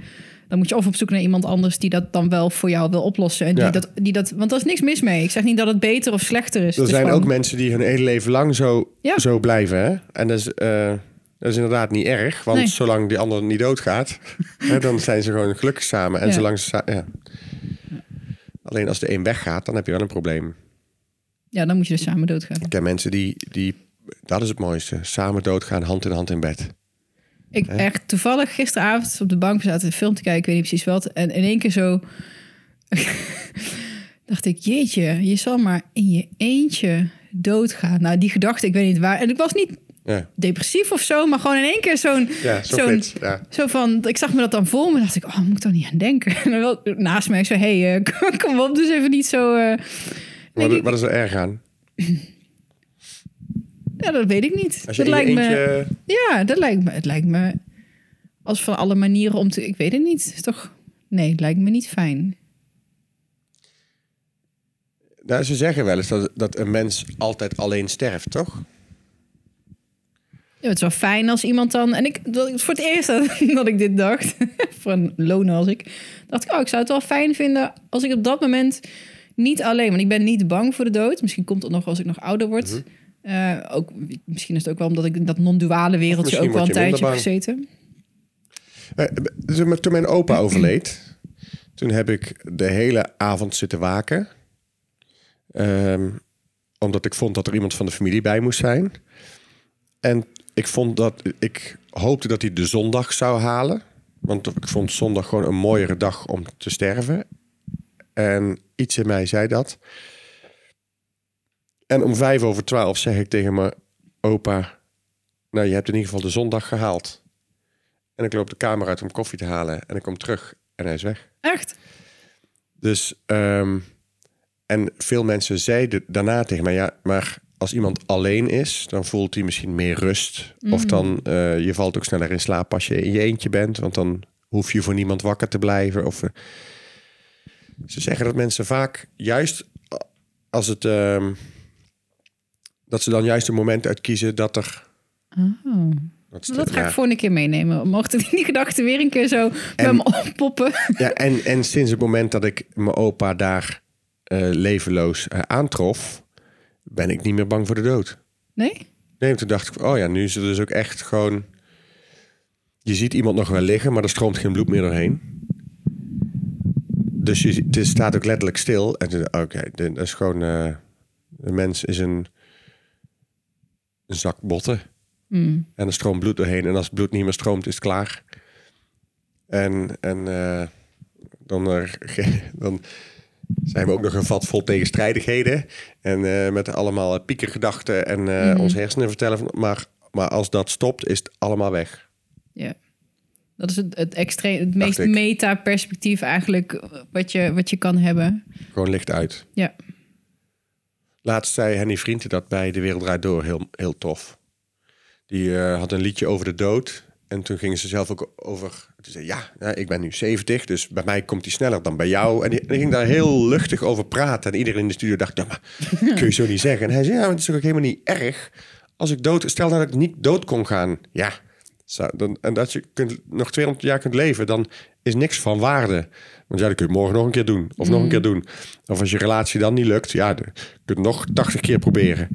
dan moet je of op zoek naar iemand anders die dat dan wel voor jou wil oplossen. En die Ja. dat, die dat, want er is niks mis mee. Ik zeg niet dat het beter of slechter is. Er is zijn gewoon- ook mensen die hun hele leven lang zo, Ja. zo blijven. Hè? En dat is, eh, dat is inderdaad niet erg. Want Nee. zolang die ander niet doodgaat, hè, dan zijn ze gewoon gelukkig samen. En zolang ze... Alleen als de een weggaat, dan heb je wel een probleem. Ja, dan moet je dus samen doodgaan. Ik ken mensen die, die... Dat is het mooiste. Samen doodgaan, hand in hand in bed. Ik echt toevallig gisteravond op de bank zaten een film te kijken, ik weet niet precies wat. En in één keer zo dacht ik, jeetje, je zal maar in je eentje doodgaan. Nou, die gedachte, ik weet niet waar. En ik was niet Ja, depressief of zo, maar gewoon in één keer zo'n... ja. Ja. Zo van, ik zag me dat dan voor me, dacht ik, oh, moet ik daar niet aan denken? En dan wel naast mij, zei, hey, eh, kom, kom op, dus even niet zo... eh, Wat, wat is er erg aan? ja, dat weet ik niet. Dat lijkt me, ja, dat lijkt me, het lijkt me als van alle manieren om te, ik weet het niet, toch? Nee, het lijkt me niet fijn. Nou, ze zeggen wel eens dat, dat een mens altijd alleen sterft, toch? Ja, het is wel fijn als iemand dan... En ik, dat, voor het eerst dat, dat ik dit dacht, voor een loner als ik... dacht ik, oh, ik zou het wel fijn vinden als ik op dat moment niet alleen... Want ik ben niet bang voor de dood. Misschien komt het nog als ik nog ouder word. Mhm. Eh, ook, misschien is het ook wel omdat ik in dat non-duale wereldje ook wel een tijdje heb gezeten. Eh, Toen toen mijn opa overleed, toen heb ik de hele avond zitten waken. Ehm, omdat ik vond dat er iemand van de familie bij moest zijn. En ik vond dat ik hoopte dat hij de zondag zou halen. Want ik vond zondag gewoon een mooiere dag om te sterven. En iets in mij zei dat. En om vijf over twaalf zeg ik tegen mijn opa... Nou, je hebt in ieder geval de zondag gehaald. En ik loop de kamer uit om koffie te halen. En ik kom terug en hij is weg. Echt? Dus, ehm, en veel mensen zeiden daarna tegen mij... Ja, maar als iemand alleen is, dan voelt hij misschien meer rust. Of dan, eh, je valt ook sneller in slaap als je in je eentje bent. Want dan hoef je voor niemand wakker te blijven. Of, eh, ze zeggen dat mensen vaak juist als het... ehm, dat ze dan juist een moment uitkiezen dat er... Oh. Dat, Dat ga ja. ik voor een keer meenemen. Mocht ik die gedachte weer een keer zo bij me oppoppen. Ja, en, en sinds het moment dat ik mijn opa daar eh, levenloos eh, aantrof, ben ik niet meer bang voor de dood. Nee? Nee, toen dacht ik, oh ja, nu is het dus ook echt gewoon... Je ziet iemand nog wel liggen, maar er stroomt geen bloed meer doorheen. Dus je, het staat ook letterlijk stil. En oké, dit is gewoon... de mens is een, een zak botten. Hmm. En er stroomt bloed doorheen. En als het bloed niet meer stroomt, is het klaar. En, en eh, dan, eh, dan zijn we ook nog een vat vol tegenstrijdigheden. En eh, met allemaal piekergedachten en Mhm. onze hersenen vertellen. Van, maar, maar als dat stopt, is het allemaal weg. Ja. Dat is het, het, extreem, het meest meta-perspectief eigenlijk wat je, wat je kan hebben. Gewoon licht uit. Ja. Laatst zei Henny Vrienden dat bij De Wereld Draait Door heel, heel tof. Die eh, had een liedje over de dood. En toen gingen ze zelf ook over... Toen zei ja, ja, ik ben nu 70, dus bij mij komt die sneller dan bij jou. En die, en die ging daar heel luchtig over praten. En iedereen in de studio dacht, ja, maar kun je zo niet zeggen. En hij zei, ja, maar het is ook helemaal niet erg. Als ik dood... Stel nou dat ik niet dood kon gaan. Ja, en dat je kunt, nog 200 jaar kunt leven, dan is niks van waarde. Want ja, dat kun je morgen nog een keer doen. Of nog een keer doen. Of als je relatie dan niet lukt, ja, dan kun je het nog 80 keer proberen.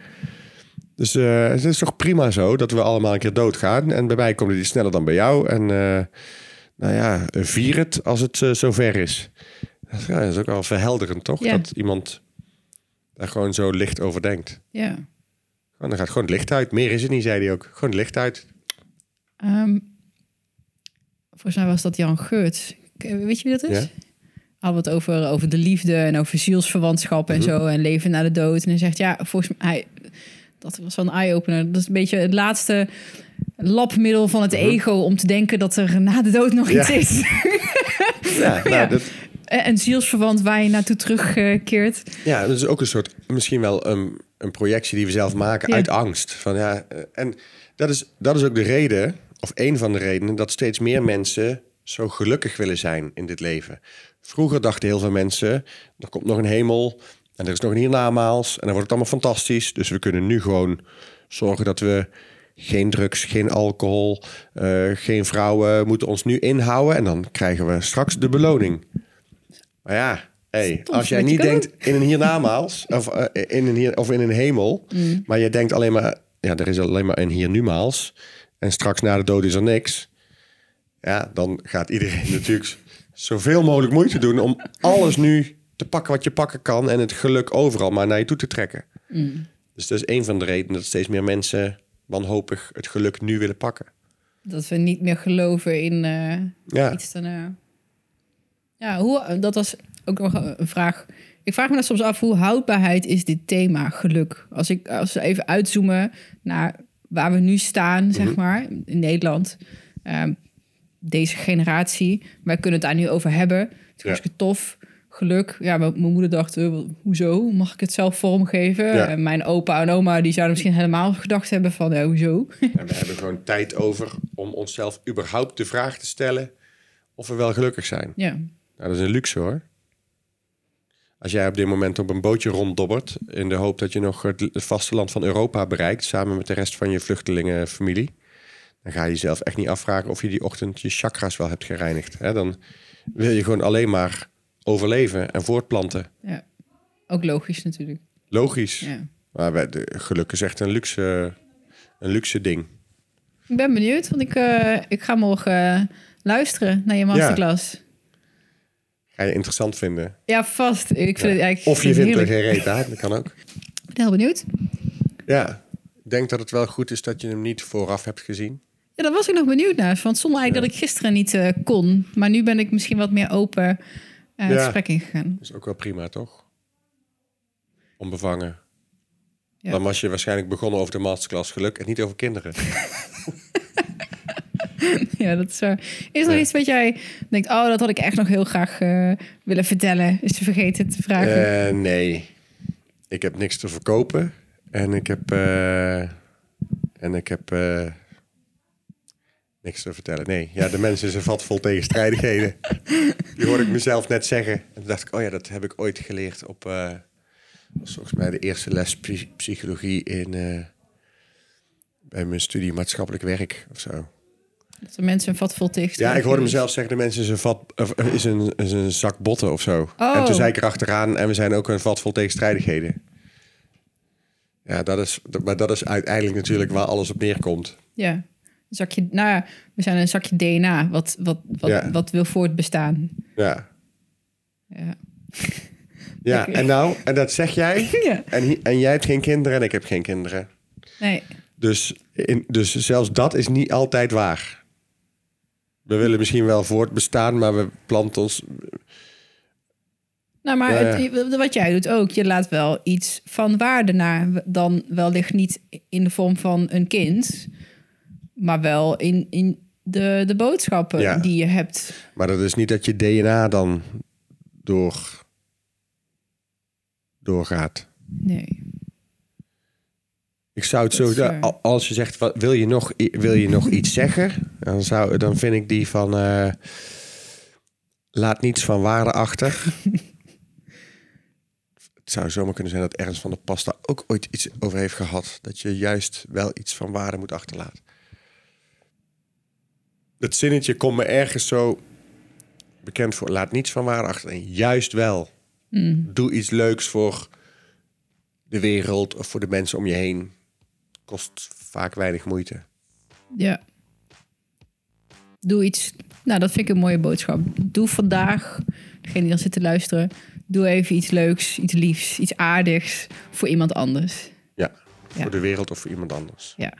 Dus eh, het is toch prima zo dat we allemaal een keer doodgaan. En bij mij komt die sneller dan bij jou. En eh, nou ja, vier het als het eh, zover is. Dat is, ja, dat is ook wel verhelderend, toch? Ja. Dat iemand daar gewoon zo licht over denkt. ja. Gewoon, dan gaat gewoon het licht uit. Meer is het niet, zei hij ook. Gewoon het licht uit. Ehm, volgens mij was dat Jan Geurts. K- Weet je wie dat is? Ja. We het over, over de liefde en over zielsverwantschap en Mhm. zo. En leven na de dood. En hij zegt, ja, volgens mij... Hij, dat was wel een eye-opener. Dat is een beetje het laatste labmiddel van het ego... om te denken dat er na de dood nog Mhm. Ja. iets is. Ja, nou, Ja. Dat, En een zielsverwant waar je naartoe terugkeert. Ja, dat is ook een soort, misschien wel een, een projectie die we zelf maken uit angst. Van, ja, eh, en dat is, dat is ook de reden, of een van de redenen, dat steeds meer mensen zo gelukkig willen zijn in dit leven. Vroeger dachten heel veel mensen, er komt nog een hemel En er is nog een hiernamaals. En dan wordt het allemaal fantastisch. Dus we kunnen nu gewoon zorgen dat we geen drugs, geen alcohol, eh, geen vrouwen moeten ons nu inhouden. En dan krijgen we straks de beloning. Maar ja, hey, als jij niet denkt in een hiernamaals of, eh, in een hier, of in een hemel, Mm. maar je denkt alleen maar, ja, er is alleen maar een hier numaals. En straks na de dood is er niks. Ja, dan gaat iedereen natuurlijk zoveel mogelijk moeite doen om alles nu te pakken wat je pakken kan en het geluk overal maar naar je toe te trekken. Mm. Dus dat is een van de redenen dat steeds meer mensen wanhopig het geluk nu willen pakken. Dat we niet meer geloven in eh, Ja, iets daarna. Ja, hoe, dat was ook nog een vraag. Ik vraag me dan soms af, hoe houdbaarheid is dit thema geluk? Als, ik, als we even uitzoomen naar waar we nu staan, zeg maar, in Nederland. Ehm, deze generatie, wij kunnen het daar nu over hebben. Het is tof. Geluk. Ja, mijn mijn moeder dacht, eh, hoezo? Mag ik het zelf vormgeven? Ja. En mijn opa en oma, die zouden misschien helemaal gedacht hebben van, hoezo? en we hebben gewoon tijd over om onszelf überhaupt de vraag te stellen of we wel gelukkig zijn. ja. Nou, dat is een luxe hoor. Als jij op dit moment op een bootje ronddobbert in de hoop dat je nog het vasteland van Europa bereikt, samen met de rest van je vluchtelingenfamilie, dan ga je jezelf echt niet afvragen of je die ochtend je chakras wel hebt gereinigd. Hè? Dan wil je gewoon alleen maar overleven en voortplanten. ja. Ook logisch natuurlijk. Logisch. Ja. Maar wij- de, geluk is echt een luxe, een luxe ding. Ik ben benieuwd, want ik, eh, ik ga morgen eh, luisteren naar je masterclass. Ga je interessant vinden. Ja, vast. Ik vind het eigenlijk Of je vindt er geen reet aan, dat kan ook. Ik ben heel benieuwd. Ja, ik denk dat het wel goed is dat je hem niet vooraf hebt gezien. Ja, daar was ik nog benieuwd naar. Want zonder eigenlijk dat ik gisteren niet eh, kon. Maar nu ben ik misschien wat meer open het Ja. gesprek ingegaan. Dat is ook wel prima, toch? Onbevangen. Ja. Dan was je waarschijnlijk begonnen over de masterclass geluk en niet over kinderen. ja, dat is zo. Is er Ja. iets wat jij denkt... oh, dat had ik echt nog heel graag eh, willen vertellen. Is je vergeten te vragen? Eh, nee, ik heb niks te verkopen. En ik heb... eh, en ik heb... niks te vertellen. Nee, ja, de mensen een vat vol tegenstrijdigheden. Die hoorde ik mezelf net zeggen. En toen dacht ik, oh ja, dat heb ik ooit geleerd op... was volgens mij de eerste les psy- psychologie in... bij mijn studie maatschappelijk werk of zo. Dat er mensen een vat vol tegen Ja, ik hoorde mezelf zeggen, de mensen is een, vat, eh, is een, is een zak botten of zo. Oh. En toen zei ik erachteraan, en we zijn ook een vat vol tegenstrijdigheden. Ja, dat is, maar dat is uiteindelijk natuurlijk waar alles op neerkomt. Ja. Een zakje, nou ja, we zijn een zakje DNA wat, wat, wat, Ja. wat wil voortbestaan. Ja, Ja. ja en nou, en dat zeg jij. ja. En, en jij hebt geen kinderen en ik heb geen kinderen. Nee. Dus, in, dus zelfs dat is niet altijd waar. We willen misschien wel voortbestaan, maar we planten ons... Nou, maar Ja, het- wat jij doet ook, je laat wel iets van waarde naar. Dan wellicht niet in de vorm van een kind, maar wel in, in de, de boodschappen Ja. die je hebt. Maar dat is niet dat je DNA dan door, doorgaat. Nee. Ik zou het zo... a- Als je zegt, wat, wil, je nog, wil je nog iets zeggen? Dan, zou, dan vind ik die van... eh, laat niets van waarde achter. het zou zomaar kunnen zijn dat Ernst van der Pas daar ook ooit iets over heeft gehad. Dat je juist wel iets van waarde moet achterlaten. Het zinnetje komt me ergens zo bekend voor. Laat niets van waarde achter. En juist wel. Mm. Doe iets leuks voor de wereld of voor de mensen om je heen. Kost vaak weinig moeite. Ja. Doe iets. Nou, dat vind ik een mooie boodschap. Doe vandaag, degene die dan zit te luisteren, doe even iets leuks, iets liefs, iets aardigs voor iemand anders. Ja, Ja. voor de wereld of voor iemand anders. Ja.